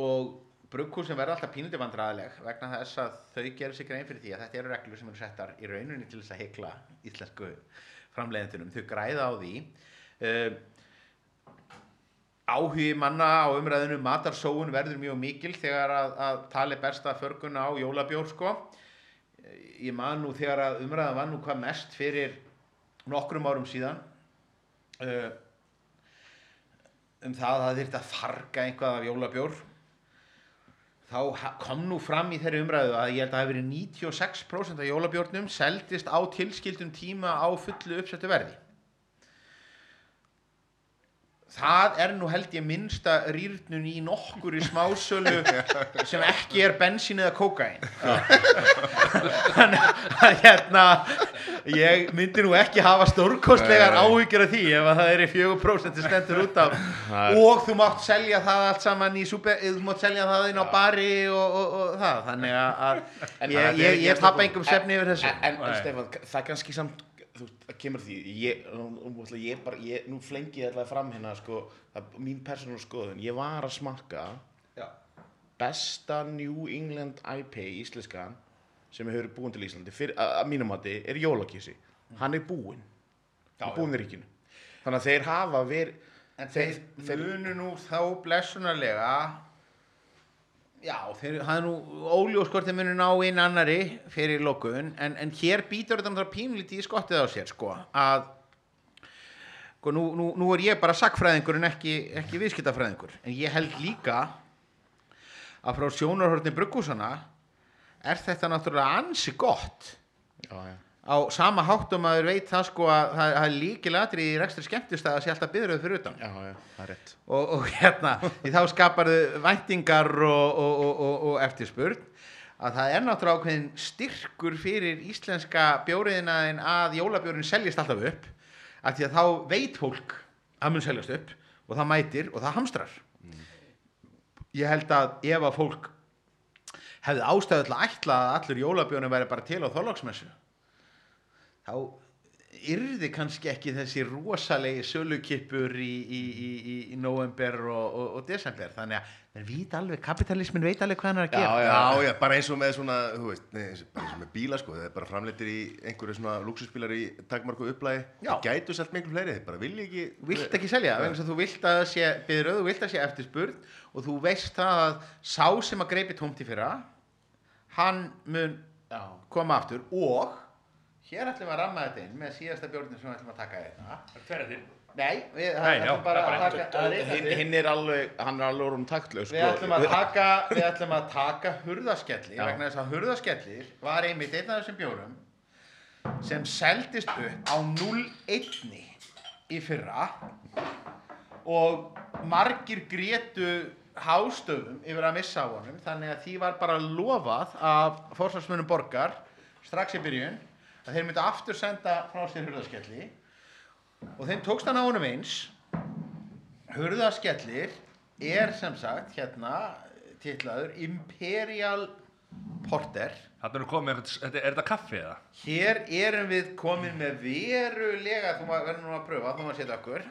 og brugghúsin verða alltaf pínlítið vandræðileg vegna þess að þau gerir sig grein fyrir því að þetta eru reglur sem eru settar í rauninni til þess að hekla íslensku framleiðendunum, þau græða á því. Uh, áhugi manna á umræðinu matarsóun verður mjög mikil þegar að, að tali besta förgun á jólabjór sko. Ég man nú þegar að umræðan var nú hvað mest fyrir nokkrum árum síðan. Uh, um það að það þyrfti að farga einhvað af jólabjór. Þá kom nú fram í þeirri umræðu að ég held að það hafi verið 96% af jólabjórnum seldist á tilskildum tíma á fullu uppsettu verði. Það er nú held ég minnsta rýrnun í nokkur í smásölu sem ekki er bensín eða kókain þannig að hérna ég myndi nú ekki hafa stórkostlegar áhyggjur af því ef að það er í 4% sem stendur út af. Og þú mátt selja það allt saman í super, þú mátt selja það inn á bari og, og, og það. Þannig að, En ég, ég, ég tappa einhverjum sefni yfir þessu. En, en Stefán, það er kannski samt þú kemur að því ég, nú, ég bara, ég, nú flengi ég alltaf fram hérna sko, það, mín persónul skoðun. Ég var að smakka Já. besta New England IPA íslenskan sem hefur búin til Íslandi fyrir, að, að mínum mati er jólakísi. Hann er búinn. Í ríkinu. Þannig að þeir hafa verið En þeir, þeir munu nú þá blessunarlega Já, þeir, það er nú óljós hvort þeir munu ná inn annari fyrir lokun en, en hér býtur þetta náttúrulega pínlítið í skottið á sér sko að sko, nú, nú, nú er ég bara sakfræðingur en ekki, ekki viðskiptafræðingur. En ég held líka að frá sjónarhortni bruggúsana er þetta náttúrulega ansi gott? Já, já. á sama háttum að þeir veit það sko að það, það er líkilatri í rekstri skemmtistæða að sé alltaf byðröð fyrir utan. Já, það og, og hérna, þá skapar þau væntingar og, og, og, og, og eftirspurn að það er náttúrulega ákveðin styrkur fyrir íslenska bjóriðina en að jólabjórin seljist alltaf upp að því að þá veit fólk að mun seljast upp og það mætir og það hamstrar. Ég held að ef að fólk hefði ástæðu til að ætla að allur jólabjórin væri bara til á þorlóksmessu þá yrði kannski ekki þessi rosalegi sölukippur í, í, í, í, november og, og, og desember. Þannig að þeir vita alveg, kapitalismin veit alveg hvað hann er að gera. Já, já, bara eins og með svona, veist, nei, eins, bara eins og með bíla, sko, þeir bara framleitir í einhverju svona luxusbílar í takmarku upplægi, Já. þeir gætu selt miklu fleiri, þeir bara vilja ekki... Vilt ekki selja, að þú vilt að það sé byrðröð, þú vilt að sé eftirspurn og þú veist það að sá sem að greipi tómt í fyrra hann mun já, koma aftur og hér ætlum við að ramma þetta inn með síðasta bjórnum sem við ætlum að taka hérna Hver er þinn? Nei, við ætlum bara að taka hinn, er alveg hann er alveg orðum taktlaus Við ætlum að taka, við ætlum að taka hurðaskelli Já. vegna þess að hurðaskellir var einmitt einn af þessum bjórum sem seldist upp á 0-1 í fyrra og margir grétu hástöfum yfir að missa á honum þannig að því var bara lofað af fórsvarsmunum borgar strax í byrjun að þeir myndu aftur senda frá sér hurðaskelli. Og þeim tókst hann á honum eins. Hurðaskellir er sem sagt hérna titlaður Imperial Porter. Er komið, er þetta kaffi eða? hér erum við komin með verulega þú verður nú að pröfa þú maður setja okkur.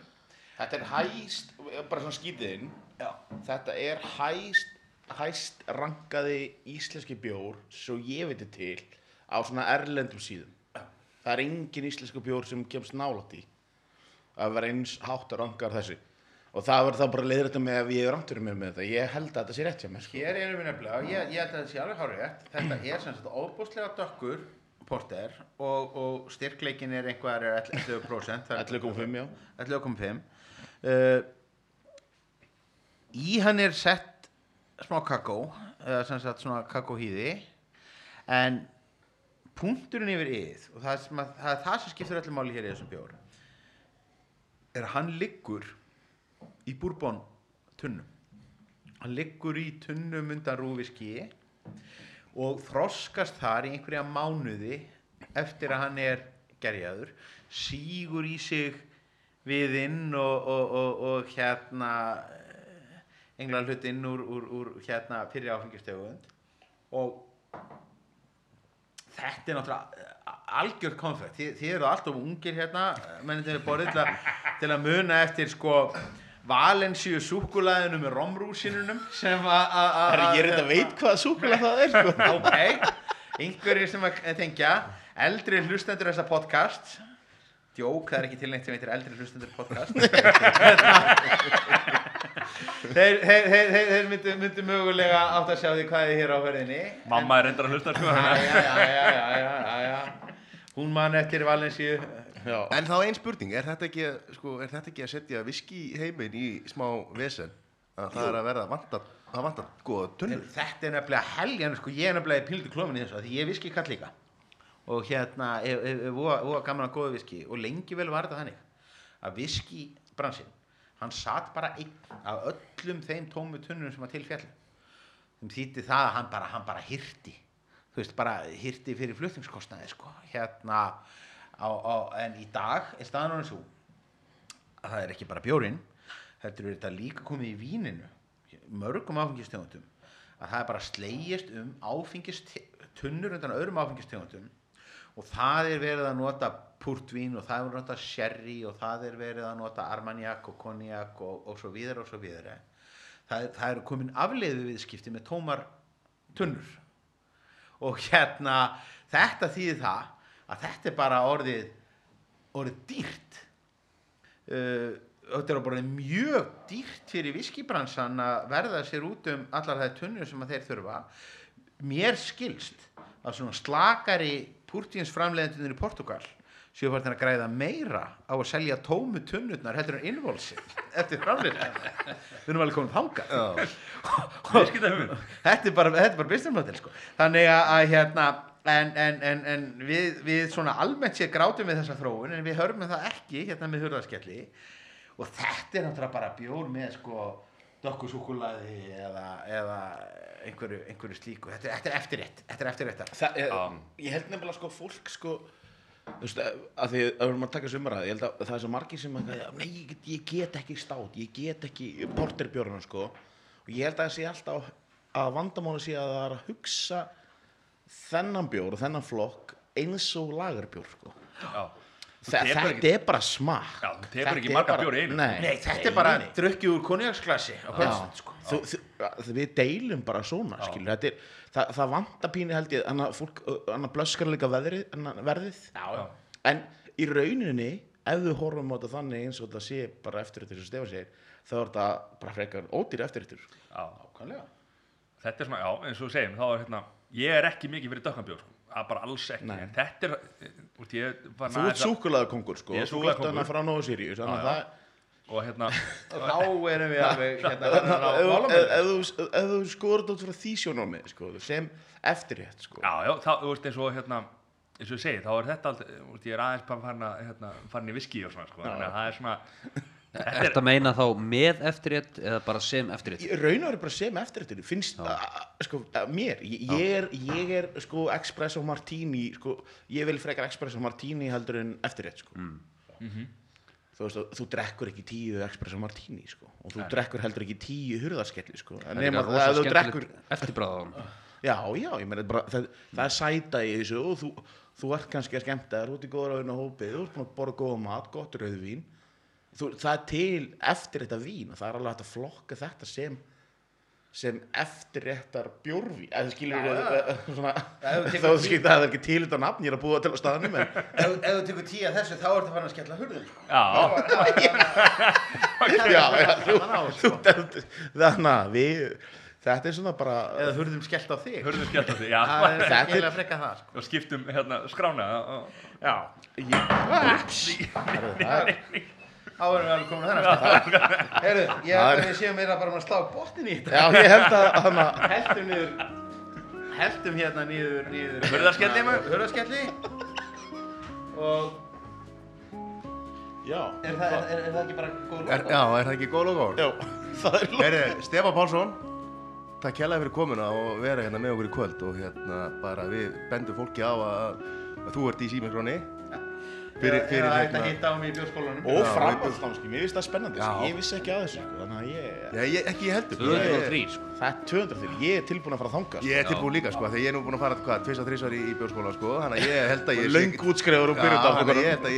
Þetta er hæst, bara svona skýtiðinn Já. þetta er hæst hæst rankaði íslenski bjór svo ég veit til á svona erlendum síðum. Það er engin íslensku bjór sem kemst nálætt í að vera eins hátt að rankar þessi og það verður þá bara leiður þetta með ef ég er rántur með þetta. Ég held að þetta sé rétt hjá mér sko. hér erum við nefnilega, ég, ég held að þetta sé alveg hárið þetta er sem sagt óbúslega dökkur Porter og, og styrkleikin er einhver 11% það er- 11,5 já. 11,5 uh, í hann er sett smá kakó eða sem sagt svona kakóhýði en punkturinn yfir yð og það, sem að, það er það sem skiptir öllum máli hér í þessum bjór er að hann liggur í bourbon tunnum. Hann liggur í tunnum undan rúviski og þroskast þar í einhverja mánuði eftir að hann er gerjaður sígur í sig viðinn og, og, og, og hérna engla hlut inn úr, úr, úr hérna fyrir áfengistegund. Og þetta er náttúrulega algjört konfekt. Þið, þið eru alltaf ungir hérna mennir til borðið til að, til að muna eftir sko Valensíu súkulaðinu með romrúsinunum. Sem að að- að- Herri, ég reynda veit hvað súkulega það er sko. ok, einhverjir sem að tengja. Eldri hlustendur þessa podcast djók, það er ekki til neitt sem heitir eldri hlustendur podcast þeir, þeir, þeir, þeir, þeir myndu, myndu mögulega átt að sjá því hvað er hér á ferðinni. Mamma er reyndar að hlusta sko. Hún man eftir Valensíu Já. En þá ein spurning, er þetta ekki, sko, er þetta ekki að setja viski heiminn í smá vesen? Að það er að verða vantar, það vantar góða tunnur. þetta er nefnilega helgjan sko, ég er nefnilega í í þessu af því ég er viski kall líka. Og hérna, er, er, er voða, voða gaman að góða viski. Og lengi vel var þetta þannig að viski bransinn hann satt bara einn af öllum þeim tómu tunnum sem var til fjall sem þýtti það að hann bara, hann bara hirti. Þú veist, bara hirti fyrir flutningskostnaði sko, hérna á, á, en í dag er staðan honum svo að það er ekki bara bjórin þetta er þetta líka komið í víninu mörgum áfengistegundum að það er bara slegist um áfengistunnur undan öðrum áfengistegundum og það er verið að nota púrtvín og það er verið að nota sherry og það er verið að nota armagnac og konjak og, og svo víðar og svo víðar. Það, er- það eru komin afleiðu viðskipti með tómar tunnur. Og hérna þetta þýðir það að þetta er bara orðið orðið dýrt. Uh, þetta er bara mjög dýrt fyrir viskibransan að verða sér út um allar það tunnur sem þeir þurfa. Mér skilst að svona slakari púrtíins framleiðendunir í Portugal séu farin að græða meira á að selja tómu tunnurnar heldur en innvolsi eftir framleiðendunir við erum alveg komin Viðskiptahugmynd. þetta er bara, bara business model sko. þannig að, hérna en, en, en, en við, við svona almennt sér grátum við þessa þróun en við hörmum það ekki hérna með hurðaskelli og þetta er náttúrulega bara bjór með sko dokkusúkulaði eða, eða einhverju, einhverju slíku þetta, er- þetta er eftirrétt þetta er eftirréttar Það, ég, Já. ég held nefnilega sko fólk sko þú veist, að því að við erum að taka sumraði ég held að það er svo margir sem að nei, ég get, ég get ekki stát, ég get ekki porterbjörna sko og ég held að það sé alltaf að vandamáli sé að það er að hugsa þennan bjór og þennan flokk eins og lagarbjór sko Já. Þetta ekki- er bara smak Já, Þetta ekki er marga bara- bjóra í einu. nei, Nei, þetta er bara nei, nei. drukki úr konjaksklasi sko. við deilum bara svona er, það, það vantar pínu held ég þannig að fólk, blöskar líka verðið Já, já. en í rauninni ef þú horfum á þetta þannig eins og þetta sé bara eftir þetta sem Stefán segir þá er þetta bara frekar ódýr eftir þetta Já. Nákvæmlega. Þetta er svona, já, eins og við segjum, þá er hérna, ég er ekki mikið fyrir dökkanbjór, sko. bara alls ekki, Nei. en þetta er, var þú ert súkulaða kongur sko Ég er súkkulaðikóngur. þannig frá Nóa Sirius þannig Já, að já. það og hérna, þá erum við alveg hérna, hérna, á ef ef- málamönnum. ef þú- ef þú skoður þetta út frá því sjónómið sko, sem eftirrétt sko. já, já, þá, þú veist, eins og hérna, eins og ég segi, þá er þetta allt, ég er aðeins bara farin að, hérna, farin í viski og svona, sko, þannig að það er svona, þetta er, Þetta meina þá með eftirrétt eða bara sem eftirrétt? Í raun og veru bara sem eftirréttur finnst Já. að, að, sko, að mér ég, ég er, ég er sko espresso martini sko, ég vil frekar espresso martini heldur en eftirrétt sko. þú veist þú drekkur ekki tíu espresso martini sko, og þú drekkur heldur ekki tíu hurðarskelli sko. En Það er nema það að þú drekkur skemmtilegt eftirbráð á hann. já já ég meina bara, það, það er sæta í þessu og þú, þú ert kannski að skemmta þér út í góður auðvitað hópi þú ert búin að borða góða mat, gott rauðvín þú, það er til eftir þetta vín og það er alveg hægt að flokka þetta sem sem eftirréttar bjórvín. Eða skilur þá skilur það er ekki til þetta nafn ég er að búa til að staðnum en Ef ef þú tekur tíu af þessu þá ertu farin að skella hurðum já, á, þannig að við þetta er svona bara Eða hurðum skellt á þig. Á er Þetta er- sko. og skiptum, hérna, skrána, og, Já. Ég, það er Þá erum við alveg komin að þennan Heyrðu, ég held að er- við séum meira bara að slá botnin í þetta. Já, ég held að hana, Heldum niður Heldum hérna niður, niður Hurðarskelli, maður. Hurðarskelli Og já, er það, er, er það ekki bara góð Er, lóta? já, er það ekki góð logo? já, það er Heyri, Stefán Pálsson, takk hérlega fyrir komuna og vera hérna með okkur í kvöld og hérna bara við bendum fólki á að, að þú ert í símikroni fyrir, fyrir Eða þetta hérna hitta á mig í bjórskólanum Og Já, framhaldsnámski, mér finnst það spennandi sko. Ég vissi ekki að þessu sko. Þannig að ég Já, ég, ekki ég heldur. 203 Ég, sko. Það er 200 til, ég er tilbúin að fara að þanga sko. ég er tilbúin líka sko, þegar ég er nú búin að fara hvað, tvis að þrísvar í, í bjórskóla sko, þannig að ég held að ég Löng útskrifur og Já, byrjum þannig að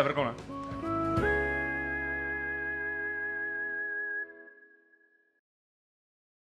ég